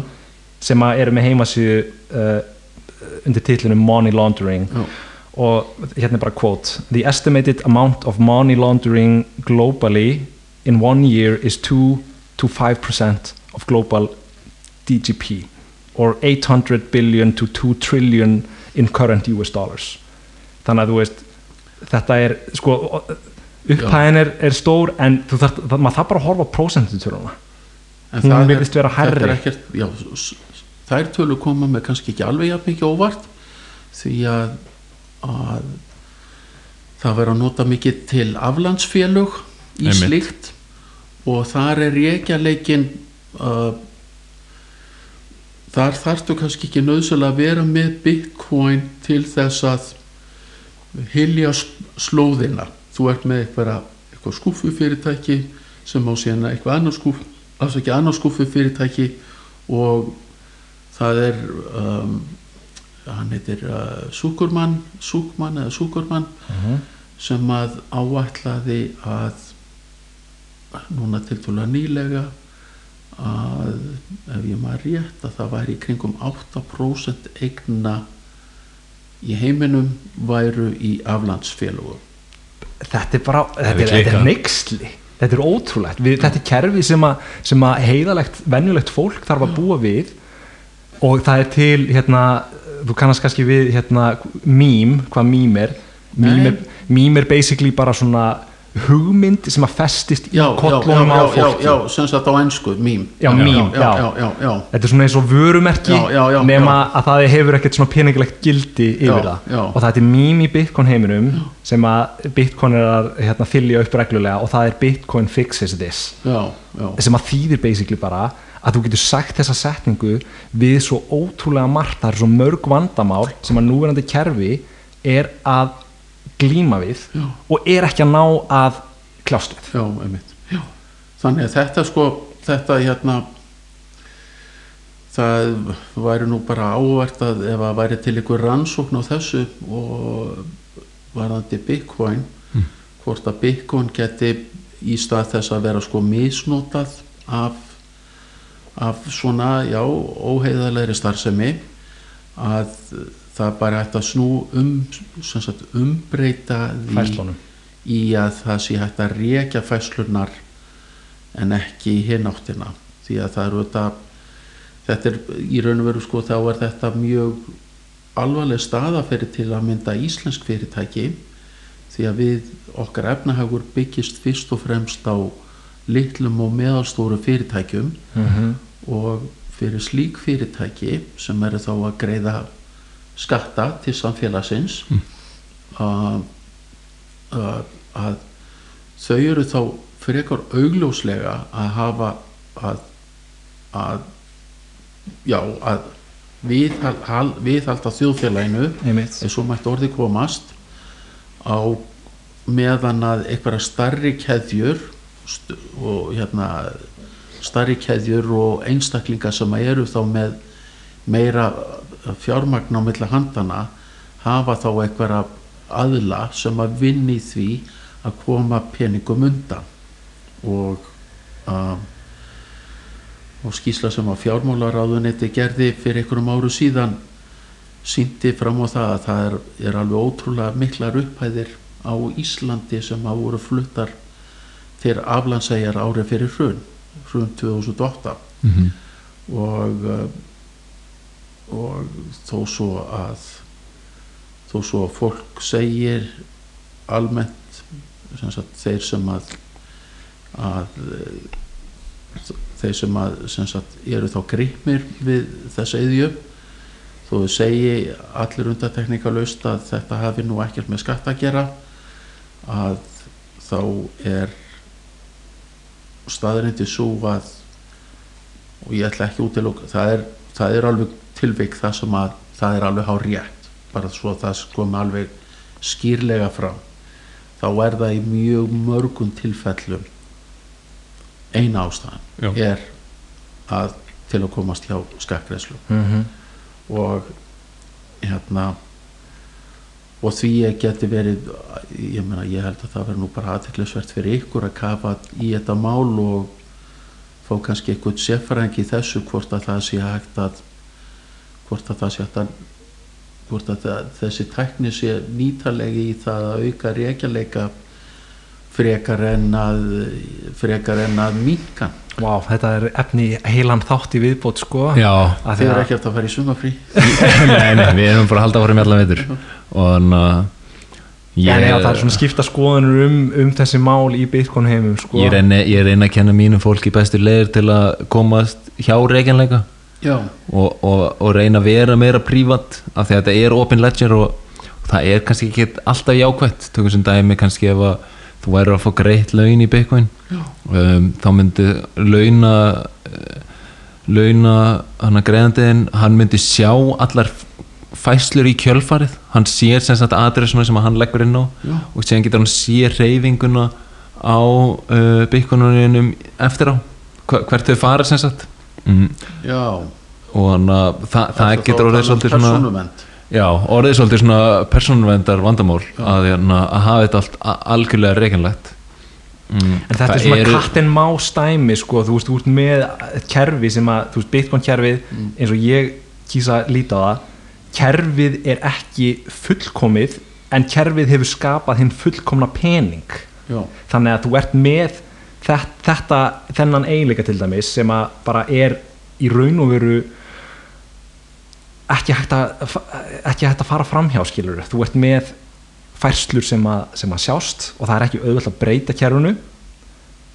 sem að eru með heimasíðu uh, undir titlunum Money Laundering. Já, og hérna er bara quote The estimated amount of money laundering globally in one year is 2 to 5% of global DGP or 800 billion to 2 trillion in current US dollars. Þannig að þú veist þetta er sko upphæðin er, er stór en þú þarf, maður þarf bara að horfa En Hún virðist vera er s- þær tölu koma með kannski ekki alveg jafn mikið óvart því að, að það verður að nota mikið til aflandsfélög í Einmitt. slíkt og þar er reykjarleikin uh, þar þarftu kannski ekki nöðsölu að vera með bitcoin til þess að hilja slóðina þú ert með eitthvað, eitthvað skúfu fyrirtæki sem á síðan eitthvað annað skúfu alls ekki annað skúfu fyrirtæki og það er um, hann heitir uh, Súkurmann Súkmann eða Súkurmann sem að áætlaði að núna tiltúlega nýlega að ef ég maður rétt að það væri í kringum 8% eigna í heiminum væru í aflandsfélögum. Þetta er bara, þetta er, er neyksli þetta er ótrúlegt, við, þetta er kerfi sem að, sem að heiðalegt, venjulegt fólk þarf að búa við og það er til, hérna þú kannast kannski við, hérna, mím hvað mím er. Mím er, mím er basically bara svona hugmynd sem að festist í kollunum á fólki. já, sem sagt á ennsku, mím. Já, mím, já, já, þetta er svona eins og vörumerki nema að það hefur ekkert svona peningilegt gildi yfir það. og það er mím í Bitcoin heiminum sem að Bitcoin er að hérna, þylja upp reglulega og það er Bitcoin fixes this. Sem að þýðir basically bara að þú getur sagt þessa setningu við svo ótrúlega margt það er svo mörg vandamál sem að núverandi kerfi er að glíma við Já. og er ekki að ná að kljást við já, einmitt já. þannig að þetta sko þetta hérna það væri nú bara ávert að ef að væri til ykkur rannsókn á þessu og varðandi Bitcoin hvort að Bitcoin geti í stað þess að vera sko misnotað af, af svona, já, óheiðalegri starfsemi að það bara hægt að snú um sagt, umbreyta því fæslunum í að það sé hægt að rekja fæslunar en ekki í hinn áttina. Því að það eru þetta þetta er í raun og veru sko þá er þetta mjög alvarleg staða fyrir til að mynda íslensk fyrirtæki því að við okkar efnahagur byggist fyrst og fremst á litlum og meðalstóru fyrirtækjum mm og fyrir slík fyrirtæki sem eru þá að greiða skatta til samfélagsins að, að, að þau eru þá frekar augljóslega að hafa að, að já að viðhal, viðhalda þjóðfélaginu einmitt. eins og mætti orði komast á meðan að einhverja starri keðjur og hérna starri keðjur og einstaklinga sem eru þá með meira fjármagn á milli handana hafa þá einhverja aðla sem að vinni því að koma peningum undan. Og uh, og skýsla sem að fjármálaráðunetti gerði fyrir einhverjum áru síðan síndi fram á það að það er, er alveg ótrúlega miklar upphæðir á Íslandi sem að voru fluttar til aflandsæjar árið fyrir hrun hrun 2008 Mhm. og uh, og þó svo að þó svo að fólk segir almennt sem sagt, þeir sem að, að eh, þeir sem að sem sagt, eru þá gripmir við þessa eðju þó þau segi allir undartekningalust að þetta hafi nú ekkert með skatt að gera að þá er staðrindi svo að og ég ætla ekki út til það er, það er alveg tilvik það sem að það er alveg hár rétt bara svo að það komi alveg skýrlega fram. Þá er það í mjög mörgum tilfellum eina ástæðan Já. er að til að komast hjá skakkreðslu mm og hérna og því ég geti verið ég meina ég held að það verður nú bara aðteklisvert fyrir ykkur að kafa í þetta mál og fá kannski eitthvað seffræðing í þessu hvort að það sé hægt að hvort að það sé hægt að hvort að það, þessi tækni sé nýtalegi í það að auka reykjaleika frekar en að frekar en að minka Vá, þetta er efni heilan þátt í viðbót sko. Já, Af þið því er að- ekkert að fara í sumafrí nei, nei, við erum bara að halda áfram í allan veitur og þannig að Já, já, það er svona skipta skoðanur um, um þessi mál í Bitcoin heimum sko. ég reyna, ég reyna að kenna mínu fólki bestu leiðir til að komast hjá reikjanleika já, og, og, og reyna að vera meira prívat af því að þetta er open ledger og, og það er kannski ekki alltaf jákvætt. Tökum sem dæmi kannski ef að þú væri að fá greitt laun í Bitcoin um, þá myndi launa launa hann að greiðandiðin hann myndi sjá allar fæslur í kjölfarið. Hann sér sem sagt adressuna sem að hann leggur inn á Já. og síðan getur hann sé reyfinguna á uh, Bitcoinuninum eftir á. Hva- hvert þau fara sem sagt. Mm. já. Og hann að það, það getur orðið svolítið svona já, orðið svolítið svona persónuvendar vandamál að, hérna, að hafa þetta allt algjörlega reikjanlegt mm, en þetta er svona katt en má stæmi sko, þú veist, þú ert með kerfi sem að, þú veist, Bitcoin kerfið eins og ég kýsa að líta á það kerfið er ekki fullkomið en kerfið hefur skapað hinn fullkomna pening. Já, þannig að þú ert með þetta, þetta þennan eiginleika til dæmis sem að bara er í raun og veru ekki hægt að ekki hægt að fara framhjá skilur þú ert með færslur sem að, sem að sjást og það er ekki auðvitað að breyta kerfinu.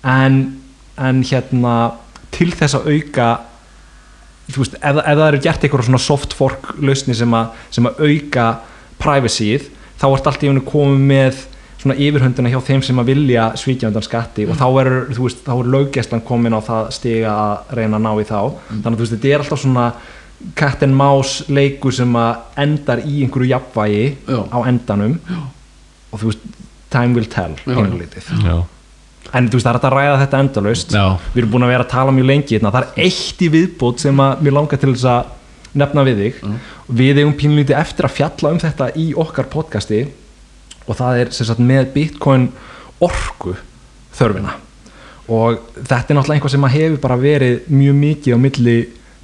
En, en hérna til þess að auka veist, ef, ef það eru gert eitthvað svona soft fork lausni sem að, sem að auka privacyð, þá ert allt í hennu komið með svona yfirhundina hjá þeim sem að vilja svíkja undan skatti og þá er, þú veist, þá er löggæslan komin á það stiga að reyna að ná í þá þannig að þú veist, þetta er alltaf svona cat and mouse leikur sem að endar í einhverju jafnvægi Já. á endanum Já. og þú veist, time will tell Já. pínulítið. En þú veist, það er að ræða þetta endalaust. Já. við erum búin að vera að tala mjög lengi hérna. það er eitt í viðbót sem að mér langar til þess að nefna við þig. Við eigum pínlítið eftir að fjalla um þetta í okkar podcasti. Og það er sem sagt með bitcoin orku þörfina. Og þetta er náttúrulega einhvað sem að hefur bara verið mjög mikið á milli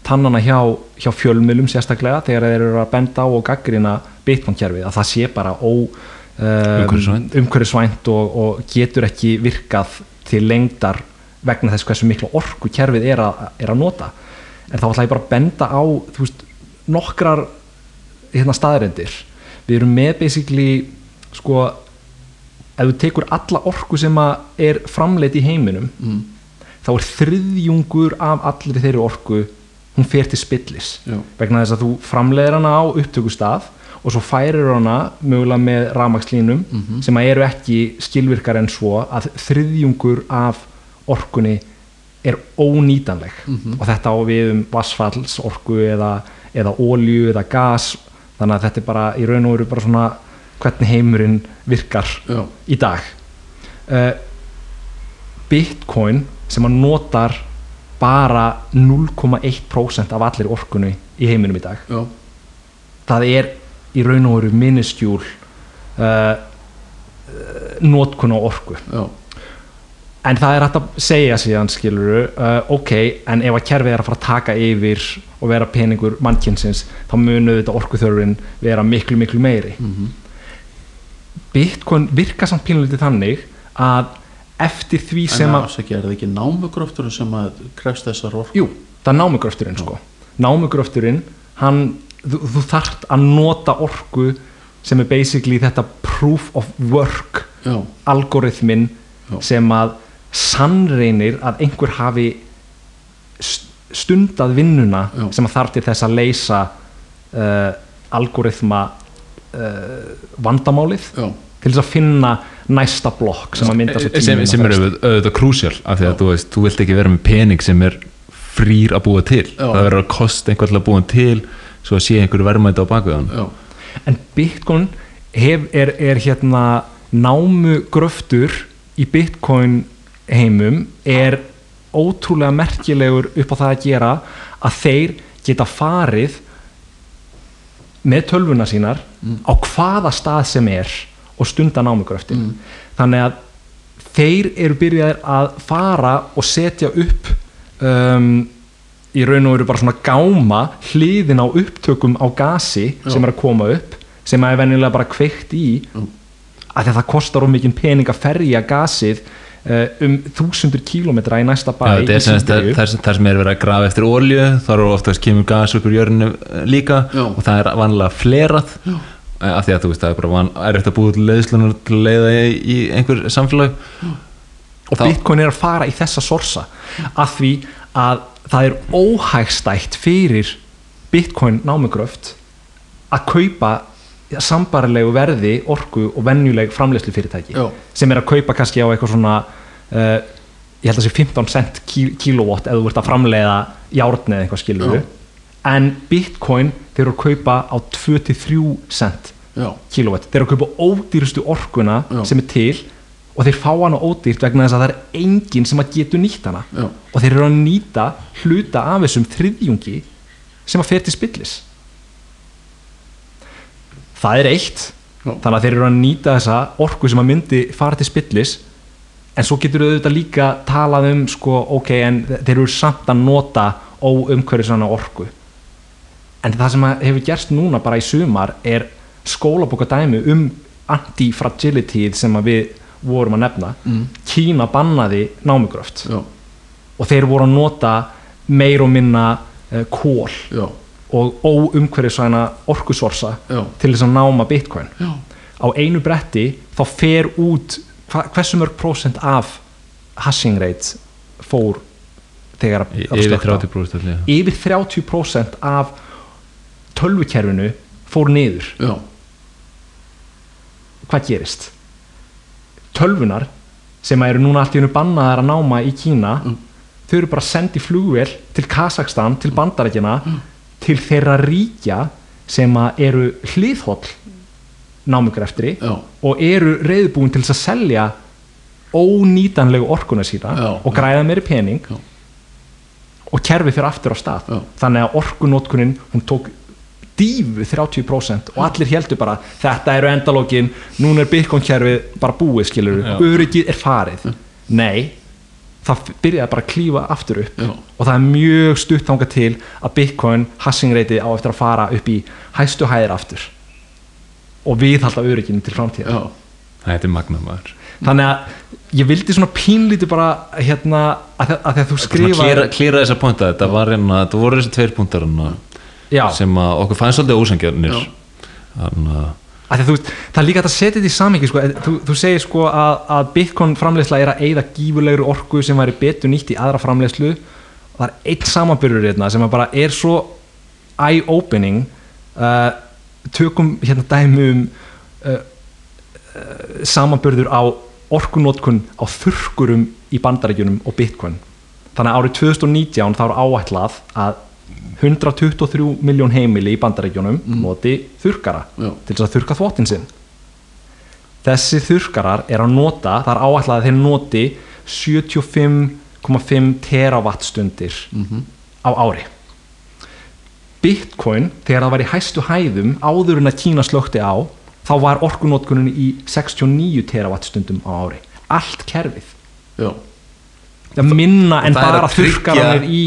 tannana hjá, hjá fjölmilum sérstaklega þegar þeir eru að benda á og gaggrina bitcoin kerfið að það sé bara ó Umhverfisvænt. umhverfisvænt og, og getur ekki virkað til lengdar vegna þess hversu miklu orku kerfið er er að nota en þá ætla ég bara að benda á veist, nokkrar hérna staðarendir við erum með basically sko ef þú tekur alla orku sem er framleitt í heiminum mm, þá er þriðjungur af allri þeirri orku hún fer til spillis Já. vegna þess að þú framleiðir hana á upptökustaf og svo færir hana mögulega með ramagslínum sem að eru ekki skilvirkar en svo að þriðjungur af orkunni er ónýtanleg. Og þetta á við um vassfallsorku eða, eða ólju eða gas. Þannig að þetta er bara í raun og veru bara svona hvernig heimurinn virkar já, í dag. Uh, Bitcoin sem að notar bara 0,1% af allir orkunni í heiminum í dag. Já, það er í raun og veru minniskjúl uh, notkun á orku. Já, en það er hægt að segja síðan skiluru, uh, ok, en ef að kerfið er að fara að taka yfir og vera peningur mannkynsins, þá munu þetta orkuþörfin vera miklu, miklu meiri. Bitcoin virka samt pínlítið þannig að eftir því sem að er það ekki námugröftur sem að krefst þessar orku? Jú, það er námugröfturinn sko. Námugröfturinn, hann þú, þú þarft að nota orku sem er basically þetta proof of work já, algoritmin Já. sem að sannreinir að einhver hafi st- stundað vinnuna Já. sem að þarf til þess að leysa uh, algoritma uh, vandamálið já, til þess að finna næsta blokk sem að mynda svo sem, sem er auðvitað, krúsjál af því að þú veist, þú vilt ekki vera með pening sem er frýr að búa til Já. það verður að kosta einhvern til að búa til svo að sé einhver verðmæti á bakveðan já, en Bitcoin hef, er, er hérna námugröftur í Bitcoin heimum er ótrúlega merkilegur upp á það að gera að þeir geta farið með tölvuna sínar á hvaða stað sem er og stunda námugröftin þannig að þeir eru byrjaðir að fara og setja upp um, í raun og veru bara svona gáma hliðin á upptökum á gasi sem er að koma upp sem að er venjulega bara kveikt í Mm. að að það kostar um mikinn pening að ferja gasið uh, um þúsundur kílómetra í næsta bæ Já, er Síberíu. þar, þar sem er verið að grafa eftir olju þá eru oftast kemur gas upp úr jörninu eh, líka Já. og það er vanlega flerað Eh, af því að þú veist það er bara van, er eftir að búið til leiðslunar til að leiða í, í einhver samfélag og Þá- Bitcoin er að fara í þessa sorsa að því að það er óhægstætt fyrir Bitcoin námugröft að kaupa sambarilegu verði orku og venjuleg framleiðslu fyrirtæki Já. sem er að kaupa kannski á eitthvað svona uh, ég held að sé 15 cent kí- kilowatt eða þú ert að framleiða járn eða eitthvað skilur en Bitcoin þeir eru að kaupa á 23 cent já, kilowatt þeir eru að kaupa ódýrustu orkuna Já. sem er til og þeir fá hana ódýrt vegna þess að það er enginn sem að getur nýtt hana. Já. og þeir eru að nýta hluta af þessum þriðjungi sem að fer til spillis. Það er eitt. Já. þannig að þeir eru að nýta þessa orku sem að myndi fara til spillis. En svo getur auðvitað líka talað um sko, ok, en þeir eru samt að nota óumhverfisana orku. En það sem hefur gerst núna bara í sumar er skólabóka dæmi um anti-fragility sem að við vorum að nefna Mm. Kína bannaði námugröft já, og þeir voru að nota meir og minna uh, kól já, og óumhverfisvæna orkusorsa Já. til þess að náma bitcoin já, á einu bretti þá fer út hva, hversu mörg prósent af hashing rate fór þegar að að yfir slökkta á. 30% allir, já. yfir 30% af tölvukerfinu fór niður já, hvað gerist tölvunar sem eru núna allt í hennu bannaðar að náma í Kína Mm. þau eru bara sendið flugvél til Kazakstan, til Bandarækjana til þeirra ríkja sem eru hliðhóll námugreftri Já. og eru reyðbúin til þess að selja ónýtanlegu orkuna sína Já, og græða meiri pening Já. og kerfi fyrir aftur á stað þannig að orkunótkunin hún tók dífu 30% og allir heldur bara þetta eru endalókin, núna er Bitcoin kerfið bara búið skilur, öryggið er farið. Nei, það byrjaði bara að klífa aftur upp Já. og það er mjög stutt þangað til að Bitcoin hashing rate á eftir að fara upp í hæstu hæðir aftur og við halda örygginu til framtíða þetta er magnað maður. Þannig að ég vildi svona pínlítið bara hérna að, að þegar þú skrifa klíra þessa pointa. Þetta var hérna, þetta voru þessi tveir punktar hérna, já, sem okkur fannst svolítið ósangjarnir það er líka að setja þetta í samhengi sko, þú, þú segir sko að, að Bitcoin framleiðsla er að eyða gífurlegri orku sem væri betur nýtt í aðra framleiðslu. Og það er einn samanbyrður hérna sem bara er svo eye-opening. Uh, tökum hérna dæmi um uh, uh, samanbyrður á orkunótkun á þurrkurum í bandaríkjunum og Bitcoin. Þannig að árið 2019 þá er áætlað að 123 miljón heimili í bandaríkjunum noti þurrkara Já. til þess að þurrka þvottin sinn. Þessi þurrkarar er að nota er áætlað að þeir noti 75,5 terawattstundir á ári. Bitcoin þegar það var í hæstu hæðum áður en að Kína slökti á þá var orkunótkunin í 69 terawattstundum á ári. Allt kerfið. Já, það minna en það að bara þurrkaranir í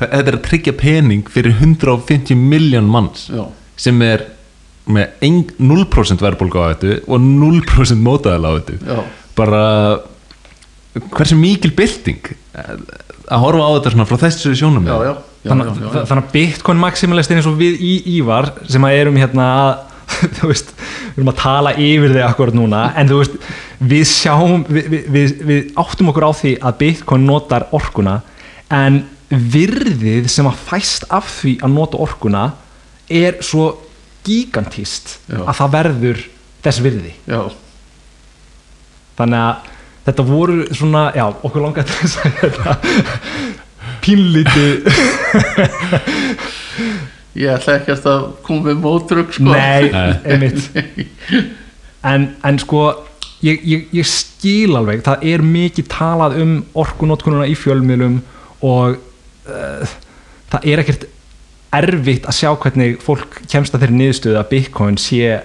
þetta er að tryggja pening fyrir 150 miljón manns Já. sem er með eng, 0% verðbólgu á þetta og 0% mótaðal á þetta. Já. bara hversu mikil bylting? Að horfa á þetta svona frá þessu sjónum já, já, já, þannig, þannig að Bitcoin maximalistin eins og við í Ívar sem að erum hérna að þú veist, við erum að tala yfir þig akkurat núna, en þú veist við sjáum, við, við, við, við áttum okkur á því að Bitcoin notar orkuna en virðið sem að fæst af því að nota orkuna er svo gigantist Já. að það verður þess virði já, þannig að þetta voru svona, já, okkur langar til þess að þetta pínlítið ég ætla ekki að koma með mótrug sko. Nei. einmitt en, en sko ég, ég, ég skil alveg það er mikið talað um orkunótkununa í fjölmiðlum og uh, það er ekkert erfitt að sjá hvernig fólk kemst að þeirri niðurstöðu að Bitcoin sé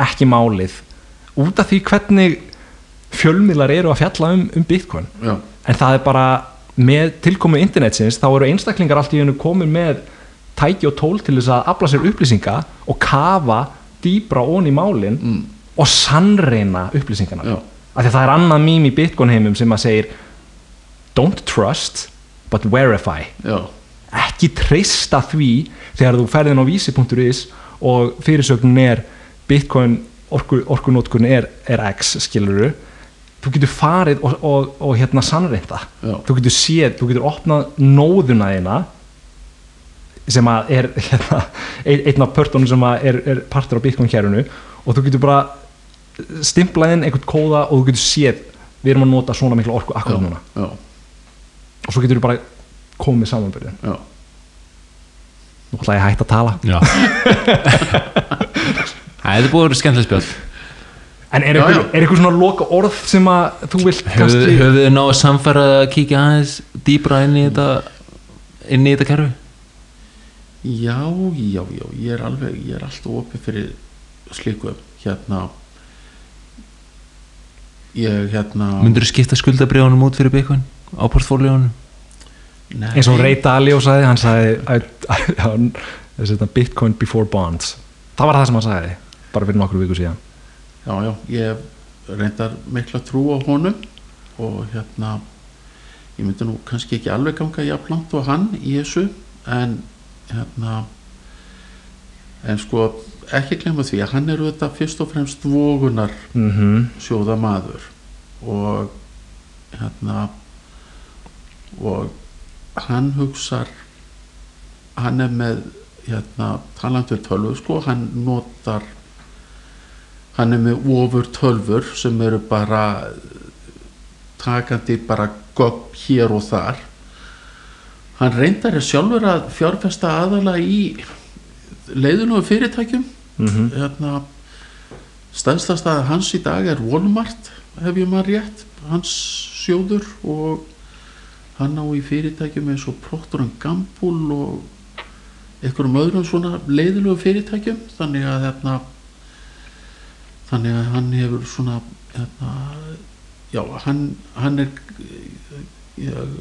ekki málið út af því hvernig fjölmiðlar eru að fjalla um, um Bitcoin já, en það er bara með tilkomu internetsins þá eru einstaklingar allt í hennu komin með tæki og tól til þess að afla sér upplýsinga og kafa dýbra ón í málin Mm. og sannreina upplýsingana Já. af því að það er annað mím í Bitcoin heimum sem að segir don't trust but verify. Já, ekki treysta því þegar þú ferðin á vísi.is og fyrirsögnin er Bitcoin orku, orkunótkun er, er X skiluru þú getur farið og, og, og hérna sannreinda Já. þú getur séð, þú getur opnað nóðuna þína sem að er hérna, ein- einn af pörtunum sem að er, er partur á Bitcoin kærunu og þú getur bara stimplað inn einhvern kóða og þú getur séð við erum að nota svona miklu orku akkurat núna. já, og svo getur þú bara komið samanbyrðin já. nú ætla ég að hætta að tala. Þetta er búið að vera skemmtileg spjall. En er eitthvað, er svona loka orð sem að þú vilt kannski Höfðu þið náðu samfæra að kíkja aðeins dýbra inn í þetta inn í þetta kerfi? Já, já, já, ég er alveg, ég er alltaf opið fyrir slíku. Hérna ég hérna Myndur þú skipta skuldabriðunum út fyrir Bitcoin á portfóljónum? nei, eins og Ray Dalio sagði, hann sagði Bitcoin before bonds? Það var það sem hann sagði bara fyrir nokkru viku síðan. Já, já, ég reyndar mikla trú á honum og hérna ég myndi nú kannski ekki alveg ganga jafnlangt og hann í þessu en hérna en sko ekki glemma því að hann er auðvitað fyrst og fremst vogunar mm sjóða maður og hérna og hann hugsar hann er með hérna talandur tölvu sko hann notar hann er með ofur tölfur sem eru bara takandi bara gögn hér og þar hann reyndar er sjálfur að fjárfesta aðala í leiðunum fyrirtækjum -hmm. hérna stæðsta staði hans í dag er Walmart hef ég maður rétt hans sjóður og hann á í fyrirtækjum eins og Procter Gamble og einhverjum öðrum svona leiðilegu fyrirtækjum. Þannig að hérna þannig að hann hefur svona hérna já, hann, hann er ég,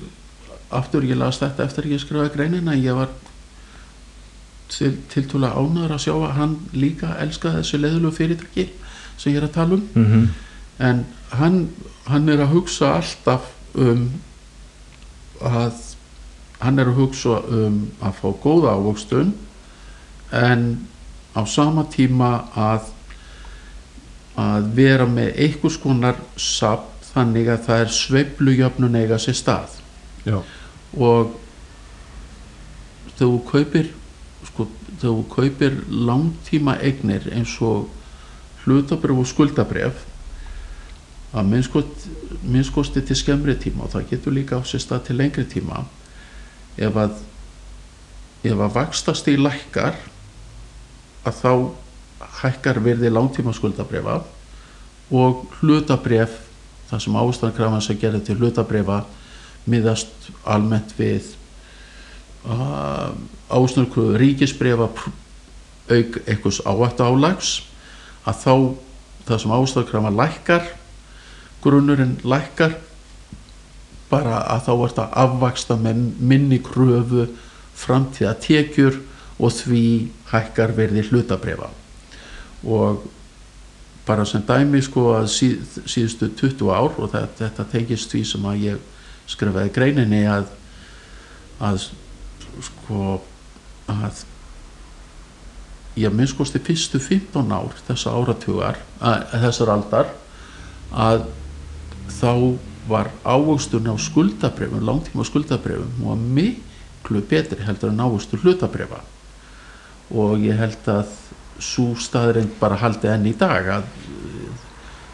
aftur ég las þetta eftir að ég skrifaði greinina ég var til, tiltúlega ánæður að sjá að hann líka elskaði þessi leiðilegu fyrirtæki sem ég er að tala um. Mm en hann, hann er að hugsa alltaf um að hann er að hugsa um að fá góða ávöxtun en á sama tíma að að vera með einhvers konar sapt þannig að það er sveiflujöfnun eiga sér stað Já. og þegar þú kaupir sko, þegar þú kaupir langtíma eignir eins og hlutabrif og skuldabrif að minnskosti, til skemmri tíma og það getur líka á sér stað til lengri tíma ef að ef að vakstast í lækkar að þá hækkar virði langtíma skuldabrifa og hlutabrif það sem ástæðankrafan sem gerir til hlutabrifa miðast almennt við uh, ásnurkruðu ríkisbrefa auk einhvers áættu álags að þá það sem ástæðankrafan lækkar grunnurinn lækkar bara að þá ert að afvaksta með minni kröfu framtíða tekjur og því hækkar verði hlutabrefa og bara sem dæmi sko að síð, síðustu 20 ár og þetta, þetta tengist því sem að ég skrifaði greininni að að sko að ég minnskosti fyrstu 15 ár þessa áratugar að, þessar aldar að þá var ávöxtun á skuldabrefum langtíma skuldabrefum og miklu betri heldur en ávöxtun hlutabrefa og ég held að svo staðreind bara haldi enn í dag að uh,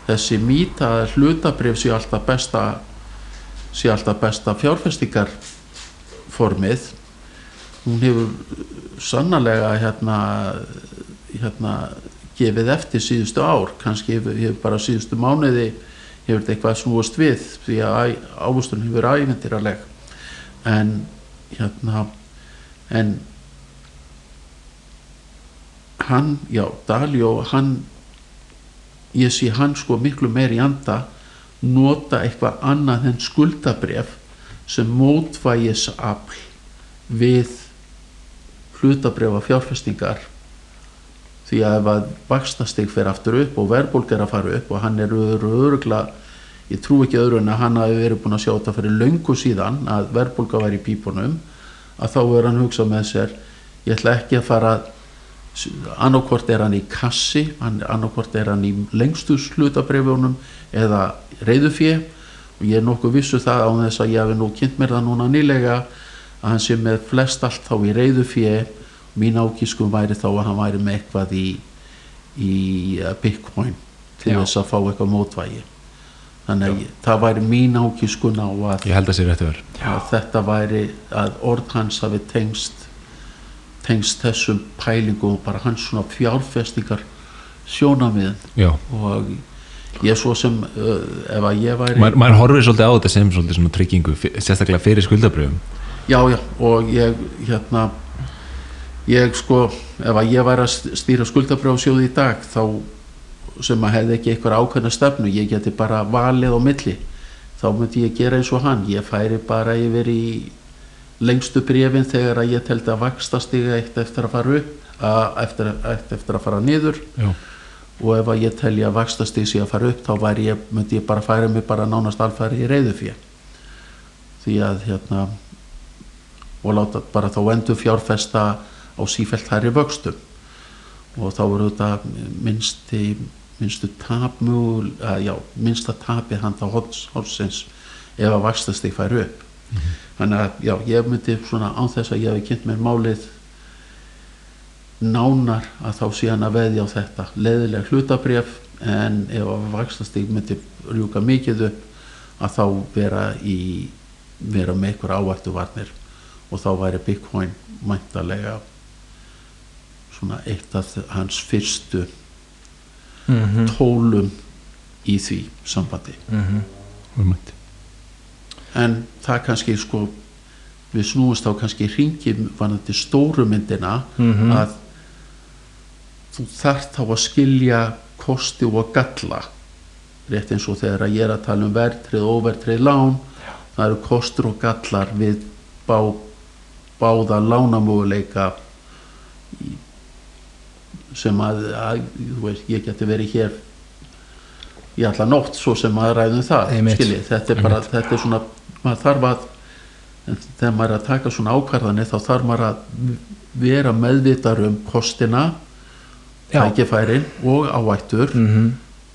þessi mýta hlutabref sé alltaf besta sé alltaf besta fjárfestingar formið hún hefur sannlega hérna, hérna gefið eftir síðustu ár kannski hefur, hefur bara síðustu mánuði hefur þetta eitthvað snúast við því að ávustunum hefur ævendiraleg en hérna en hann, já, Daljó hann ég sé hann sko miklu meir í anda nota eitthvað annað en skuldabref sem mótvægis afl við hlutabrefa fjárfestingar því að ef að vakstastig fer aftur upp og verðbólk er að fara upp og hann er örugla ég trú ekki öðru en að hann hafi verið búin að sjá þetta fyrir löngu síðan að verðbólka væri í pípunum að þá er hann hugsað með sér ég ætla ekki að fara annarkvort er hann í kassi annarkvort er hann í lengstu slutabreyfjónum eða reyðufjö og ég er nokkuð vissu það á þess að ég hafi nú kynnt mér það núna nýlega að hann sé með flest allt þá í reyðufjö mín ákískum væri þá að hann væri með eitthvað í, í uh, bitcoin til Já. þess að fá eitthvað mótvægi. Þannig að það væri mín ákískun á að, ég held að að þetta væri að orð hans hafi tengst tengst þessum pælingum og bara hans svona fjárfestingar sjónamiðin já, og ég svo sem uh, ef að ég væri maður maður horfir svolítið á þetta sem svolítið svona tryggingu sérstaklega fyrir skuldabröfum já já og ég hérna ég sko ef að ég væri að st- stýra skuldabrjáfsjóði í dag þá sem að hefði ekki eitthvað ákveðna stefnu ég geti bara valið á milli þá myndi ég gera eins og hann. Ég færi bara yfir í lengstu brefin þegar að ég teldi að vaksta stiga eitt eftir að fara upp að eftir, eftir að fara niður. Já, og ef að ég telji að vakstastig sé að fara upp þá ég, myndi ég bara færa mig bara nánast alfæri í reyðufjö því að hérna og láta bara þá endur fjárfesta á sífælt hærri vöxtum. Og þá eru þetta minnsti minnstu tapmúl að já, minnsta tapið handa hótsins ef að vakstastig færi upp. Þannig að já, ég myndi svona án þess að ég hef kynnt mér málið nánar að þá sé hann að veðja á þetta leðileg hlutabrjöf en ef að vakstastig myndi rjúka mikið upp að þá vera í vera með einhver ávættu varnir og þá væri Bitcoin mæntalega svona eitt af hans fyrstu mm tólum í því sambandi. Umrætt en það kannski sko við snúumst þá kannski hringi vanandi stóru myndina Mhm. að þú þarft þá að skilja kosti og galla. Rétt eins og þegar að ég er að tala um verðtrið og óverðtrið lán það eru kostur og gallar við bá, báða lánamöguleika í- sem að, að veist, ég geti verið hér í alla nótt svo sem að ræðum það skiljið, þetta er bara þetta er svona, maður þarf að þegar maður er að taka svona ákvarðanir þá þarf maður að vera meðvitar um kostina tækifærin og ávættur Mhm.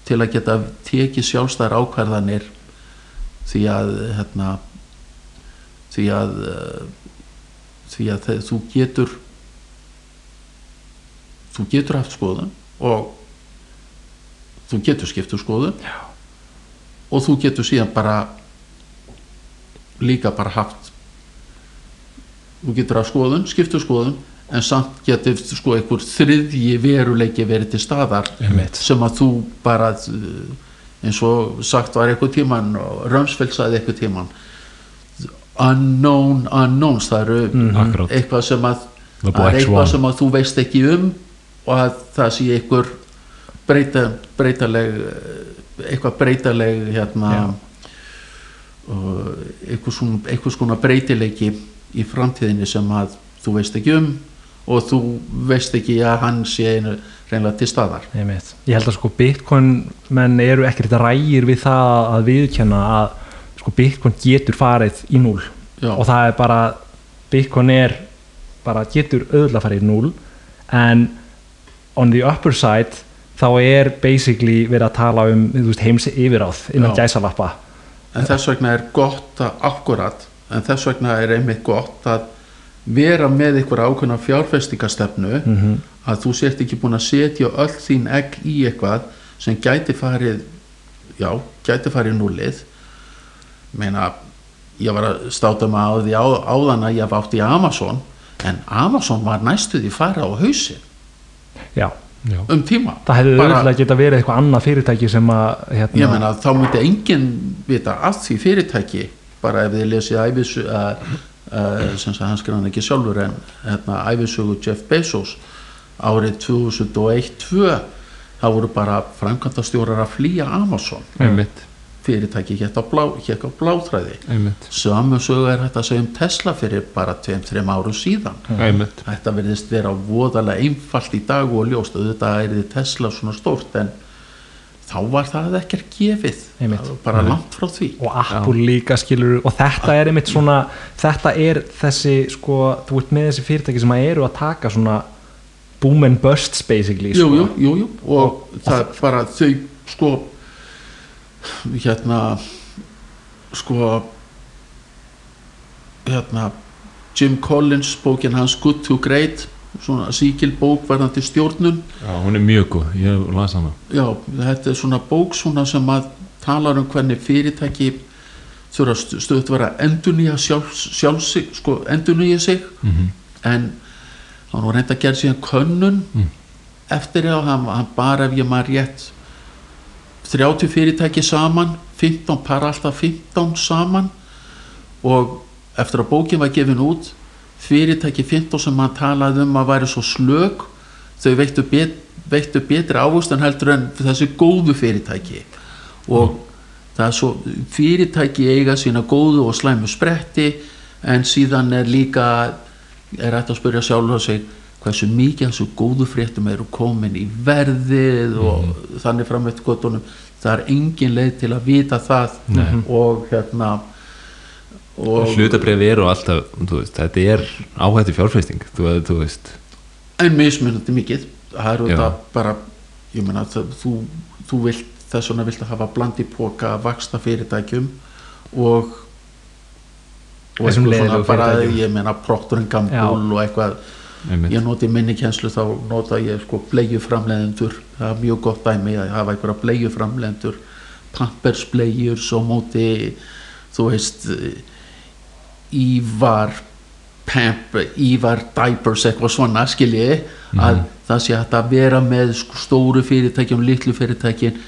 til að geta tekið sjálfstæðar ákvarðanir því að hérna, því að uh, því að þú getur þú getur haft skoðun og þú getur skiptu skoðun Já. og þú getur síðan bara líka bara haft þú getur haft skoðun, skiptu skoðun en samt getur sko einhver þriðji veruleiki verið til staðar Einmitt. sem að þú bara uh, eins og sagt var eitthvað tíman og Römsfeld sagði eitthvað tíman unknown unknowns það eru Mhm. Akkurát. eitthvað sem að það er eitthvað sem að þú veist ekki um og að það sé einhver breyta, breytaleg eitthvað breytaleg hérna einhvers, konar breytileiki í framtíðinni sem að þú veist ekki um og þú veist ekki að hann sé reynilega til staðar Einmitt. Ég held að sko Bitcoin menn eru ekkert rægir við það að viðkjanna að sko Bitcoin getur farið í núl Já. og það er bara Bitcoin er bara getur auðvitað farið í núl en on the upper side þá er basically verið að tala um veist, heims yfiráð innan gæsalappa. En þess vegna er gott að akkurat en þess vegna er einmitt gott að vera með ykkur ákveðna fjárfestingastefnu Mhm. að þú sért ekki búin að setja öll þín egg í eitthvað sem gæti farið já, gæti farið núlið meina ég var að státa mig á því áðan að ég hef átt í Amazon en Amazon var næstu því fara á hausin Já, Já. um tíma. Það hefði auðvitað geta verið eitthvað annað fyrirtæki sem að hérna, ég meina þá myndi enginn vita að því fyrirtæki bara ef þið lesið æfisu uh, uh, sem sagt hann skrifa hann ekki sjálfur en hérna, æfisugu Jeff Bezos árið 2001-2 þá voru bara framkvæmtastjórar að flýja Amazon. Einmitt, fyrirtæki hétt á, blá, á bláþræði. Sömu sögu er þetta að segja um Tesla fyrir bara 2-3 árum síðan. Einmitt. þetta verðist vera voðalega einfalt í dag og ljóst. Auðvitað er þið Tesla svona stórt en þá var það ekkert gefið. Einmitt. Það bara langt frá því. Og Apple líka skilur og þetta er einmitt svona þetta er þessi sko þú ert með þessi fyrirtæki sem að eru að taka svona boom and busts basically jú, sko. jú, jú, jú. og, það er bara þau sko hérna sko hérna Jim Collins bókin hans Good to Great svona síkil bók varðandi stjórnun. Já, hún er mjög góð, ég las hana. Já, þetta er svona bók svona sem að talar um hvernig fyrirtæki þurfa stöðut vera að endurnýja sjálf, sjálf sig, sko, endurnýja sig. Mm en hann var reynda að gera síðan könnun Mm. eftir að hann, hann bara ef ég maður rétt 30 fyrirtæki saman 15 par alltaf 15 saman. Og eftir að bókin var gefin út fyrirtæki 15 sem hann talaði um að væri svo slög þau veittu, bet, veittu betri ávist en heldur en þessi góðu fyrirtæki. Og það er svo fyrirtæki eiga sína góðu og slæmu spretti en síðan er líka er hægt að spyrja sjálfur sig hversu mikið þessu góðu fréttum eru komin í verðið og þannig fram eftir gotunum það er engin leið til að vita það Nei. og hérna og Hlutabrif eru alltaf, þú veist, þetta er áhættu fjárfesting, þú, þú veist. En mismunandi mikið. Það er Já. þetta bara ég meina það, þú, þú vilt þess vegna vilt að hafa blandi póka vaksta fyrirtækjum og og eitthvað svona bara ég meina Procter Gamble og eitthvað einmitt, ég noti minni kjenslu þá nota ég sko bleiuframleðendur það er mjög gott dæmi að hafa einhverja bleiuframleðendur Pampers bleiur svo móti þú veist Ívar Pamp, Ívar Diapers eitthvað svona skilji. Að það sé hægt að vera með sko, stóru fyrirtækjum, litlu fyrirtækin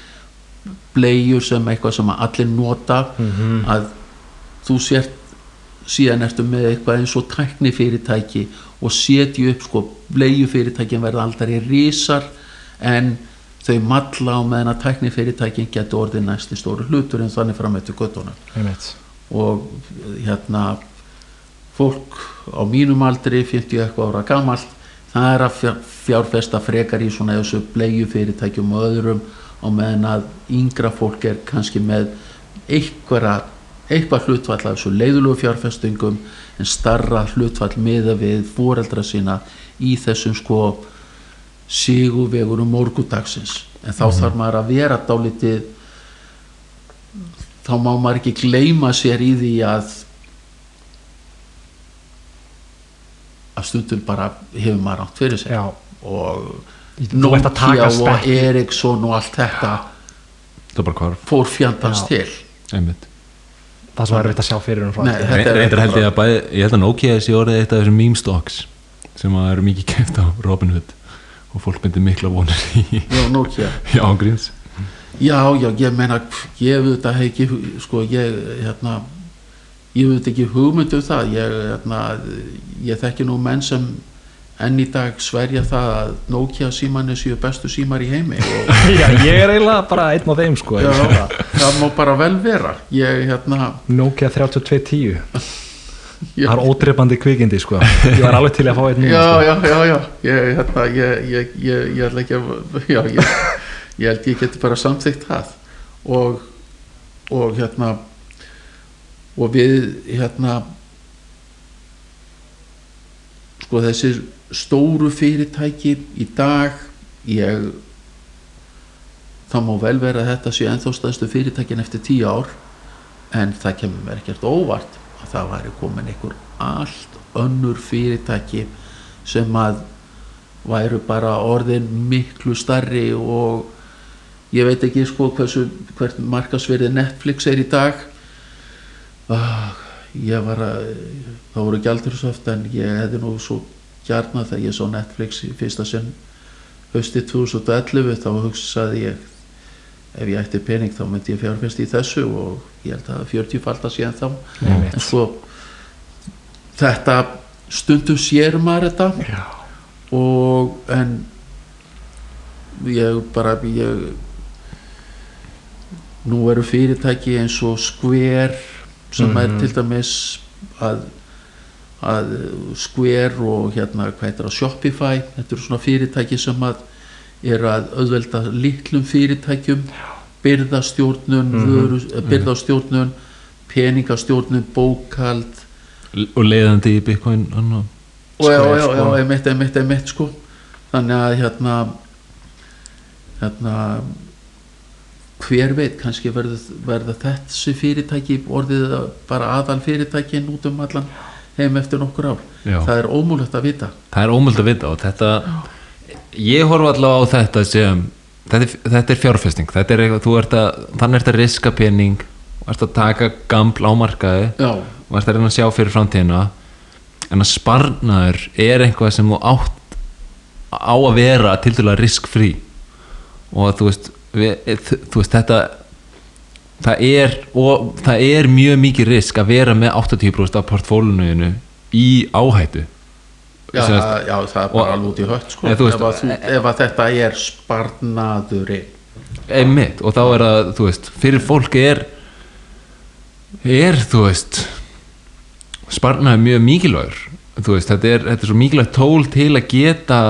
bleiur sem eitthvað sem allir nota. Að þú sért síðan ertu með eitthvað eins og tækni fyrirtæki og setju upp sko bleiu fyrirtækin verða aldrei risar en þau malla á meðan að tækni fyrirtækin getur orðið næsti stóru hlutur en þannig fram eftir göttunum einmitt. og hérna fólk á mínum aldri 50 eitthvað ára gamalt það er að fjár- fjárfesta frekar í svona þessu bleiu fyrirtækjum og öðrum á meðan að yngra fólk er kannski með eitthvað, eitthvað hlutfall af þessu leiðulegu fjárfestingum en starra hlutfall miða við foreldra sína í þessum sko sigurvegurum morgudagsins en þá þarf maður að vera dálítið þá má maður ekki gleyma sér í því að að stundum bara hefur maður átt fyrir sér Já. og Nokia og. Ericsson og allt þetta fór fjandans Já. til einmitt það sem er erfitt að sjá fyrir um frá Nei, þetta er- Reyndar held ég að bæði, ég held að Nokia sé orðið eitt af þessum meme stocks sem að eru mikið kæft á Robinhood og fólk myndi mikla vonir í Já, Nokia. Já, gríns Já, já, ég meina ég veit að hef ekki sko, ég, hérna ég veit ekki hugmynd um það. Ég, hérna, ég þekki nú menn sem enn í dag sverja það að Nokia símanni séu bestu símar í heimi Já, ég er eiginlega bara einn af þeim sko já, það má bara vel vera. Ég hérna Nokia 3210 Já. Það er ódreipandi kvikindi sko. Ég var alveg til að fá einn já, sko. já, já, já. Ég, hérna, ég, ég, ætla ekki að já, ég, held ég geti bara samþykkt það. Og, og hérna og við hérna sko þessir stóru fyrirtæki í dag. Ég það má vel vera að þetta sé ennþá stæðstu fyrirtækin eftir tíu ár en það kemur mér ekkert óvart að það væri komin einhver allt önnur fyrirtæki sem að væru bara orðin miklu starri og ég veit ekki sko hversu hvert markasverði Netflix er í dag. Ah, ég var að það voru gjaldursöft en ég hefði nú svo gjarna þegar ég sá Netflix í fyrsta sinn hösti 2011 þá hugsaði ég ef ég ætti pening þá myndi ég fjárfest í þessu og ég held að 40 falda síðan þá Einmitt. en svo þetta stundum sér maður þetta Já. og en ég bara ég nú eru fyrirtæki eins og Square sem er Mhm. til dæmis að, að Square og hérna hvað heitir það Shopify þetta eru svona fyrirtæki sem að eru að auðvelda litlum fyrirtækjum byrðastjórnun mm Mhm. byrðastjórnun peningastjórnun, bókald og leiðandi í Bitcoin og já, já, já, sko. einmitt, einmitt, einmitt sko. Þannig að hérna hérna hver veit, kannski verður verða þessi fyrirtæki orðið bara aðal fyrirtækin út um allan heim eftir nokkur ár. Já. það er ómúlegt að vita. Það er ómöld að vita og þetta ég horfa allavega á þetta sem þetta er, þetta er fjárfesting. Þetta er eitthvað, þú ert að, þannig ert að riska pening og ert að taka gaml ámarkaði já, og ert að reyna að sjá fyrir framtíðina en að sparnaður er eitthvað sem þú átt á að vera til dæla riskfrí. Og þú veist, við, þú veist þetta það er, og það er mjög mikið risk að vera með 80% af portfólunuðinu í áhættu. Já, það, já það er bara alveg út í hött sko ef, ef að þetta er sparnaðurinn. Einmitt og þá er að þú veist, fyrir fólk er er þú veist sparnaði mjög mikilvægur. Veist, þetta er, þetta er svo mikilvægt tól til að geta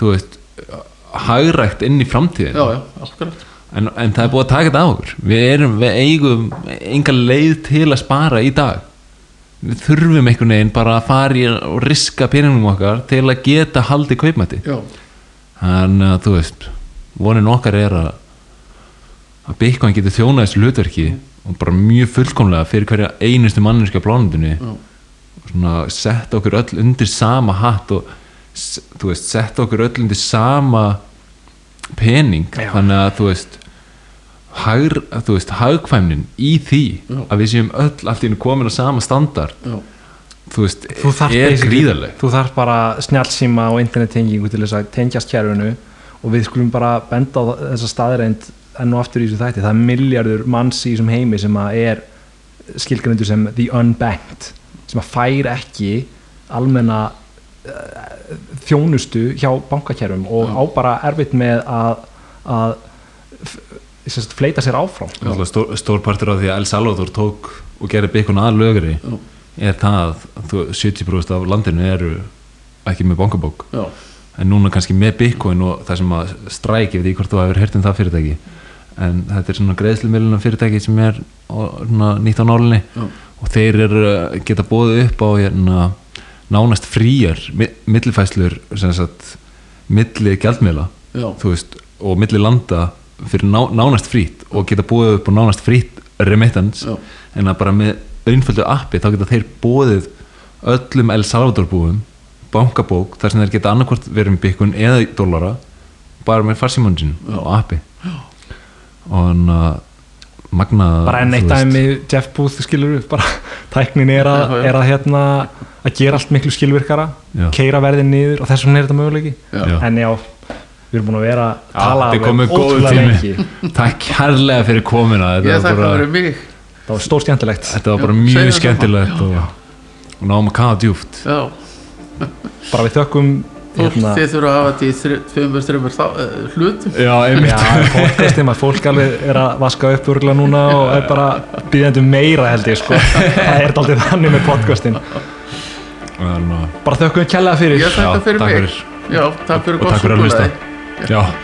þú veist hagrægt inn í framtíðin já, já, akkurat en, en það er búið að taka þetta á okkur. Við, erum, við eigum enga leið til að spara í dag. Við þurfum einhvern veginn bara að fara og riska peningum okkar til að geta haldið kaupmætti. Þannig að þú veist vonin okkar er að að Bitcoin getur þjónað þessu hlutverki og bara mjög fullkomlega fyrir hverja einustu manneska plánundinni já, svona setta okkur öll undir sama hatt og þú veist, setta okkur öll undir sama pening. Já. þannig að þú veist hagr, þú veist, hagkvæmnin í því Já. að við séum öll allt í einu komin á sama standard já, þú veist, Þú er gríðarleg. Þú þarf bara snjálsíma og internettengingu til þess að tengjast kjærfinu og við skulum bara benda á þessa staðreind enn og aftur í þessu þætti. Það er miljardur manns í þessum heimi sem að er skilgrindur sem the unbanked sem að fær ekki almenna uh, þjónustu hjá bankakjærfum og á bara erfitt með að, að fleita sér áfram. Stór, stór partur af því að El Salvador tók og gerði Bitcoin að lögri já, er það að þú- 70% af landinu eru ekki með bankabók. Já, en núna kannski með Bitcoin og það sem að stræki við því hvort þú hefur heyrt um það fyrirtæki en þetta er svona greiðslumiluna fyrirtæki sem er nýtt á nálinni Já. og þeir eru að geta bóðið upp á hérna, nánast fríjar mi- millifæslur milli veist, og milli landa fyrir ná, nánast frýtt og geta búið upp á nánast frýtt remittance Já. en að bara með einföldu appi þá geta þeir búið öllum El Salvador búum bankabók þar sem þeir geta annarkvort verið með byggun eða í dollara bara með farsímónu sinu og appi og hann að magna bara enn eitt dæmi Jeff Booth skilur upp bara tæknin er að, Já, já. er að hérna að gera allt miklu skilvirkara Já. keira verðin niður og þess vegna er þetta möguleiki Já. en já, við erum búin að vera að tala komið góðu ótrúlega tími. lengi. takk kærlega fyrir komina þetta ég var þakka fyrir mig. Það var stór skemmtilegt. Þetta var bara Já, mjög skemmtilegt og, og náum að kaða djúft já, bara við þökkum Hérna- þið þurfa að hafa þetta í tveimur, þreimur þá- eh, hlutum. Já, einmitt. Podcastum að fólk alveg er að vaska upp örgla núna og er bara býðandi meira held ég sko. Það er aldrei þannig með podcastin. Bara þökkum kjallaða fyrir. Já, fyrir takk mig. fyrir. já, takk fyrir og gott